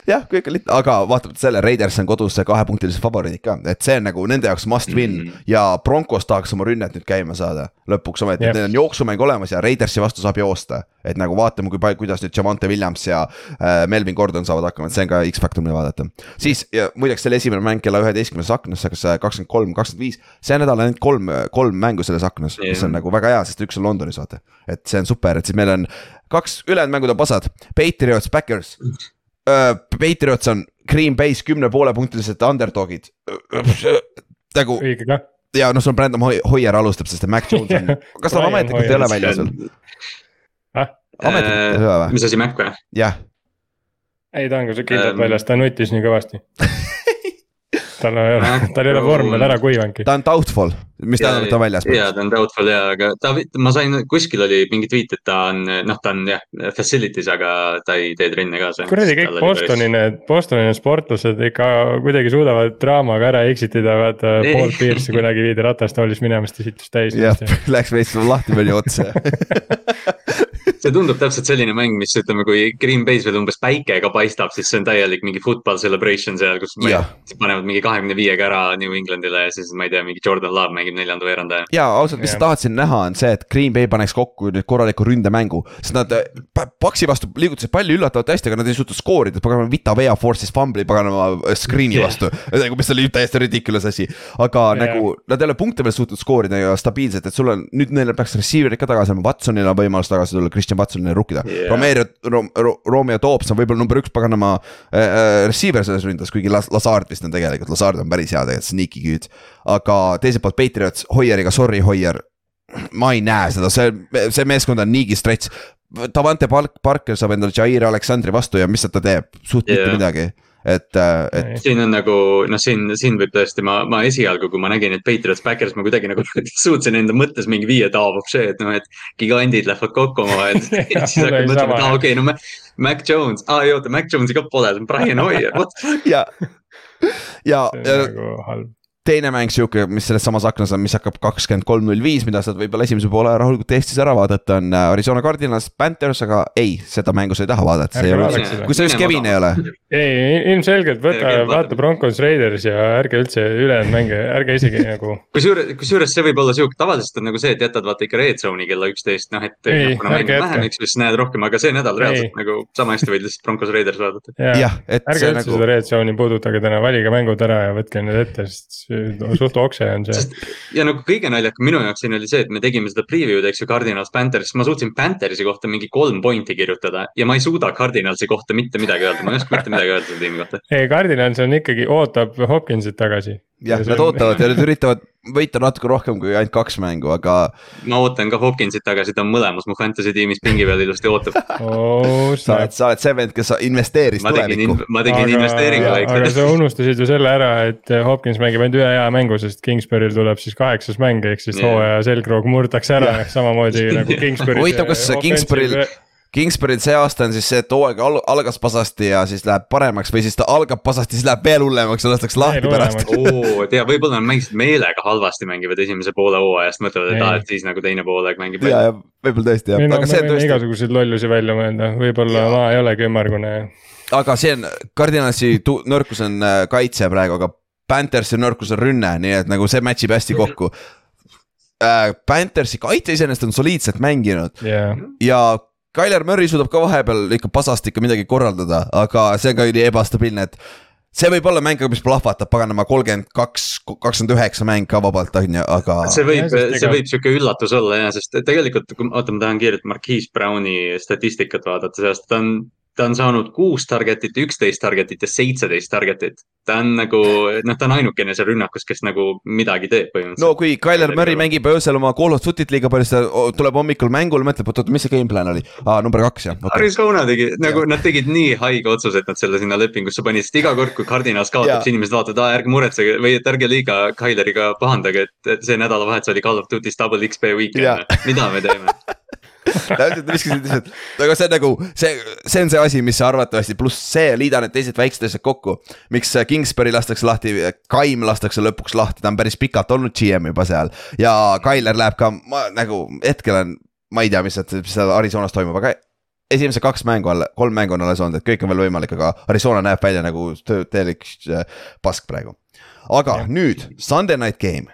jah, kõik on lihtne, aga vaatamata sellele, Raiders on kodus kahepunktilised favoriidid ka, et see on nagu nende jaoks must win mm. -hmm. ja Broncos tahaks oma rünnet nüüd käima saada. lõpuks ometi, et neil on jooksumäng olemas ja Raidersi vastu saab joosta. et nagu vaatame, kui palju, kuidas nüüd Javante Williams ja äh, Melvin Gordon saavad hakkama, et see on ka X-faktor, mida vaadata. siis ja muideks selle esimene mäng kella üheteistkümnes aknas, kas kakskümmend kolm, kakskümmend viis, see nädal on ainult kolm, kolm mängu selles aknas yeah., mis on nagu väga hea, sest üks on Londonis vaata. et see on super, et siis meil on kaks ülejäänud mängud on pasad, Patriots, Backers uh,. Patriots on Green Bay's kümne poolepunktilised underdog'id nagu. õige kah ja noh, sul Brandon Hoier alustab, sest Mac Jones on, (laughs) kas tal ametlikult ei ole väljas veel? ametlikult ei ole või? mis asi, Mac või? jah. ei, ta on kindlalt um, väljas, ta nutis nii kõvasti (laughs) tal ei ole, tal ei ole vorm veel ära kuivanudki. ta on doubtful, mis tähendab, et ta on väljas. ja ta on doubtful ja, aga ta, ma sain, kuskil oli mingi tweet, et ta on, noh, ta on jah, facilities, aga ta ei tee trenne kaasa. kuradi kõik Bostoni need, Bostoni need sportlased ikka kuidagi suudavad draamaga ära exit ida, vaata Paul Pierce'i kunagi viidi ratastoolis minema, siis ta situs täis. jah, (laughs) läks veits lahti veel ju otsa (laughs) see tundub täpselt selline mäng, mis ütleme, kui Green Bay's veel umbes päike ka paistab, siis see on täielik mingi football celebration seal, kus Jah. panevad mingi kahekümne viiega ära New Englandile ja siis ma ei tea, mingi Jordan Love mängib neljanda veerandaja. ja ausalt, mis Jah. sa tahad siin näha, on see, et Green Bay paneks kokku nüüd korraliku ründemängu, sest nad äh, pa- Paxi vastu liigutasid palli üllatavalt hästi, aga nad ei suutnud skoorida, paganama Vita Vea force'is fumbli paganama äh, screen'i Jah. vastu (laughs) nagu, mis oli täiesti ridiculous asi, aga Jah. nagu nad ei ole punkte veel suutnud skoorida ja stabiilselt, et sul on nüüd neil peaks receiver'id ka tagasi olema, Watsonil on võimalus tagasi tulla, Christian Watsonile rukkida Jah. Romero Rom, Ro, Romeo Toops on võib-olla number üks paganama äh, äh, receiver selles ründes, kuigi Lazard vist on tegelikult, Lazard on päris hea tegelikult, sneaky good. aga teiselt poolt Patriots, Hoieriga, sorry Hoier, ma ei näe seda, see, see meeskond on niigi stretch. Davante Park, Parker saab endale Jair Aleksandri vastu ja mis ta teeb, suht mitte Jah. midagi, et, äh, et siin on nagu noh, siin, siin võib tõesti, ma, ma esialgu, kui ma nägin, et Patriots Backers, ma kuidagi nagu (laughs) suutsin enda mõttes mingi viia taabub see, et noh, et gigandid lähevad kokku omavahel. (laughs) siis oli mõtlema, et aa okei, no Mac, Jones, aa ei oota, Mac Jonesi ka pole, see on Brian Hoier, what (laughs) ja, ja, see ja on nagu halb. Teine mäng sihuke, mis selles samas aknas on, mis hakkab kakskümmend kolm null viis, mida saad võib-olla esimese poole rahulikult Eestis ära vaadata, on äh, Arizona Cardinals, Panthers, aga ei, seda mängu sa ei taha vaadata, see ei ole kui sa just Kevin ei ole. ei, ilmselgelt võta vaata. Broncos Raiders ja ärge üldse ülejäänud mänge, ärge isegi nagu. kusjuures, kusjuures see võib olla sihuke, tavaliselt on nagu see, et jätad vaata ikka red zone'i kella üksteist, noh et. Siis näed rohkem, aga see nädal reaalselt Ei. nagu sama hästi võid lihtsalt Broncos Raiders vaadata. jah, et ärge see üldse nagu seda red zone'i puudutage täna, valige mängud ära ja võtke need ette, sest see- suht okse on see. Ja nagu kõige naljakam minu jaoks siin oli see, et me tegime seda preview'd, eks ju, Cardinals Panthers, ma suutsin Panthersi kohta mingi kolm pointi kirjutada ja ma ei suuda Cardinalsi kohta mitte midagi öelda, ma ei oska mitte midagi öelda selle tiimi kohta. ei, Cardinals on ikkagi, ootab Hopkinsit tagasi. jah, nad ootavad ja nad üritavad võita natuke rohkem kui ainult kaks mängu, aga ma ootan ka Hopkinsit tagasi, ta on mõlemas mu fantasy tiimis pingi peal ilusti ootab. oh,. sa oled, sa oled see vend, kes investeeris ma tegin tulevikku., ma tegin investeeringu aga väikse. sa unustasid ju selle ära, et Hopkins mängib ainult ühe hea mängu, sest Kingsbury'l tuleb siis kaheksas mäng, ehk siis Jah. hooaja selgroog murtakse ära, samamoodi (laughs) nagu Kingsbury. huvitav, kas Kingsbury'l, Kingsbury'l see aasta on siis see, et hooaeg al algas pasasti ja siis läheb paremaks või siis ta algab pasasti, siis läheb veel hullemaks ja lastakse lahti pärast. oo, tea, võib-olla nad mängisid meelega halvasti, mängivad esimese poole hooajast, mõtlevad, et aa, et siis nagu teine poolaeg mängib ja, ja võib-olla tõesti jah, no aga see on tõesti, igasuguseid lollusi välja mõelda, võib-olla ma ei olegi ümmargune. aga see on, Cardinalsi tu- nõrkus on äh, kaitse praegu, aga Panthersi nõrkus on rünne, nii et nagu see match ib hästi kokku. Äh,. Panthersi kaitse iseenesest on soliidselt mänginud. Ja, ja Tyler Murry suudab ka vahepeal ikka pasast ikka midagi korraldada, aga see on ka nii ebastabiilne, et see võib olla mäng, mis plahvatab paganama kolmkümmend kaks, kakskümmend üheksa mäng ka vabalt on ju, aga see võib see võib sihuke üllatus olla ja, sest tegelikult, oota, ma tahan kiirelt Marquise Browni statistikat vaadata, sest ta on, ta on saanud kuus target'it, üksteist target'it ja seitseteist target'it. ta on nagu, noh, ta on ainukene seal rünnakus, kes nagu midagi teeb no põhimõtteliselt. kui Tyler Murry mängib öösel oma Call of Duty't liiga palju, siis ta tuleb hommikul mängule, mõtleb, oot-oot, mis see game plan oli ah,, number kaks jah okay.. Arizona tegi nagu nad tegid nii haige otsuse, et nad selle sinna lepingusse panid, sest iga kord, kui Cardinals kaotab, siis inimesed vaatavad, aa ärge muretsege või et ärge liiga Kyleriga pahandage, et, see nädalavahetus oli Call of Duty's double XP weekend Jaa., mida me teeme. (laughs) täpselt viskasid lihtsalt, aga see on nagu see, see on see asi, mis arvatavasti, pluss see, liida need teised väiksed asjad kokku. miks Kingsbury lastakse lahti, Kaim lastakse lõpuks lahti, ta on päris pikalt olnud GM juba seal ja Tyler läheb ka, ma nagu hetkel on, ma ei tea, mis seal Arizonas toimub, aga esimesed kaks mängu all, kolm mängu on alles olnud, et kõik on veel võimalik, aga Arizona näeb välja nagu täielik äh, pask praegu. aga ja. nüüd Sunday night game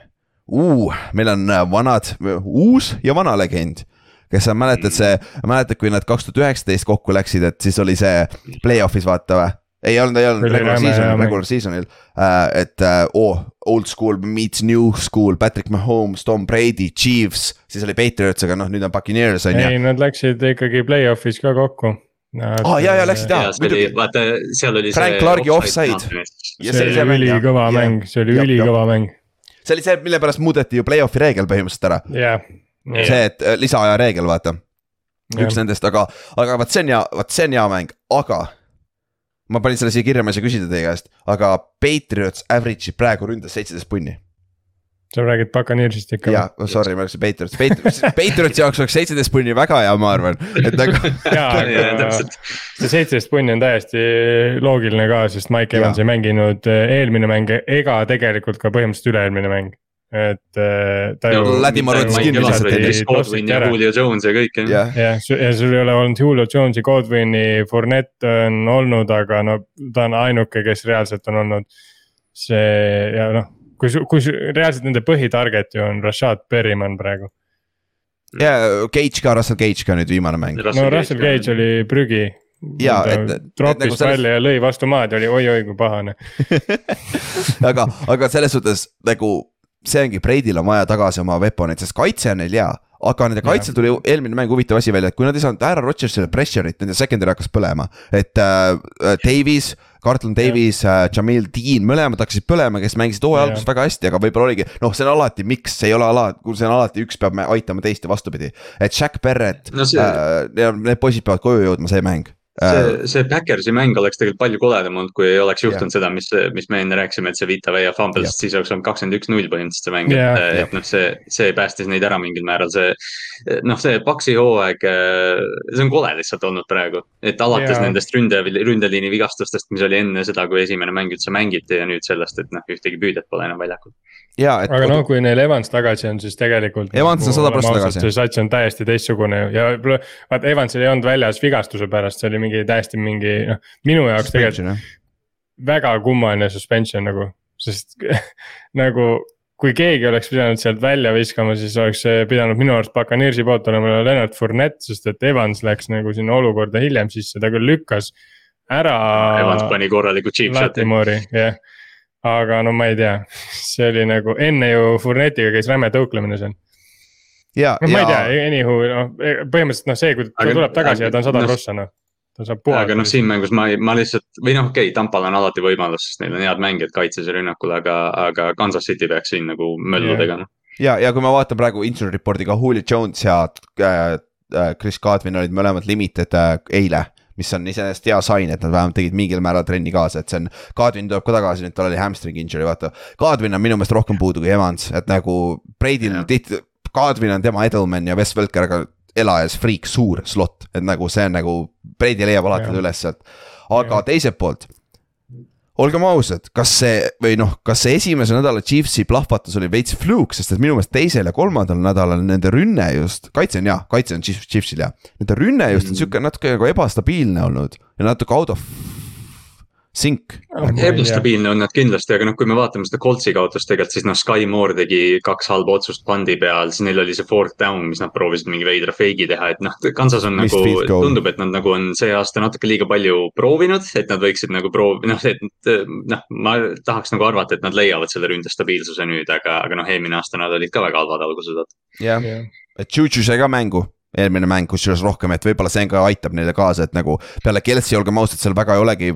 uh,, meil on äh, vanad, uus ja vana legend kes sa mäletad see, mäletad, kui nad kaks tuhat üheksateist kokku läksid, et siis oli see play-off'is vaata või? ei olnud, ei olnud regular season'il, regular season'il uh,, et uh, oh, old school meets new school, Patrick Mahomes, Tom Brady, Chiefs, siis oli Patriots, aga noh, nüüd on Buccaneers on ju. ei, nad läksid ikkagi play-off'is ka kokku. Aa, jaa, jaa, läksid, jaa. ja see oli muidugi., vaata, seal oli Frank see. Clarke'i offside. Ja see oli ülikõva mäng, see oli ülikõva mäng, see oli see, mille pärast muudeti ju play-off'i reegel põhimõtteliselt ära, jah. see, et äh, lisaaja reegel, vaata. üks nendest, aga, aga vot see on hea, vot see on hea mäng, aga. ma panin selle siia kirja, ma ei saa küsida teie käest, aga Patriots average'i praegu ründas seitseteist punni. sa räägid Buccaneersist ikka? jaa, sorry, ma ütlesin Patriots, Patriots, Patriotsi jaoks oleks seitseteist punni väga hea, ma arvan, et nagu. jaa, (laughs) ja aga täpselt, see seitseteist punni on täiesti loogiline ka, sest Mike. Evans ei mänginud eh, eelmine mäng ega tegelikult ka põhimõtteliselt üle-eelmine mäng. Et äh, ta ju. Vladimir võttis kinni lihtsalt. Godwin ja Julio Jones ja kõik jah. jah, ja sul ei ole olnud Julio Jones'i, Godwini, Fournette on olnud, aga no ta on ainuke, kes reaalselt on olnud see ja noh, kui, kui reaalselt nende põhitarget ju on Rashad Berryman praegu. ja Cage ka, Russell Cage ka nüüd viimane mäng. no Russell Cage oli prügi. ja, et. tropis nagu selles... välja ja lõi vastu maad ja oli oi-oi kui pahane (laughs) aga, aga selles suhtes nagu see ongi, Breidil on vaja tagasi oma weapon'id, sest kaitse on neil hea aga nende kaitsel tuli eelmine mäng huvitav asi välja, et kui nad ei saanud Aaron Rodgersile pressure'it, nende secondary hakkas põlema. et äh, Davies, Carlton Davies äh,, Jamil Dean, mõlemad hakkasid põlema, kes mängisid hooaja alguses väga hästi, aga võib-olla oligi. noh, see on alati, miks, see ei ole ala, see on alati, üks peab aitama teist ja vastupidi. et Jack Barrett no, see... äh, need poisid peavad koju jõudma, see mäng see, äh, see Backersi mäng oleks tegelikult palju koledam olnud, kui ei oleks juhtunud yeah. seda, mis, mis me enne rääkisime, et see Vita Veia fumble yeah., siis oleks olnud kakskümmend üks null põhimõtteliselt see mäng yeah., et, et noh, see, see päästis neid ära mingil määral, see. noh, see Paxi hooaeg, see on kole lihtsalt olnud praegu, et alates yeah. nendest ründe, ründeliini vigastustest, mis oli enne seda, kui esimene mäng üldse mängiti ja nüüd sellest, et noh, ühtegi püüdet pole enam väljakul jaa, et. aga noh, kui neil Evans tagasi on, siis tegelikult. Evans on sada prossa tagasi. see sats on täiesti teistsugune ja vaata Evansil ei olnud väljas vigastuse pärast, see oli mingi täiesti mingi noh, minu jaoks tegelikult. väga kummaline suspension nagu, sest (laughs) nagu kui keegi oleks pidanud sealt välja viskama, siis oleks pidanud minu arust Bacanirsi poolt olema Leonard Fournette, sest et Evans läks nagu sinna olukorda hiljem sisse, ta küll lükkas ära. Evans pani korraliku cheap shot'i. jah aga no ma ei tea, see oli nagu enne ju Fournetiga käis räme tõuklemine seal. no ma ja... ei tea, anywho noh, põhimõtteliselt noh, see, kui ta aga, tuleb tagasi aga, ja ta on sada no, prossa noh. ta saab puhata. aga noh, siin mängus ma, ma lihtsalt või noh, okei okay,, Tampal on alati võimalus, sest neil on head mängijad kaitses ja rünnakul, aga, aga Kansas City peaks siin nagu möllu yeah. tegema. ja, ja kui ma vaatan praegu injury report'i ka Julio Jones ja äh, äh Chris Godwin olid mõlemad limited äh, eile mis on iseenesest hea sign, et nad vähemalt tegid mingil määral trenni kaasa, et see on. Kadrin tuleb ka tagasi, nüüd tal oli hamstring injury, vaata. Kadrin on minu meelest rohkem puudu kui Evans, et nagu Brady'l tihti, Kadrin on tema Edelman ja Wes Welker, aga elajas friik, suur slot, et nagu see on nagu, Brady leiab alati üles sealt. aga ja. teiselt poolt olgem ausad, kas see või noh, kas see esimese nädala Chiefsi plahvatus oli veits fluke, sest et minu meelest teisel ja kolmandal nädalal nende rünne just, kaitse on jah, kaitse on Chiefsil jah. Nende rünne just on mm. sihuke natuke nagu ebastabiilne olnud ja natuke out of sink. ebastabiilne on nad kindlasti, aga noh, kui me vaatame seda Coltsi kaotust tegelikult, siis noh, Sky Moore tegi kaks halba otsust pandi peal, siis neil oli see fourth down, mis nad proovisid mingi veidra fake'i teha, et noh, Kansas on Mist nagu, tundub, et nad nagu on see aasta natuke liiga palju proovinud, et nad võiksid nagu proovi-, noh, et noh, ma tahaks nagu arvata, et nad leiavad selle ründe stabiilsuse nüüd, aga, aga noh, eelmine aasta nad olid ka väga halvad algused. jah yeah., et Juju sai ka mängu eelmine mäng, kusjuures rohkem, et võib-olla see ka aitab neile kaasa, et nagu peale Kelsey, olgem ausad, seal väga ei olegi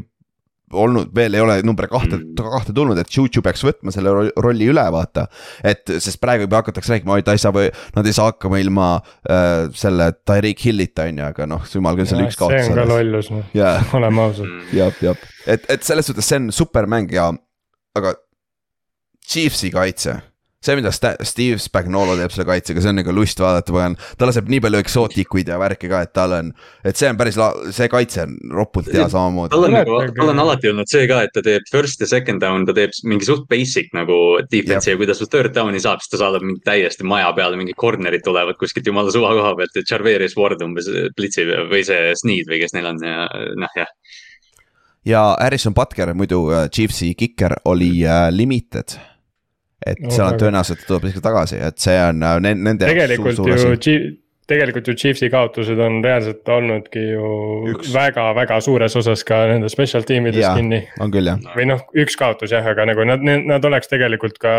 olnud, veel ei ole number kahte mm., kahte tulnud, et Juju peaks võtma selle rolli üle, vaata. et, sest praegu juba hakatakse rääkima, oi ta ei saa või nad ei saa hakkama ilma äh, selle Tyreek Hillita on ju, aga noh, jumal küll, seal üks kaotus. see on ka lollus, noh yeah., (laughs) oleme ausad. Mm. jah, jah, et, et selles suhtes see on super mäng ja, aga Chiefsi kaitse see, mida Steve Spagnolo teeb selle kaitsega, see on nagu lust vaadata, pagan. ta laseb nii palju eksootikuid ja värki ka, et tal on, et see on päris, see kaitse on ropult hea samamoodi. tal on nagu, tal on alati olnud see ka, et ta teeb first ja second down, ta teeb mingi suht basic nagu defense'i ja kui ta sul third down'i saab, siis ta saadab mingi täiesti maja peale, mingid corner'id tulevad kuskilt jumala suva koha pealt, et Charveris Ward umbes blitsib või see Sneed või kes neil on ja noh, jah ja Harrison Butker muidu äh, Chiefsi kiker oli äh, limited et no, seal on tõenäoliselt tuleb lihtsalt tagasi, et see on äh, nende. tegelikult suur, suur ju, tegelikult ju Chiefsi kaotused on reaalselt olnudki ju väga-väga suures osas ka nende special tiimides kinni. on küll jah. või noh, üks kaotus jah, aga nagu nad, nad oleks tegelikult ka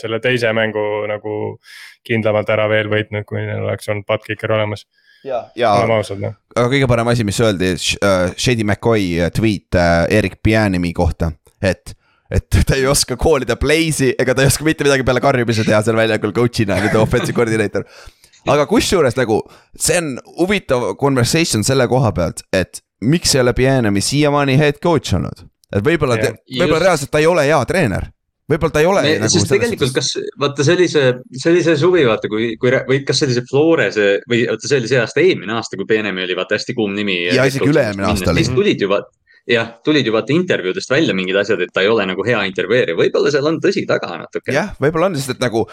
selle teise mängu nagu kindlamalt ära veel võitnud, kui neil oleks olnud butt-kicker olemas ja, ja noh. aga kõige parem asi, mis öeldi, uh, Shady McCoy tweet uh, Erik Pianimi kohta, et et ta ei oska koolida play'si ega ta ei oska mitte midagi peale karjumise teha seal väljakul coach'ina, nüüd offensive coordinator. aga kusjuures nagu see on huvitav conversation selle koha pealt, et miks ei ole Pienemi siiamaani head coach olnud. et võib-olla võib-olla reaalselt ta ei ole hea treener võib-olla ta ei ole. Nagu sest tegelikult, kas vaata, see oli see, see oli see suvi, vaata, kui, kui või kas see oli see Florese või vaata, see oli see aasta, eelmine aasta, kui Benemi oli vaata hästi kuum nimi. ja isegi üle-eelmine aasta oli. siis tulid ju vaata jah, tulid ju vaata intervjuudest välja mingid asjad, et ta ei ole nagu hea intervjueerija, võib-olla seal on tõsi taga natuke. jah, võib-olla on, sest et nagu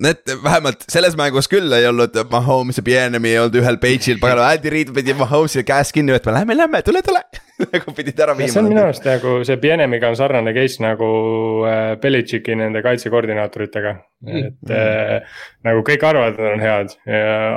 Need vähemalt selles mängus küll ei olnud Mahomes ja Bienemi ei olnud ühel page'il, pagan Andy Reid pidi Mahomes'i käest kinni võtma, lähme, lähme, tule, tule (laughs) nagu pidid ära viima. see on minu arust nagu see Bienemiga on sarnane case nagu äh, Belichicki nende kaitsekoordinaatoritega. et mm. äh, nagu kõik arvavad, et nad on head,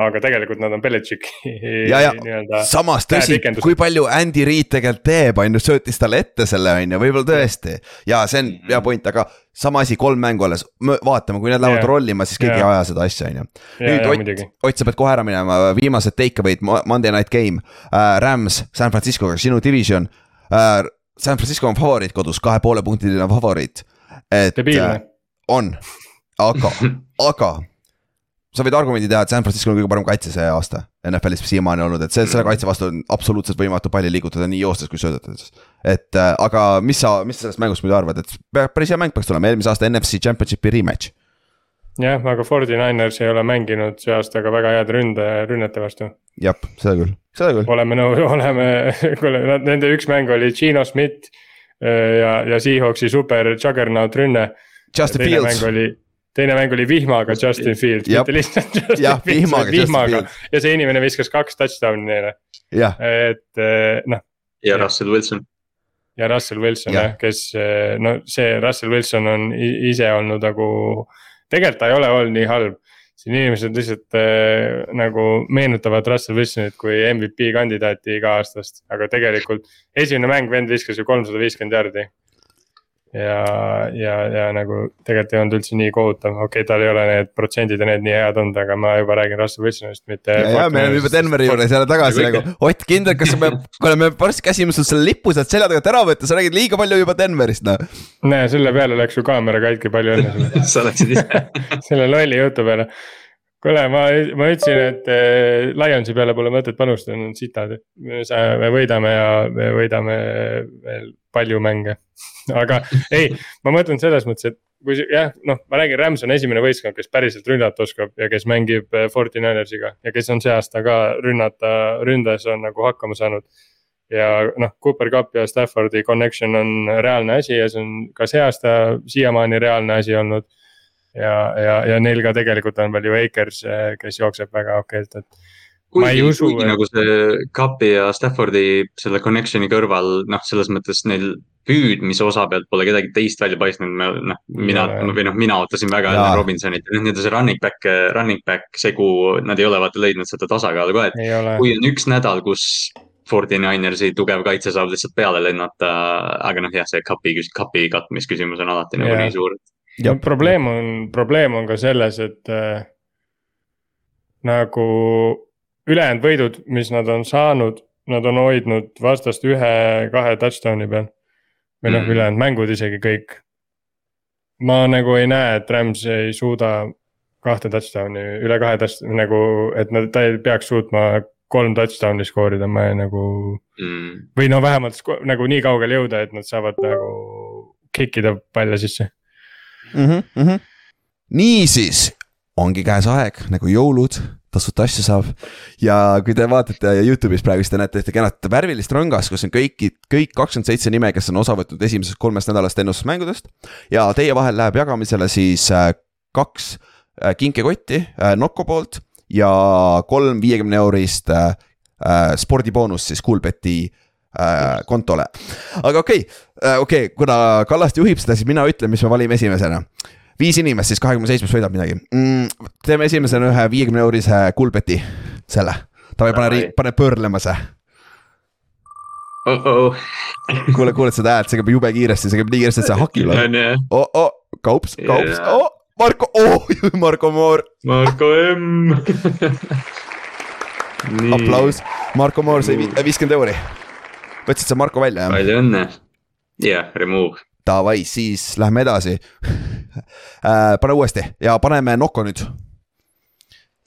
aga tegelikult nad on Belichicki. (laughs) ja, ja samas tõsi, kui palju Andy Reid tegelikult teeb, on ju, söötis talle ette selle, on ju, võib-olla tõesti. ja see on hea point, aga sama asi, kolm mängu alles, vaatame, kui need lähevad yeah. rollima, siis keegi yeah. ei aja seda asja, on ju. nüüd Ott, Ott, sa pead kohe ära minema, viimased take away'd, Monday night game uh,, Rams, San Francisco'ga, sinu division uh,. San Francisco on favoriit kodus, kahe poole punktiline favoriit. et uh, on, aga, aga sa võid argumendi teha, et San Francisco on kõige parem kaitse see aasta NFL-is siiamaani olnud, et see, selle kaitse vastu on absoluutselt võimatu palli liigutada nii joostes kui söödetades. et äh, aga mis sa, mis sa sellest mängust muidu arvad, et päris hea mäng peaks tulema, eelmise aasta NFC Championshipi rematch. jah, aga Fordi Niners ei ole mänginud see aasta ka väga head ründe, rünnete vastu. jah, seda küll, seda küll. oleme nõus, (laughs) oleme, kuule, nende üks mäng oli Gino Schmidt äh, ja, ja Seahawksi super juggernaut rünne. Justin Fields. oli teine mäng oli vihmaga Justin Fields, mitte lihtsalt Justin ja, Fields, vaid vihmaga. ja see inimene viskas kaks touchdown'i neile. et eh, noh. ja Russell Wilson. ja Russell Wilson jah ja,, kes eh, no see Russell Wilson on ise olnud nagu, tegelikult ta ei ole olnud nii halb. siin inimesed lihtsalt äh, nagu meenutavad Russell Wilsonit kui MVP kandidaati iga-aastast, aga tegelikult esimene mäng vend viskas ju kolmsada viiskümmend jardi ja, ja, ja nagu tegelikult ei olnud üldse nii kohutav, okei okay,, tal ei ole need protsendid ja need nii head olnud, aga ma juba räägin Russell Wilsonist, mitte. ja, ja me oleme juba Denveri juures jälle tagasi nagu, Ott kindel, kas me, (laughs) kuule, me varsti käsime sul selle lipu sealt selja tagant ära võtta, sa räägid liiga palju juba Denverist, noh. näe, selle peale läks su kaamera katki, palju õnne sulle (laughs) sa läksid ise (laughs) selle lolli jutu peale kuule, ma, ma ütlesin, et äh, Lionsi peale pole mõtet panustada, nad on sitad. me võidame ja me võidame veel palju mänge. (laughs) aga ei, ma mõtlen selles mõttes, et kui jah, noh, ma räägin, Rams on esimene võistkond, kes päriselt rünnata oskab ja kes mängib äh, Forty Ninersiga ja kes on see aasta ka rünnata, ründes on nagu hakkama saanud. ja noh, Cooper Cup ja Staffordi connection on reaalne asi ja see on ka see aasta siiamaani reaalne asi olnud ja, ja, ja neil ka tegelikult on veel ju Akers, eh, kes jookseb väga okeilt, et. kuigi, kuigi et... nagu see Cupi ja Staffordi selle connection'i kõrval, noh, selles mõttes neil püüdmise osa pealt pole kedagi teist välja paistnud, ma noh, mina või noh, mina ootasin väga Allan Robinsonit ja nende see running back, running back segu, nad ei ole vaata leidnud seda tasakaalu ka, et kui on üks nädal, kus Forty Ninersi tugev kaitse saab lihtsalt peale lennata, aga noh, jah, see kapi, kapi katmisküsimus on alati nagu nii suur, et ja probleem on, probleem on ka selles, et äh, nagu ülejäänud võidud, mis nad on saanud, nad on hoidnud vastast ühe-kahe touchdown'i peal. või noh mm., ülejäänud mängud isegi kõik. ma nagu ei näe, et Rams ei suuda kahte touchdown'i, üle kahe touchdown'i nagu, et nad, ta ei peaks suutma kolm touchdown'i skoorida, ma ei, nagu mm.. või no vähemalt nagu nii kaugele jõuda, et nad saavad nagu kick ida palle sisse mm. -hmm. niisiis, ongi käes aeg nagu jõulud, tasuta asju saab. ja kui te vaatate Youtube'is praegu, siis te näete ühte kenat värvilist rõngas, kus on kõiki, kõik kakskümmend seitse nime, kes on osa võtnud esimesest kolmest nädalast ennustusmängudest. ja teie vahel läheb jagamisele siis äh, kaks äh, kinkekotti äh, Nocco poolt ja kolm viiekümne eurist spordiboonust siis Coolbeti kontole. aga okei okay,, okei okay,, kuna Kallaste juhib seda, siis mina ütlen, mis me valime esimesena. viis inimest siis kahekümne seitsmest võidab midagi mm,. teeme esimesena ühe viiekümne eurise Coolbeti, selle. davai, pane, pane pöörlema see oh. -oh. kuule, kuuled seda häält, see käib jube kiiresti, see käib nii kiiresti, et see hakib. oh, oh, kaups, kaups yeah., oh, Marko, oh, (laughs) Marko Moor. Marko M aplaus, Marko Moor sai viiskümmend euri võtsid sa Marko välja, jah? palju õnne. Jah yeah,, remove. Davai, siis lähme edasi äh, pane uuesti ja paneme Noko nüüd.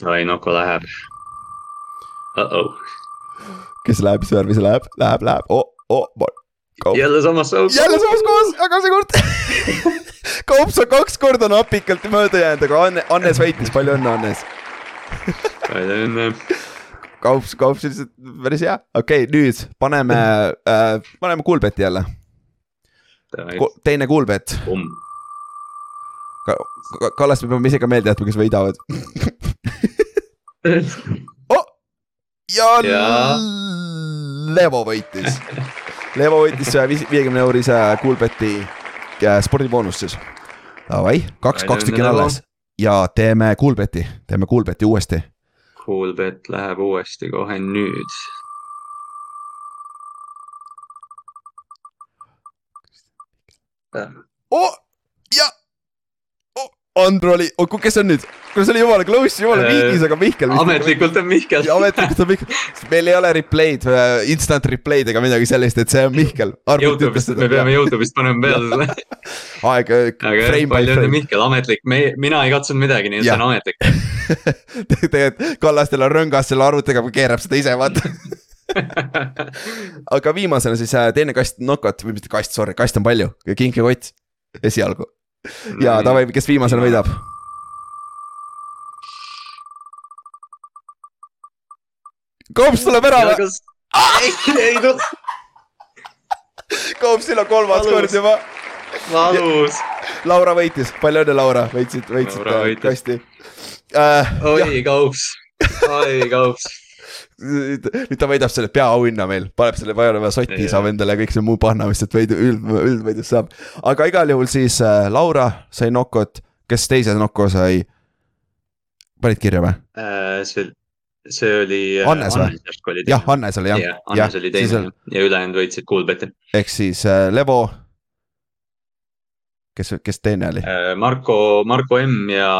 oi, Noko läheb uh. -oh. kes läheb, mis värvi see läheb, läheb, läheb, oh, oh. Kaup. jälle samas kohas. jälle samas kohas, aga seekord (laughs) Kaups on kaks korda napikalt mööda jäänud, aga Anne, Annes võitis, palju õnne, Annes palju õnne kaups, kaups lihtsalt päris hea, okei okay,, nüüd paneme äh,, paneme Coolbeti jälle. Teine Coolbet. Kallaste peame ise ka meelde jätma, kes võidavad (laughs) oh! ja, ja Levo võitis Levo võitis saja viiekümne eurise Coolbeti äh, spordiboonust siis. Davai, kaks, kaks tükki on alles ja teeme Coolbeti, teeme Coolbeti uuesti. Coolbet läheb uuesti kohe nüüd. Oh ja. Andro oli oh,, kes on nüüd, kuule see oli jumala close, jumala viigis, aga Mihkel. ametlikult on Mihkel. Ametlikult on Mihkel, meil ei ole replay'd, äh, instant replay'd ega midagi sellist, et see on Mihkel. Youtube'ist, me peame Youtube'ist panema peale selle (laughs) aeg, äh, aga palju õnne Mihkel, ametlik, me, mina ei katsunud midagi, nii et see on ametlik. (laughs) Tegelikult Kallastel on rõngas selle arvutiga, keerab seda ise, vaata (laughs) (laughs) aga viimasena siis äh, teine kast nokot või mitte kast, sorry, kast on palju, kinkekott esialgu ja davai, kes viimasena võidab? Kops tuleb ära või? ei, ei tule. Kopsil on kolmas kord juba. valus. Laura võitis, palju õnne, Laura, võitsid, võitsid äh, kasti äh,. oi, Kops, oi, Kops nüüd ta võidab selle peaauhinna meil, paneb selle vajaleva sotti, saab endale kõik see muu panna, mis sealt võidu, üld, üldvõidust saab. aga igal juhul siis äh, Laura sai nokot, kes teise noko sai? panid kirja või äh,? see, see oli äh,. Hannes või? jah, Hannes oli jah. jah, Hannes oli teine on... ja ülejäänud võitsid Coolbeti. ehk siis äh, Levo. kes, kes teine oli äh,? Marko, Marko M ja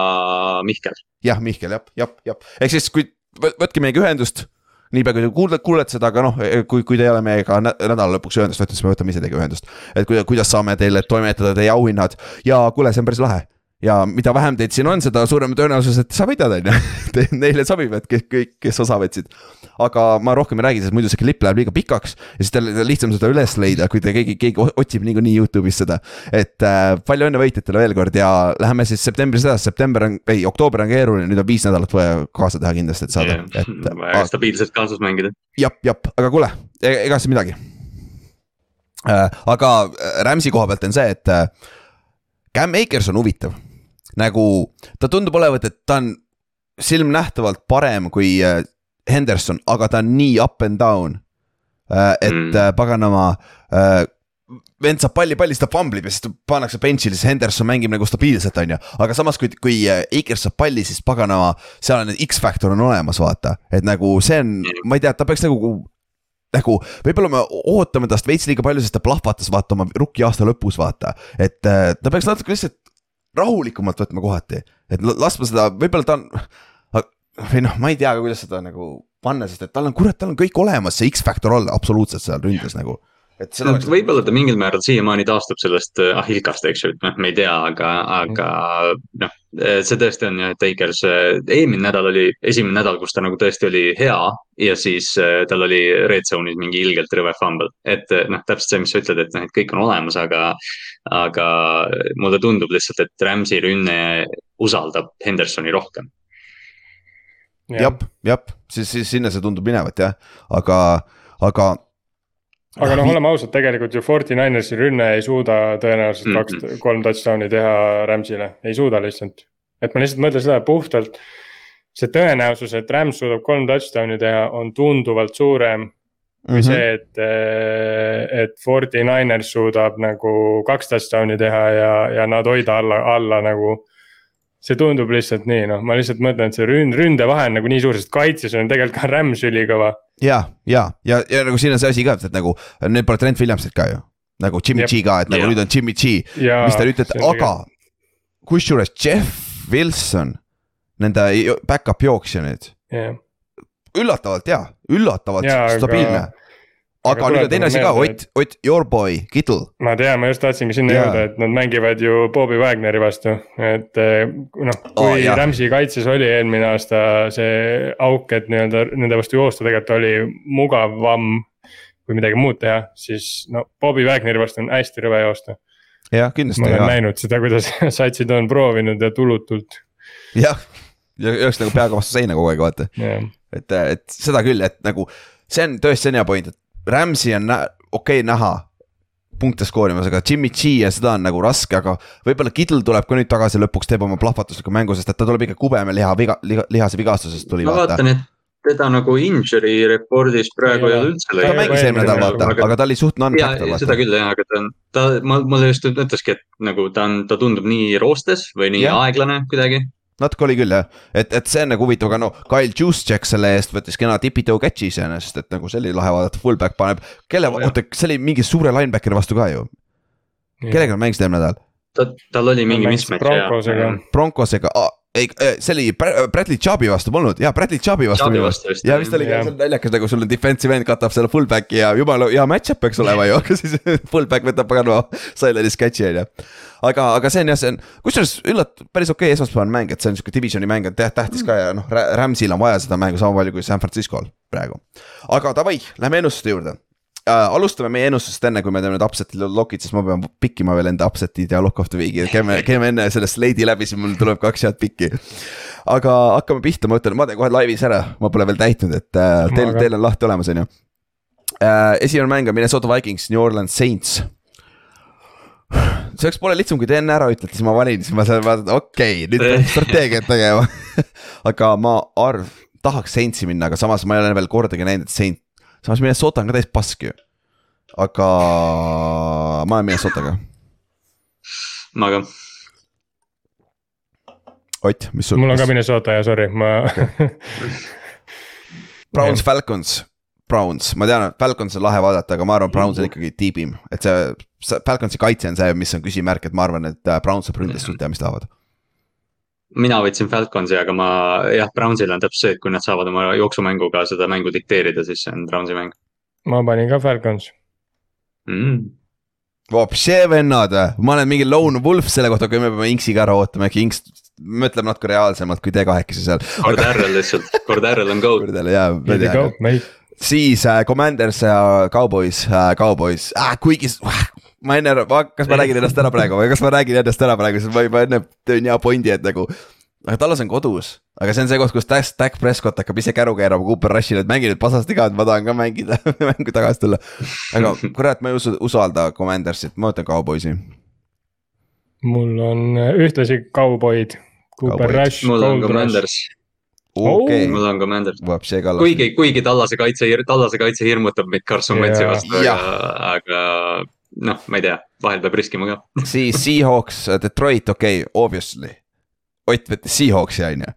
Mihkel. jah, Mihkel jah, jah, jah, ehk siis kui võtke meiega ühendust niipea kui te kuulete, kuulete seda, aga noh, kui, kui te ei ole meiega nädala lõpuks ühendust võtnud, siis me võtame ise teiega ühendust. et kuidas saame teile toimetada teie auhinnad ja kuule, see on päris lahe ja mida vähem teid siin on, seda suurem tõenäosus, et sa võidad, on ju. (laughs) Neile sobivad kõik, kõik, kes osa võtsid. aga ma rohkem ei räägi, sest muidu see klipp läheb liiga pikaks ja siis teil on lihtsam seda üles leida, kui te keegi, keegi otsib niikuinii Youtube'is seda. et äh, palju õnne võitjatele veel kord ja läheme siis septembris edasi, september on, ei, oktoober on keeruline, nüüd on viis nädalat vaja kaasa teha kindlasti, et saada yeah.. et (laughs) vaja stabiilselt kaasas mängida. jep, jep, aga kuule, e-, ega siis midagi äh,. aga äh, Rams'i koha pealt on see, et äh, Cam Akers on huvitav nagu ta tundub olevat, et ta on silmnähtavalt parem kui äh, Henderson, aga ta on nii up and down. Äh, et mm. Äh, paganama, vend saab palli, palli, siis ta famblib ja siis pannakse bench'ile, siis Henderson mängib nagu stabiilselt, on ju. aga samas, kui, kui Akers saab palli, siis paganama, seal on X-faktor on olemas, vaata, et nagu see on, ma ei tea, ta peaks nagu nagu võib-olla me ootame tast veits liiga palju, sest ta plahvatas vaata oma rookie aasta lõpus vaata. et ta peaks natuke lihtsalt rahulikumalt võtma kohati, et laskma seda, võib-olla ta on. või noh, ma ei tea, kuidas seda nagu panna, sest et tal on, kurat, tal on kõik olemas, see X-faktor all absoluutselt seal ründes nagu no, oleks... võib-olla ta mingil määral siiamaani taastub sellest äh, ahilkast, eks ju, et noh, me ei tea, aga, aga noh, äh, see tõesti on jah, et Akers, äh, eelmine nädal oli esimene nädal, kus ta nagu tõesti oli hea ja siis tal oli red zone'is mingi ilgelt rõve fumble. et noh, täpselt see, mis sa ütled, et noh, et kõik on olemas, aga, aga mulle tundub lihtsalt, et Rams'i rünne usaldab Hendersoni rohkem. Jah, jah, siis, siis sinna see tundub minevat jah, aga, aga aga noh, oleme ausad, tegelikult ju Forty-Ninersi rünne ei suuda tõenäoliselt mm -hmm. kaks, kolm touchdown'i teha Rams'ile, ei suuda lihtsalt. et ma lihtsalt mõtlen seda puhtalt, see tõenäosus, et Rams suudab kolm touchdown'i teha, on tunduvalt suurem kui mm -hmm. see, et, et Forty-Niners suudab nagu kaks touchdown'i teha ja, ja nad hoida alla, alla nagu see tundub lihtsalt nii, noh, ma lihtsalt mõtlen, et see ründ, ründevahe on nagu nii suur, sest kaitses on tegelikult ka Rams ülikõva. ja, ja, ja, ja nagu siin on see asi ka, et nagu nüüd pole Trent Williamsit ka ju. nagu Jimmy G ka, et nagu ja. nüüd on Jimmy G, mis te ütlete, aga kusjuures Jeff Wilson, nende back-up jooksja nüüd. üllatavalt hea, üllatavalt ja, stabiilne aga aga nüüd on teine asi ka, Ott, Ott, your boy, Kittle. ma tean, ma just tahtsingi sinna yeah. jõuda, et nad mängivad ju Bobby Wagneri vastu, et eh, noh, kui oh, yeah. Rams'i kaitses oli eelmine aasta see auk, et nii-öelda nende vastu joosta tegelikult oli mugavam. kui midagi muud teha, siis no Bobby Wagneri vastu on hästi rõve joosta. jah, kindlasti. ma olen ja. näinud seda, kuidas (laughs) satsid on proovinud ja tulutult. jah jooks nagu peaga vastu seina kogu aeg, vaata jah, et, et seda küll, et nagu see on tõesti see on hea point, et Rams'i on okei okay, näha punkte skoorimas, aga Jimmy G ja seda on nagu raske, aga võib-olla Kittel tuleb ka nüüd tagasi lõpuks, teeb oma plahvatusliku mängu, sest et ta tuleb ikka kubeme liha viga, liha, lihase vigastusest tuli ma vaata. vaatan, et teda nagu injury report'is praegu Ei ole. üldse ta mängis eelmine nädal vaata, aga- ta oli suht ja non-factor seda küll jah, aga ta on, ta, ma, mulle just ütleski, et nagu ta on, ta tundub nii roostes või nii Jah. aeglane kuidagi. Natuke oli küll jah, et, et see on nagu huvitav, aga no Kyle Juszczyk selle eest võttis kena tipi-toe catch'i iseenesest, et nagu see oli lahe vaadata, fullback paneb. kelle, Oh, jah. oota, see oli mingi suure linebackeri vastu ka ju, kellega nad mängisid eelmine nädal? ta, tal oli mingi mängis mismatch Broncosega. ja. Broncosega ah,, ei, see oli Bra- Bradley Chubb'i vastu polnud, jaa, Bradley Chubb'i vastu Chubb'i minu vastu arust. vist, ja vist oli ka, on naljakas, nagu sul on defensive end katab selle fullback'i ja jumala hea match-up peaks olema ju, aga siis (laughs) fullback võtab paganama side'inis catch'i on ju. aga, aga see on jah, see on, kusjuures üllat-, päris okei okay, esmaspäevane mäng, et see on sihuke divisioni mäng, et jah, tähtis ka ja noh, Rams'il on vaja seda mängu sama palju kui San Francisco'l praegu. aga davai, lähme ennustuste juurde äh,. alustame meie ennustusest enne, kui me teeme need upset'i lock'id, siis ma pean pikkima veel enda upset'id ja lock of the week'i, käime, käime enne selle slate'i läbi, siis mul tuleb kaks head pikki. aga hakkame pihta, ma ütlen, ma teen kohe laivis ära, ma pole veel täitnud, et äh, teil, teil on lahti olemas, on ju äh,. esimene mäng on Minnesota Vikings, New Orleans Saints. see oleks poole lihtsam, kui te enne ära ütlete, siis ma valin, siis ma saan vaadata, okei okay,, nüüd peab (laughs) strateegiat tegema. (laughs) aga ma arv, tahaks Saintsi minna, aga samas ma ei ole veel kordagi näinud, et Saint, samas Minnesota on ka täis pask ju. aga ma olen Minnesotaga, ma ka, Ott, mis sul? mul on ka Minnesota ja sorry, ma Browns, Falcons, Browns, ma tean, et Falcons on lahe vaadata, aga ma arvan, Browns on ikkagi tiibim, et see, see Falconsi kaitse on see, mis on küsimärk, et ma arvan, et äh, Browns saab ründest suht teha, mis tahavad. Mina võtsin Falconsi, aga ma jah, Brownsil on täpselt see, et kui nad saavad oma jooksumänguga seda mängu dikteerida, siis see on Brownsi mäng ma panin ka Falcons. mm.. Vopšee vennad, ma olen mingi lone wolf selle kohta, kui me peame Inksiga ära ootama, äkki Inks mõtleb natuke reaalsemalt kui te kahekesi seal. kord Ärrel lihtsalt, kord Ärrel on go. kordadele jaa, ma Here we go mate. siis äh, Commanders ja Cowboys äh,, Cowboys äh,, kuigi s- ma enne, kas ma räägin ennast ära praegu või kas ma räägin ennast ära praegu, sest ma juba enne tõin hea pointi, et nagu. aga Tallas on kodus, aga see on see koht, kus Dak Dak Prescott hakkab ise käru keerama Cooper Rushile, et mängi nüüd pasasti ka, et ma tahan ka mängida, (laughs) mängu tagasi tulla. aga kurat, ma ei usu, usalda Commandersit, ma võtan Cowboysi. mul on äh, ühtlasi kauboid. Cooper Cowboyd. Rush, mul on. Commanders, okei, mul on Commanders. Kuigi, kuigi Tallase kaitse, Tallase kaitse hirmutab meid Carson Wentzi vastu, aga, aga noh, ma ei tea, vahel peab riskima ka. (laughs) siis Seahawks, Detroit, okei okay,, obviously. Ott võttis Seahawksi, on ju,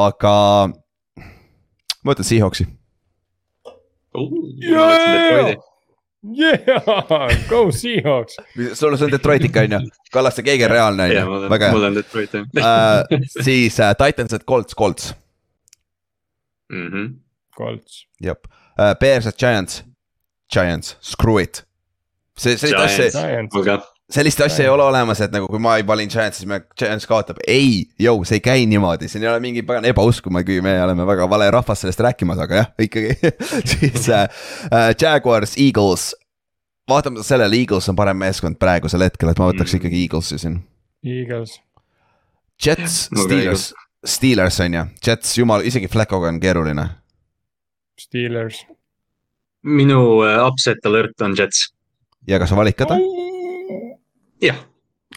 aga ma võtan Seahawksi. Yeah, go Seahawks. (laughs) sul on Detroit ikka, on ju, Kallaste keegi on reaalne, on mul ju, väga mul hea. on Detroit jah. siis äh, Titans, et Colts, Colts, Mhm. Colts. jep uh,. Bears, et Giants, Giants, screw it. see, sellist asja, sellist asja ei ole olemas, et nagu kui ma ei valin Giants, siis me, Giants kaotab, ei, jõu, see ei käi niimoodi, siin ei ole mingi pagan ebausku, me, me oleme väga vale rahvas sellest rääkimas, aga jah, ikkagi (laughs) siis äh, äh, Jaguars, Eagles. vaatamata sellele, Eagles on parem meeskond praegusel hetkel, et ma võtaks Mm. ikkagi Eaglesi siin. Eagles. Jets, Steelers, Steelers on ju, Jets, jumal, isegi Flaccoga on keeruline. Steelers. minu äh, upset alert on Jets, ja kas sa valid ka ta? jah.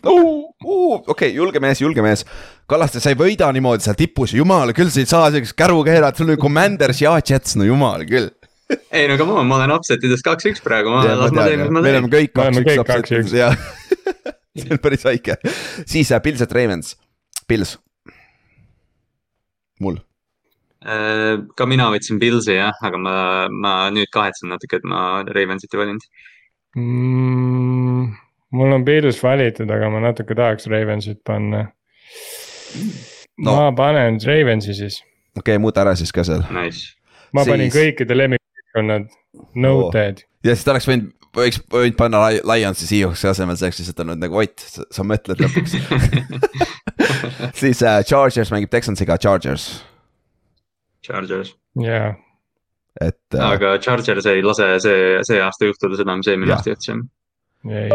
okei, julge mees, julge mees. Kallaste, sa ei võida niimoodi seal tipus, jumal küll, sa ei saa sellist käru keerata, sul on Commanders ja Jets, no jumal küll. ei no come on, ma olen upset ides kaks-üks praegu, ma, ma teen, mis ma me teen oleme. kõik Me oleme kaks-üks kõik upset'is ja (laughs) see on päris väike. siis äh, Pils, et Ravens, Pils. mul, Äh, ka mina võtsin Pilsi jah, aga ma, ma nüüd kahetsen natuke, et ma Ravensit ei valinud. mm,. mul on Pils valitud, aga ma natuke tahaks Ravensit panna No. no.. ma panen Ravensi siis, okei okay,, muuda ära siis ka seal. Nice. ma siis... panin kõikide lemmikkonnad noted oh.. ja siis ta oleks võinud, võiks võinud panna Li- Lionsi Seahawksi asemel, see oleks lihtsalt olnud nagu Ott, sa mõtled lõpuks. (laughs) siis äh, Chargers mängib Texansiga, Chargers, Chargers, jaa, et äh, aga Chargers ei lase see, see aasta juhtuda seda, mis eelmine aasta juhtus jah. ei,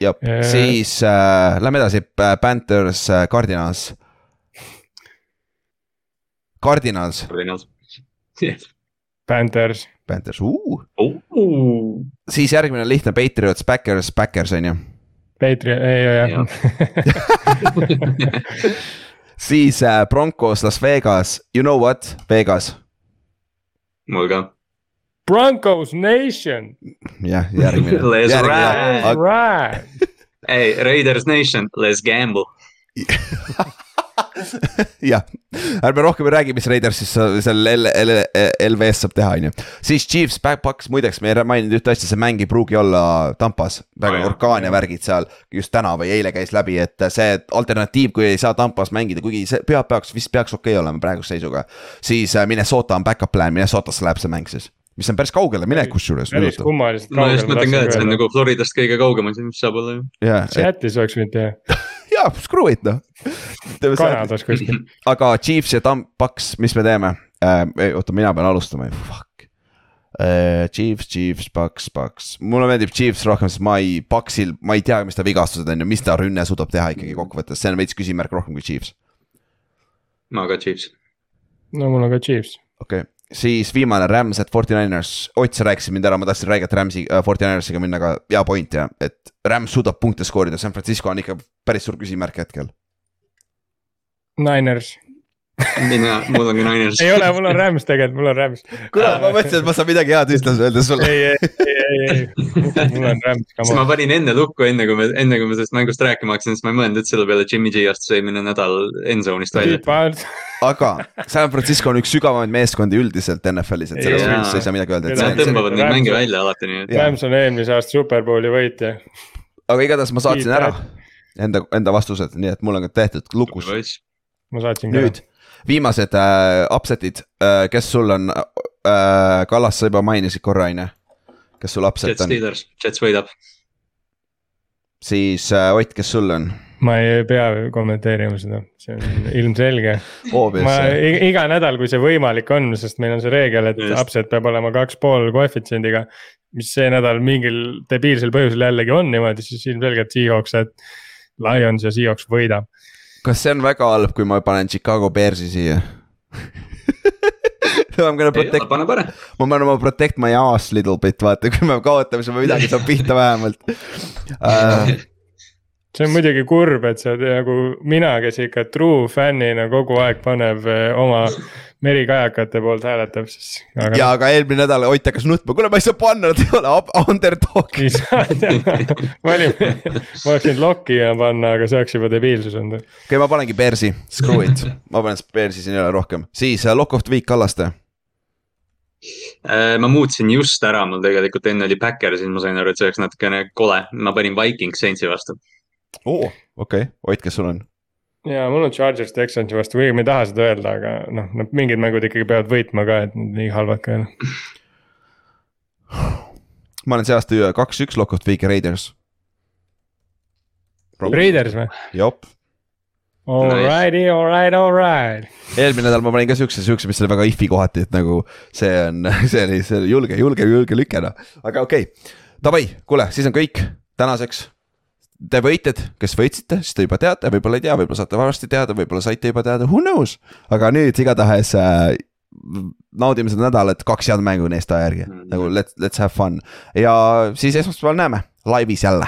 jah, äh, siis äh, lähme edasi, Panthers, Cardinals, Cardinals, Cardinals. Panthers, Panthers uh., Oh. siis järgmine on lihtne Patriots, Backers, Backers on ju. Patriot, ei, ei, Jah. (laughs) siis äh, Broncos, Las Vegas, you know what, Vegas, mul ka. Broncos Nation, jah, järgmine. Let's ride. right. ei, Raiders Nation, let's gamble. (laughs) (laughs) jah, ärme rohkem ei räägi, mis Raiders siis seal L- L- LVS saab teha, on ju. siis Chiefs, Backpacks, muideks me ei maininud ühte asja, see mäng ei pruugi olla Tampas. väga jah. orkaan ja värgid seal just täna või eile käis läbi, et see alternatiiv, kui ei saa Tampas mängida, kuigi see pühapäevaks vist peaks okei okay olema praeguse seisuga. siis äh, Minnesota on back-up plan, Minnesotasse läheb see mäng siis, mis on päris kaugele minek kusjuures. päris kummaliselt ma just mõtlen ka, et see on. nagu Floridast kõige kaugemal, mis saab olla ju. Seattle'is oleks võinud teha, (laughs) jaa, screw it noh. Kanadas kuskil. aga Chiefs ja Tampaks, mis me teeme äh,? oota, mina pean alustama, fuck äh,. Chiefs, Chiefs, Paks, Paks, mulle meeldib Chiefs rohkem, sest ma ei, Paksil, ma ei tea, mis ta vigastused on ja mis ta rünne suudab teha ikkagi kokkuvõttes, see on veits küsimärk rohkem kui Chiefs. ma ka Chiefs. no mul on ka Chiefs. okei okay., siis viimane Rams at Forty Niners, Ott, sa rääkisid mind ära, ma tahtsin rääkida Ramsi äh,, Forty Ninersiga minna, aga hea point jah, et Rams suudab punkte skoorida, San Francisco on ikka päris suur küsimärk hetkel. Niners, mina, mul on ka Niners. ei ole, mul on Rams tegelikult, mul on Rams. kuule, ma mõtlesin, et ma saan midagi head ühtlasi öelda sulle. ei, ei, ei, ei, mul on Rams, siis ma panin enne lukku, enne kui me, enne kui me sellest mängust rääkima hakkasin, siis ma ei mõelnud üldse selle peale, Jimmy G astus eelmine nädal endzone'ist välja. aga San Francisco on üks sügavamaid meeskondi üldiselt NFL-is, et selles mõttes ei saa midagi öelda, et Nad see on, tõmbavad neid mänge välja alati, nii et. Rams on eelmise aasta superbowli võitja. aga igatahes ma saatsin ära enda, enda vastused, nii et mul on ka tehtud lukus. ma saatsin ka. nüüd viimased äh, upset'id äh,, kes sul on äh,, Kallas, sa juba mainisid korra, on ju. kes sul upset Jets on, Steelers, Jets võidab. siis äh, Ott, kes sul on? ma ei pea kommenteerima seda, see on (laughs) ilmselge. ma iga nädal, kui see võimalik on, sest meil on see reegel, et Just. upset peab olema kaks pool koefitsiendiga. mis see nädal mingil debiilsel põhjusel jällegi on niimoodi, siis ilmselgelt Seahawks, et Lions ja Seahawks võidab. Kas see on väga halb, kui ma panen Chicago Bearsi siia? I m gonna ei ole, protect, ma pean oma protect my ass little bit, vaata, kui me kaotame, siis ma midagi saab pihta vähemalt uh. (laughs) see on muidugi kurb, et sa nagu mina, kes ikka true fännina kogu aeg paneb eh, oma merikajakate poolt hääletab, siis. ja aga eelmine nädal Ott hakkas nutma, kuule, ma ei saa panna, nad ei ole underdog. ei saa teha, ma olin, ma oleks võinud lokki panna, aga see oleks juba debiilsus olnud. okei okay,, ma panengi Bearsi, screw it, ma panen Bearsi siin ei ole rohkem, siis uh, Lock of the Week Kallaste. Äh, ma muutsin just ära, mul tegelikult enne oli Backer, siis ma sain aru, et see oleks natukene kole, ma panin Vikings Saintsi vastu. oo, okei, Ott, kes sul on? Ja mul on Chargers Texansi vastu, kuigi ma ei taha seda öelda, aga noh, nad mingid mängud ikkagi peavad võitma ka, et nad nii halvad ka ei ole. ma olen see aasta kaks-üks Lock of the Week ja Raiders. Raiders või? jop, Alrighty, alright, alright. eelmine nädal ma panin ka siukse, siukse, mis oli väga if'i kohati, et nagu see on, (laughs) see oli, see oli julge, julge, julge lüke noh, aga okei okay.. Davai, kuule, siis on kõik tänaseks. Te võitjad, kes võitsite, siis te juba teate, võib-olla ei tea, võib-olla saate varsti teada, võib-olla saite juba teada, who knows. aga nüüd igatahes äh, naudime seda nädalat, kaks head mängu neist aja järgi Mhm. nagu let's, let's have fun ja siis esmaspäeval näeme laivis jälle.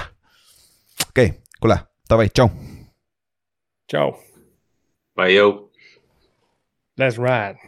okei okay,, kuule, davai, tšau. tšau, Bye, jõu. let's ride.